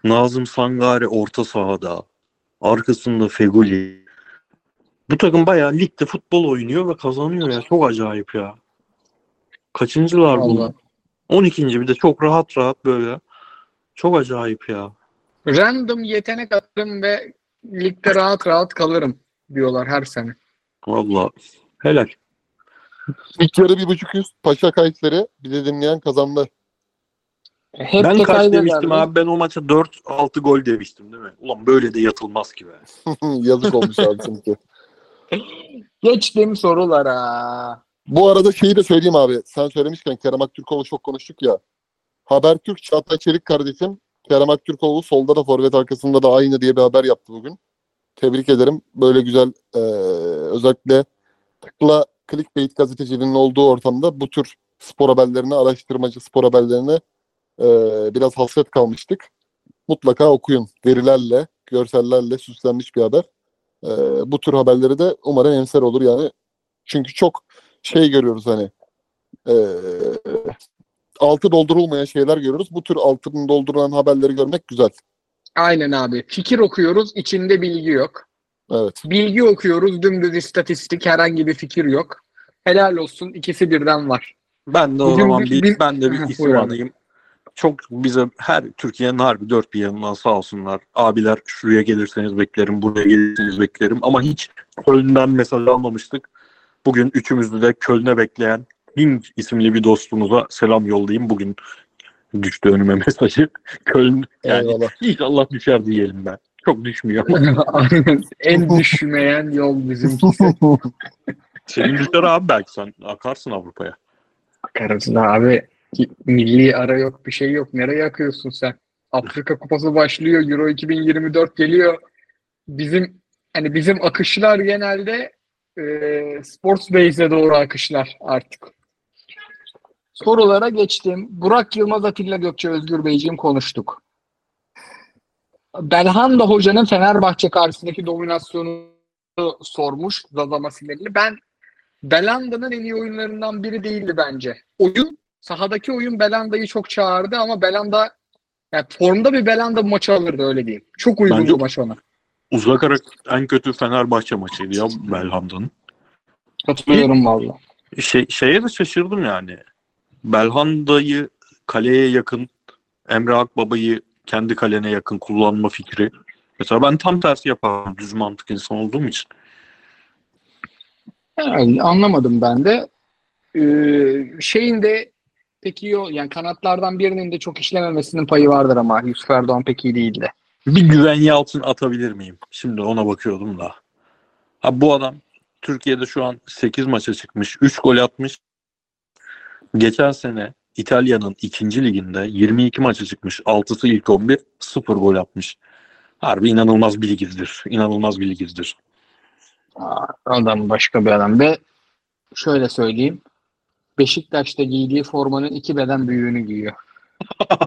Nazım Sangare orta sahada. Arkasında Feguli. Bu takım bayağı ligde futbol oynuyor ve kazanıyor ya. Çok acayip ya. Kaçıncılar bu? Vallahi. 12. bir de çok rahat rahat böyle. Çok acayip ya. Random yetenek atarım ve ligde rahat rahat kalırım diyorlar her sene. Vallahi helal. İlk yarı bir buçuk üst Paşa kayıtları bizi dinleyen kazandı. Hep ben de kaç demiştim abi? Ben o maça 4-6 gol demiştim değil mi? Ulan böyle de yatılmaz ki be. Yazık olmuş abi çünkü. Geçtim sorulara. Bu arada şeyi de söyleyeyim abi. Sen söylemişken Kerem Aktürkoğlu çok konuştuk ya. Habertürk Çağatay Çelik kardeşim Kerem Aktürkoğlu solda da forvet arkasında da aynı diye bir haber yaptı bugün. Tebrik ederim. Böyle güzel e, özellikle tıkla clickbait gazeteciliğinin olduğu ortamda bu tür spor haberlerini, araştırmacı spor haberlerini e, biraz hasret kalmıştık. Mutlaka okuyun. Verilerle, görsellerle süslenmiş bir haber. E, bu tür haberleri de umarım emser olur yani. Çünkü çok şey görüyoruz hani e, altı doldurulmayan şeyler görüyoruz. Bu tür altını doldurulan haberleri görmek güzel. Aynen abi. Fikir okuyoruz, içinde bilgi yok. Evet. Bilgi okuyoruz, dümdüz istatistik, herhangi bir fikir yok. Helal olsun, ikisi birden var. Ben de o Bugün zaman bir- bir, ben de bir isim anayım. Çok bize her Türkiye'nin harbi dört bir yanından sağ olsunlar. Abiler şuraya gelirseniz beklerim, buraya gelirseniz beklerim. Ama hiç Köln'den mesaj almamıştık. Bugün üçümüzü de Köln'e bekleyen Hing isimli bir dostumuza selam yollayayım. Bugün düştü önüme mesajı. Köln yani Eyvallah. inşallah düşer diyelim ben. Çok düşmüyor. En düşmeyen yol bizimkisi. Senin düşer abi belki sen akarsın Avrupa'ya. Bakarız da abi. Milli ara yok, bir şey yok. Nereye akıyorsun sen? Afrika Kupası başlıyor, Euro 2024 geliyor. Bizim hani bizim akışlar genelde e, Sports Base'e doğru akışlar artık. Sorulara geçtim. Burak Yılmaz, Atilla Gökçe, Özgür Beyciğim konuştuk. Belhanda Hoca'nın Fenerbahçe karşısındaki dominasyonu sormuş Zaza Masinelli. Ben Belanda'nın en iyi oyunlarından biri değildi bence. Oyun, sahadaki oyun Belanda'yı çok çağırdı ama Belanda yani formda bir Belanda bu maçı alırdı öyle diyeyim. Çok uygun Bence- bu maç ona. Uzak ara en kötü Fenerbahçe maçıydı ya Belhanda'nın. Katılıyorum valla. Şey, şeye de şaşırdım yani. Belhanda'yı kaleye yakın, Emre Akbaba'yı kendi kalene yakın kullanma fikri. Mesela ben tam tersi yaparım düz mantık insan olduğum için. Yani anlamadım ben de. Ee, şeyin de pek iyi o yani kanatlardan birinin de çok işlememesinin payı vardır ama Yusuf Erdoğan pek iyi değildi. Bir güvenli altın atabilir miyim? Şimdi ona bakıyordum da. Ha, bu adam Türkiye'de şu an 8 maça çıkmış. 3 gol atmış. Geçen sene İtalya'nın ikinci liginde 22 maça çıkmış. 6'sı ilk 11. 0 gol atmış. Harbi inanılmaz bir ligizdir. İnanılmaz bir ligizdir. Adam başka bir adam ve şöyle söyleyeyim. Beşiktaş'ta giydiği formanın iki beden büyüğünü giyiyor.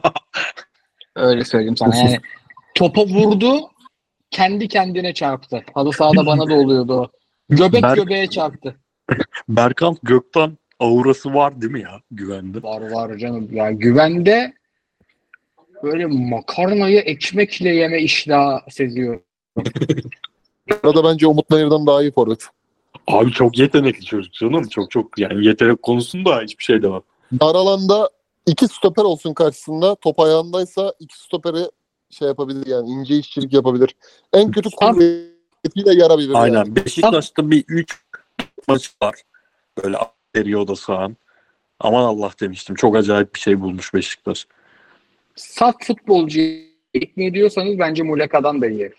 Öyle söyleyeyim sana. Yani topa vurdu, kendi kendine çarptı. Halı sahada bana da oluyordu o. Göbek Berk- göbeğe çarptı. Berkant Gökten aurası var değil mi ya güvende? Var var canım. Ya güvende böyle makarnayı ekmekle yeme iştahı seziyor. Arada bence Umut Nayır'dan daha iyi forvet. Abi çok yetenekli çocuk canım. Çok çok yani yetenek konusunda hiçbir şey demem. Dar alanda iki stoper olsun karşısında. Top ayağındaysa iki stoperi şey yapabilir yani ince işçilik yapabilir. En kötü kuvvetiyle yarabilir. Yani. Aynen. Beşiktaş'ta bir 3 maç var. Böyle periyoda sağan. Aman Allah demiştim. Çok acayip bir şey bulmuş Beşiktaş. Saf futbolcuyu ikna ediyorsanız bence Muleka'dan da iyi.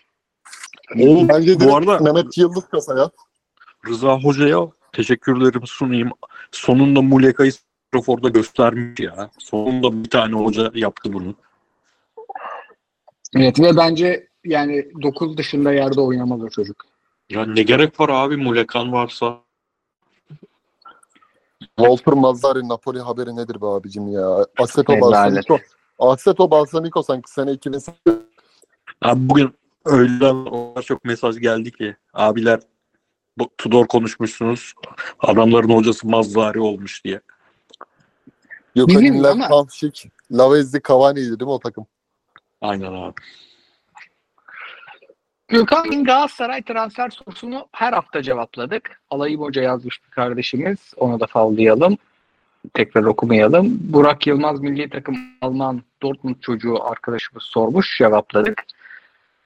Oğlum, Bence bu arada Mehmet Yıldız kasaya. Rıza Hoca'ya teşekkürlerimi sunayım. Sonunda Muleka'yı Trafor'da göstermiş ya. Sonunda bir tane hoca yaptı bunu. Evet ve bence yani 9 dışında yerde oynamaz o çocuk. Ya ne gerek var abi Mulekan varsa? Walter Mazzari Napoli haberi nedir be abicim ya? Rezalet. Balsamico. Asseto Balsamico sanki sene 2008. Abi bugün öğleden o kadar çok mesaj geldi ki abiler bu Tudor konuşmuşsunuz. Adamların hocası Mazzari olmuş diye. Bizim İnler, ama- Hamşik, Lavezzi, Cavani'ydi değil mi o takım? Aynen abi. Gökhan'ın Galatasaray transfer sorusunu her hafta cevapladık. Alayım Hoca yazmış bir kardeşimiz. Onu da favlayalım. Tekrar okumayalım. Burak Yılmaz milli takım Alman Dortmund çocuğu arkadaşımız sormuş. Cevapladık.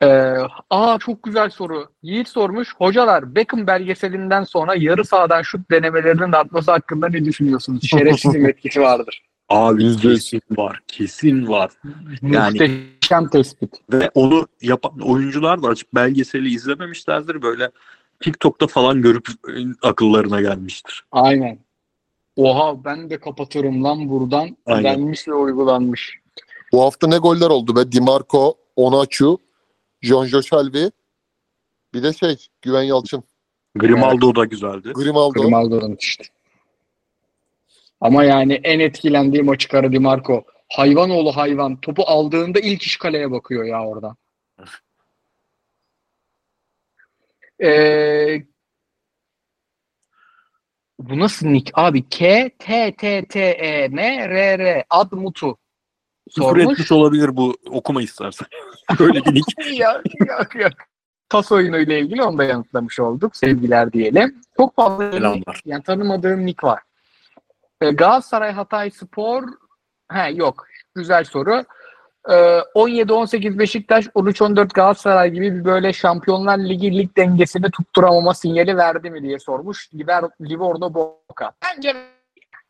Ee, aa çok güzel soru. Yiğit sormuş. Hocalar Beckham belgeselinden sonra yarı sahadan şut denemelerinin artması hakkında ne düşünüyorsunuz? Şerefsizin etkisi vardır. Abi Yüzde yüz. kesin var. Kesin var. Yani- Muhteşem tespit. Ve onu yapan oyuncular da açıp belgeseli izlememişlerdir. Böyle TikTok'ta falan görüp e, akıllarına gelmiştir. Aynen. Oha ben de kapatırım lan buradan. Aynen. Denmiş ve uygulanmış. Bu hafta ne goller oldu be? Di Marco, Onaçu, John Joşalvi. Bir de şey Güven Yalçın. Grimaldo da güzeldi. Grimaldo. Grimaldo'nun işte. Ama yani en etkilendiğim açık ara Di Marco. Hayvan oğlu hayvan. Topu aldığında ilk iş kaleye bakıyor ya orada. Ee, bu nasıl nick? Abi K T T T E M R R Admutu Küfür sormuş. etmiş olabilir bu okuma istersen. Böyle bir nick. ya, yok yok. Tas oyunuyla ilgili onu da yanıtlamış olduk. Sevgiler diyelim. Çok fazla Selamlar. yani tanımadığım nick var. Ee, Galatasaray Hatay Spor he yok. Güzel soru. Ee, 17-18 Beşiktaş, 13-14 Galatasaray gibi bir böyle Şampiyonlar Ligi lig dengesini tutturamama sinyali verdi mi diye sormuş. Liver, Livorno Boca. Bence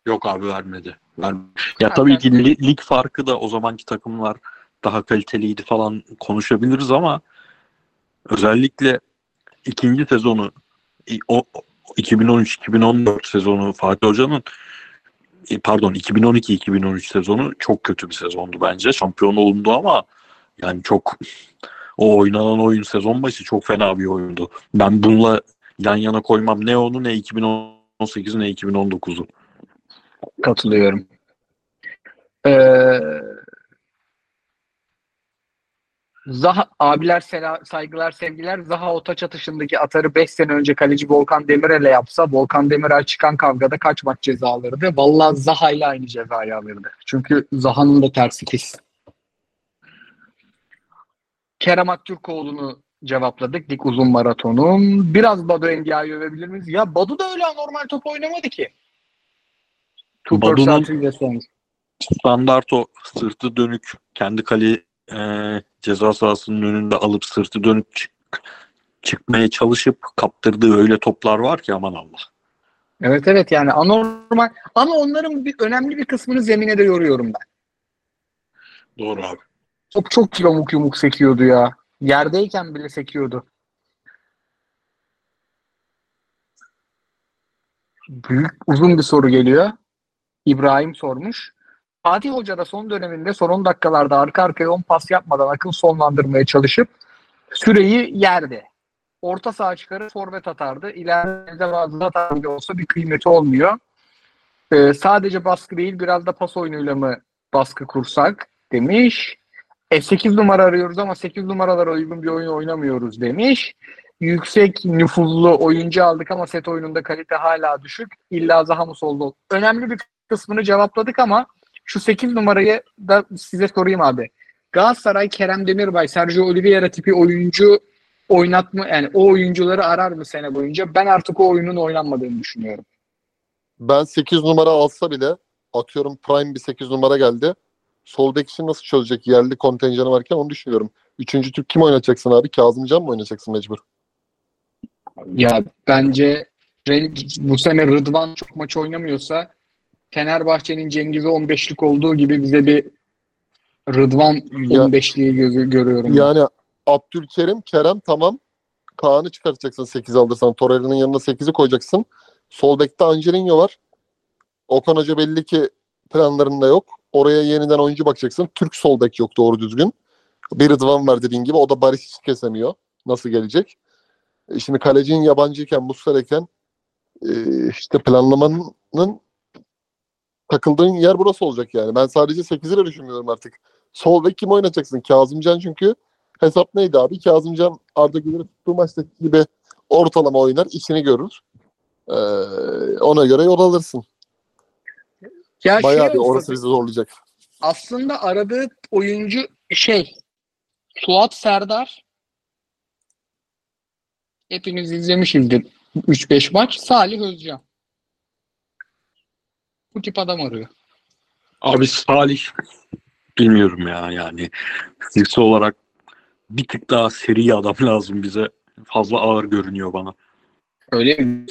Yok abi vermedi. vermedi. Ya tabii ki li- lig farkı da o zamanki takımlar daha kaliteliydi falan konuşabiliriz ama özellikle ikinci sezonu o 2013-2014 sezonu Fatih Hoca'nın e, pardon 2012-2013 sezonu çok kötü bir sezondu bence. Şampiyon olundu ama yani çok o oynanan oyun sezon başı çok fena bir oyundu. Ben bununla yan yana koymam ne onu ne 2018'i ne 2019'u. Katılıyorum. Ee, Zaha abiler sela, saygılar sevgiler Zaha o taç atışındaki atarı 5 sene önce kaleci Volkan Demirel'e yapsa Volkan Demirel çıkan kavgada kaç maç ceza alırdı? Vallahi Zaha ile aynı cezayı alırdı. Çünkü Zaha'nın da tersi kes. Kerem Aktürkoğlu'nu cevapladık. Dik uzun maratonum. Biraz Badu Endia'yı övebilir miyiz? Ya Badu da öyle anormal top oynamadı ki. Badu'nun- standart o sırtı dönük kendi kale e, ceza sahasının önünde alıp sırtı dönük çık- çıkmaya çalışıp kaptırdığı öyle toplar var ki aman Allah. Evet evet yani anormal ama onların bir önemli bir kısmını zemine de yoruyorum ben. Doğru abi. Top çok yamuk yumuk sekiyordu ya. Yerdeyken bile sekiyordu. Büyük uzun bir soru geliyor. İbrahim sormuş. Fatih Hoca da son döneminde son 10 dakikalarda arka arkaya 10 pas yapmadan akıl sonlandırmaya çalışıp süreyi yerdi. Orta saha çıkarır forvet atardı. İleride bazı hata bile olsa bir kıymeti olmuyor. Ee, sadece baskı değil biraz da pas oyunuyla mı baskı kursak demiş. E 8 numara arıyoruz ama 8 numaralara uygun bir oyun oynamıyoruz demiş. Yüksek nüfuzlu oyuncu aldık ama set oyununda kalite hala düşük. İlla Zaha mı solda? Önemli bir kısmını cevapladık ama şu 8 numarayı da size sorayım abi. Galatasaray Kerem Demirbay, Sergio Oliveira tipi oyuncu oynatma yani o oyuncuları arar mı sene boyunca? Ben artık o oyunun oynanmadığını düşünüyorum. Ben 8 numara alsa bile atıyorum prime bir 8 numara geldi. Sol bek için nasıl çözecek yerli kontenjanı varken onu düşünüyorum. Üçüncü Türk kim oynatacaksın abi? Kazımcan mı oynayacaksın mecbur? Ya bence bu sene Rıdvan çok maç oynamıyorsa Fenerbahçe'nin Cengiz'e 15'lik olduğu gibi bize bir Rıdvan Ya- 15'liği gözü görüyorum. Yani Abdülkerim, Kerem tamam. Kaan'ı çıkartacaksın 8 alırsan. Torreira'nın yanına 8'i koyacaksın. Sol bekte Angelino var. Okan Hoca belli ki planlarında yok. Oraya yeniden oyuncu bakacaksın. Türk sol bek yok doğru düzgün. Bir Rıdvan var dediğin gibi. O da Barış hiç kesemiyor. Nasıl gelecek? E şimdi kalecinin yabancıyken, Muslera'yken e, işte planlamanın takıldığın yer burası olacak yani. Ben sadece 8'i de düşünmüyorum artık. Sol bek kim oynatacaksın? Kazımcan çünkü hesap neydi abi? Kazımcan Arda Güler'i tuttuğu maçtaki gibi ortalama oynar, işini görür. Ee, ona göre yol alırsın. ya Bayağı şey bir olsa- orası bizi zorlayacak. aslında aradığı oyuncu şey Suat Serdar hepiniz izlemişizdir 3-5 maç. Salih Özcan. Bu tip adam arıyor. Abi Salih bilmiyorum ya yani fiziksel olarak bir tık daha seri adam lazım bize. Fazla ağır görünüyor bana. Öyle mi?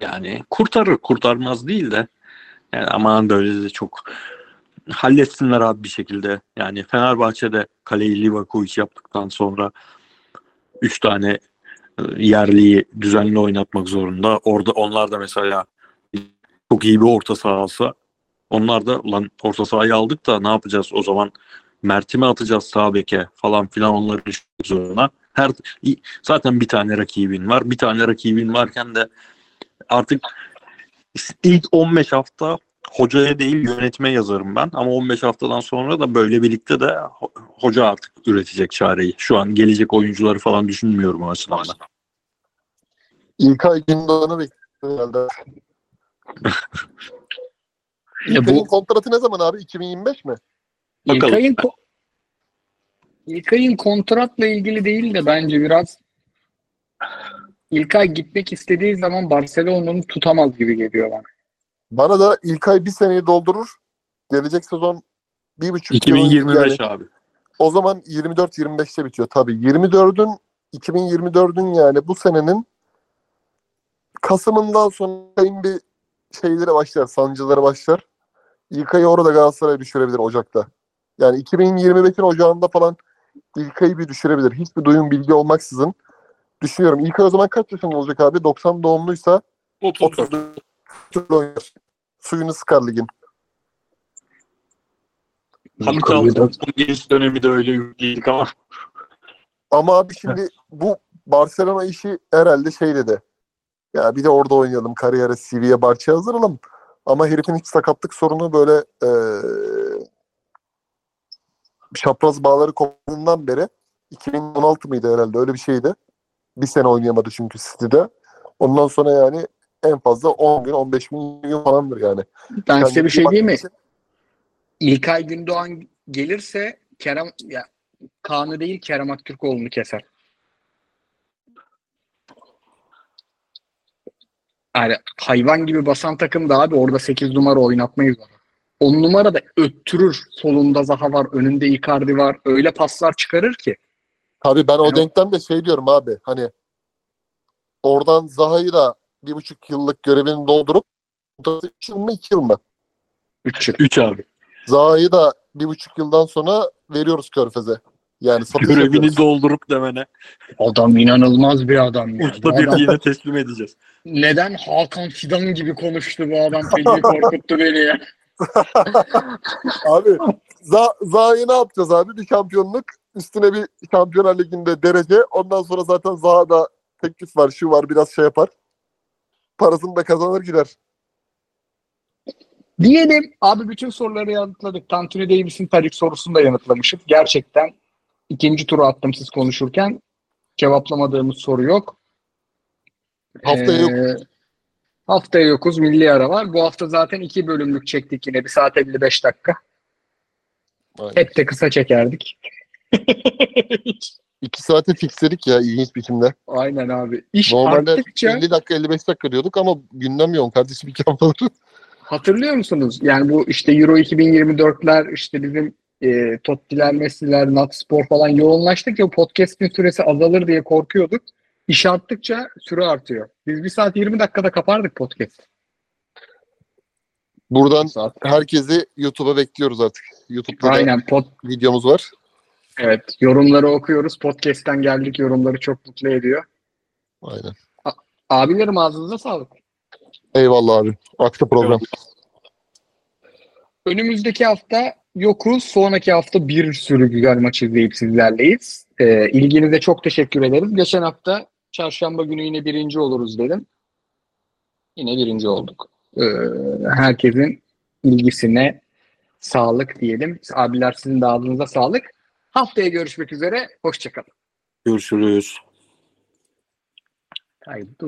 Yani kurtarır kurtarmaz değil de yani aman böyle de çok halletsinler abi bir şekilde. Yani Fenerbahçe'de kaleyi Livakovic yaptıktan sonra 3 tane e, yerliyi düzenli oynatmak zorunda. Orada onlar da mesela çok iyi bir orta sahası. Onlar da lan orta sahayı aldık da ne yapacağız o zaman Mert'i mi atacağız sağ beke falan filan onları düşünmek. Her zaten bir tane rakibin var. Bir tane rakibin varken de artık ilk 15 hafta hocaya değil yönetme yazarım ben. Ama 15 haftadan sonra da böyle birlikte de ho- hoca artık üretecek çareyi. Şu an gelecek oyuncuları falan düşünmüyorum o açıdan da. İlkay Gündoğan'ı bekliyor herhalde. Ya İlkay'ın bu kontratı ne zaman abi? 2025 mi? Bakalım. İlkay'ın ko- İlkay'ın kontratla ilgili değil de bence biraz İlkay gitmek istediği zaman Barcelona'nın tutamaz gibi geliyor bana. Bana da İlkay bir seneyi doldurur. Gelecek sezon bir buçuk yıl 2025 yani abi. o zaman 24-25'te bitiyor tabii. 24'ün 2024'ün yani bu senenin Kasım'ından sonra İlkay'ın bir şeyleri başlar, sancıları başlar. İlkay'ı orada Galatasaray düşürebilir Ocak'ta. Yani 2025'in Ocağında falan İlkay'ı bir düşürebilir. Hiçbir duyum bilgi olmaksızın düşünüyorum. İlkay o zaman kaç yaşında olacak abi? 90 doğumluysa 34. 30 oynar. Suyunu sıkar ligin. Hamit Altıntop'un genç dönemi de öyle yükleydik ama Ama abi şimdi bu Barcelona işi herhalde şey dedi. Ya bir de orada oynayalım. Kariyere CV'ye Barça hazırlayalım. Ama herifin hiç sakatlık sorunu böyle eee çapraz bağları koptuğundan beri 2016 mıydı herhalde öyle bir şeydi. Bir sene oynayamadı çünkü City'de. Ondan sonra yani en fazla 10 gün 15 gün falandır yani. Ben size bir şey diyeyim mi? için- İlkay Gündoğan gelirse Kerem ya Kaan'ı değil Kerem Aktürkoğlu'nu keser. Yani hayvan gibi basan takım da abi orada 8 numara oynatmayız onu. 10 numara da öttürür. Solunda Zaha var, önünde Icardi var. Öyle paslar çıkarır ki. Tabii ben o Yani o- denklemde şey diyorum abi hani oradan Zaha'yı da bir buçuk yıllık görevini doldurup 3 yıl mı 2 yıl mı? 3 yıl. 3 abi. Zaha'yı da bir buçuk yıldan sonra veriyoruz Körfez'e. Yani Görevini yapıyoruz. doldurup demene. Adam inanılmaz bir adam ya. Usta Bu bir adam- yine teslim edeceğiz. neden Hakan Fidan gibi konuştu bu adam? Feci korkuttu beni ya. Abi Za Zaha'yı ne yapacağız abi? Bir şampiyonluk üstüne bir Şampiyonlar Ligi'nde derece. Ondan sonra zaten Zaha'da teklif var, şu var biraz şey yapar. Parasını da kazanır gider. Diyelim abi bütün soruları yanıtladık. Tantuni Davis'in Tadic sorusunu da yanıtlamışız. Gerçekten ikinci turu attım siz konuşurken. Cevaplamadığımız soru yok. Haftaya yok. Ee, Haftaya yokuz. Milli ara var. Bu hafta zaten iki bölümlük çektik yine. Bir saat 55 dakika. Aynen. Hep de kısa çekerdik. İki saate fixledik ya ilginç biçimde. Aynen abi. İş Normalde arttıkça 50 dakika 55 dakika diyorduk ama gündem yoğun kardeşim iki haftadır. hatırlıyor musunuz? Yani bu işte Euro 2024'ler işte bizim e, Tottiler, Messi'ler, Natspor falan yoğunlaştıkça bu podcast'in süresi azalır diye korkuyorduk. İş arttıkça süre artıyor. Biz bir saat 20 dakikada kapardık podcast. Buradan Saat. herkesi YouTube'a bekliyoruz artık. YouTube'da da Aynen. Pod, videomuz var. evet. Yorumları okuyoruz. Podcast'ten geldik. Yorumları çok mutlu ediyor. Aynen. Abilerim ağzınıza sağlık. Eyvallah abi. Aktı program. Önümüzdeki hafta yokuz. Sonraki hafta bir sürü güzel maç izleyip sizlerleyiz. Ee, ilginize çok teşekkür ederiz. Geçen hafta çarşamba günü yine birinci oluruz dedim. Yine birinci olduk. Ee, herkesin ilgisine sağlık diyelim. Abiler sizin de ağzınıza sağlık. Haftaya görüşmek üzere. Hoşçakalın. Görüşürüz. Haydi.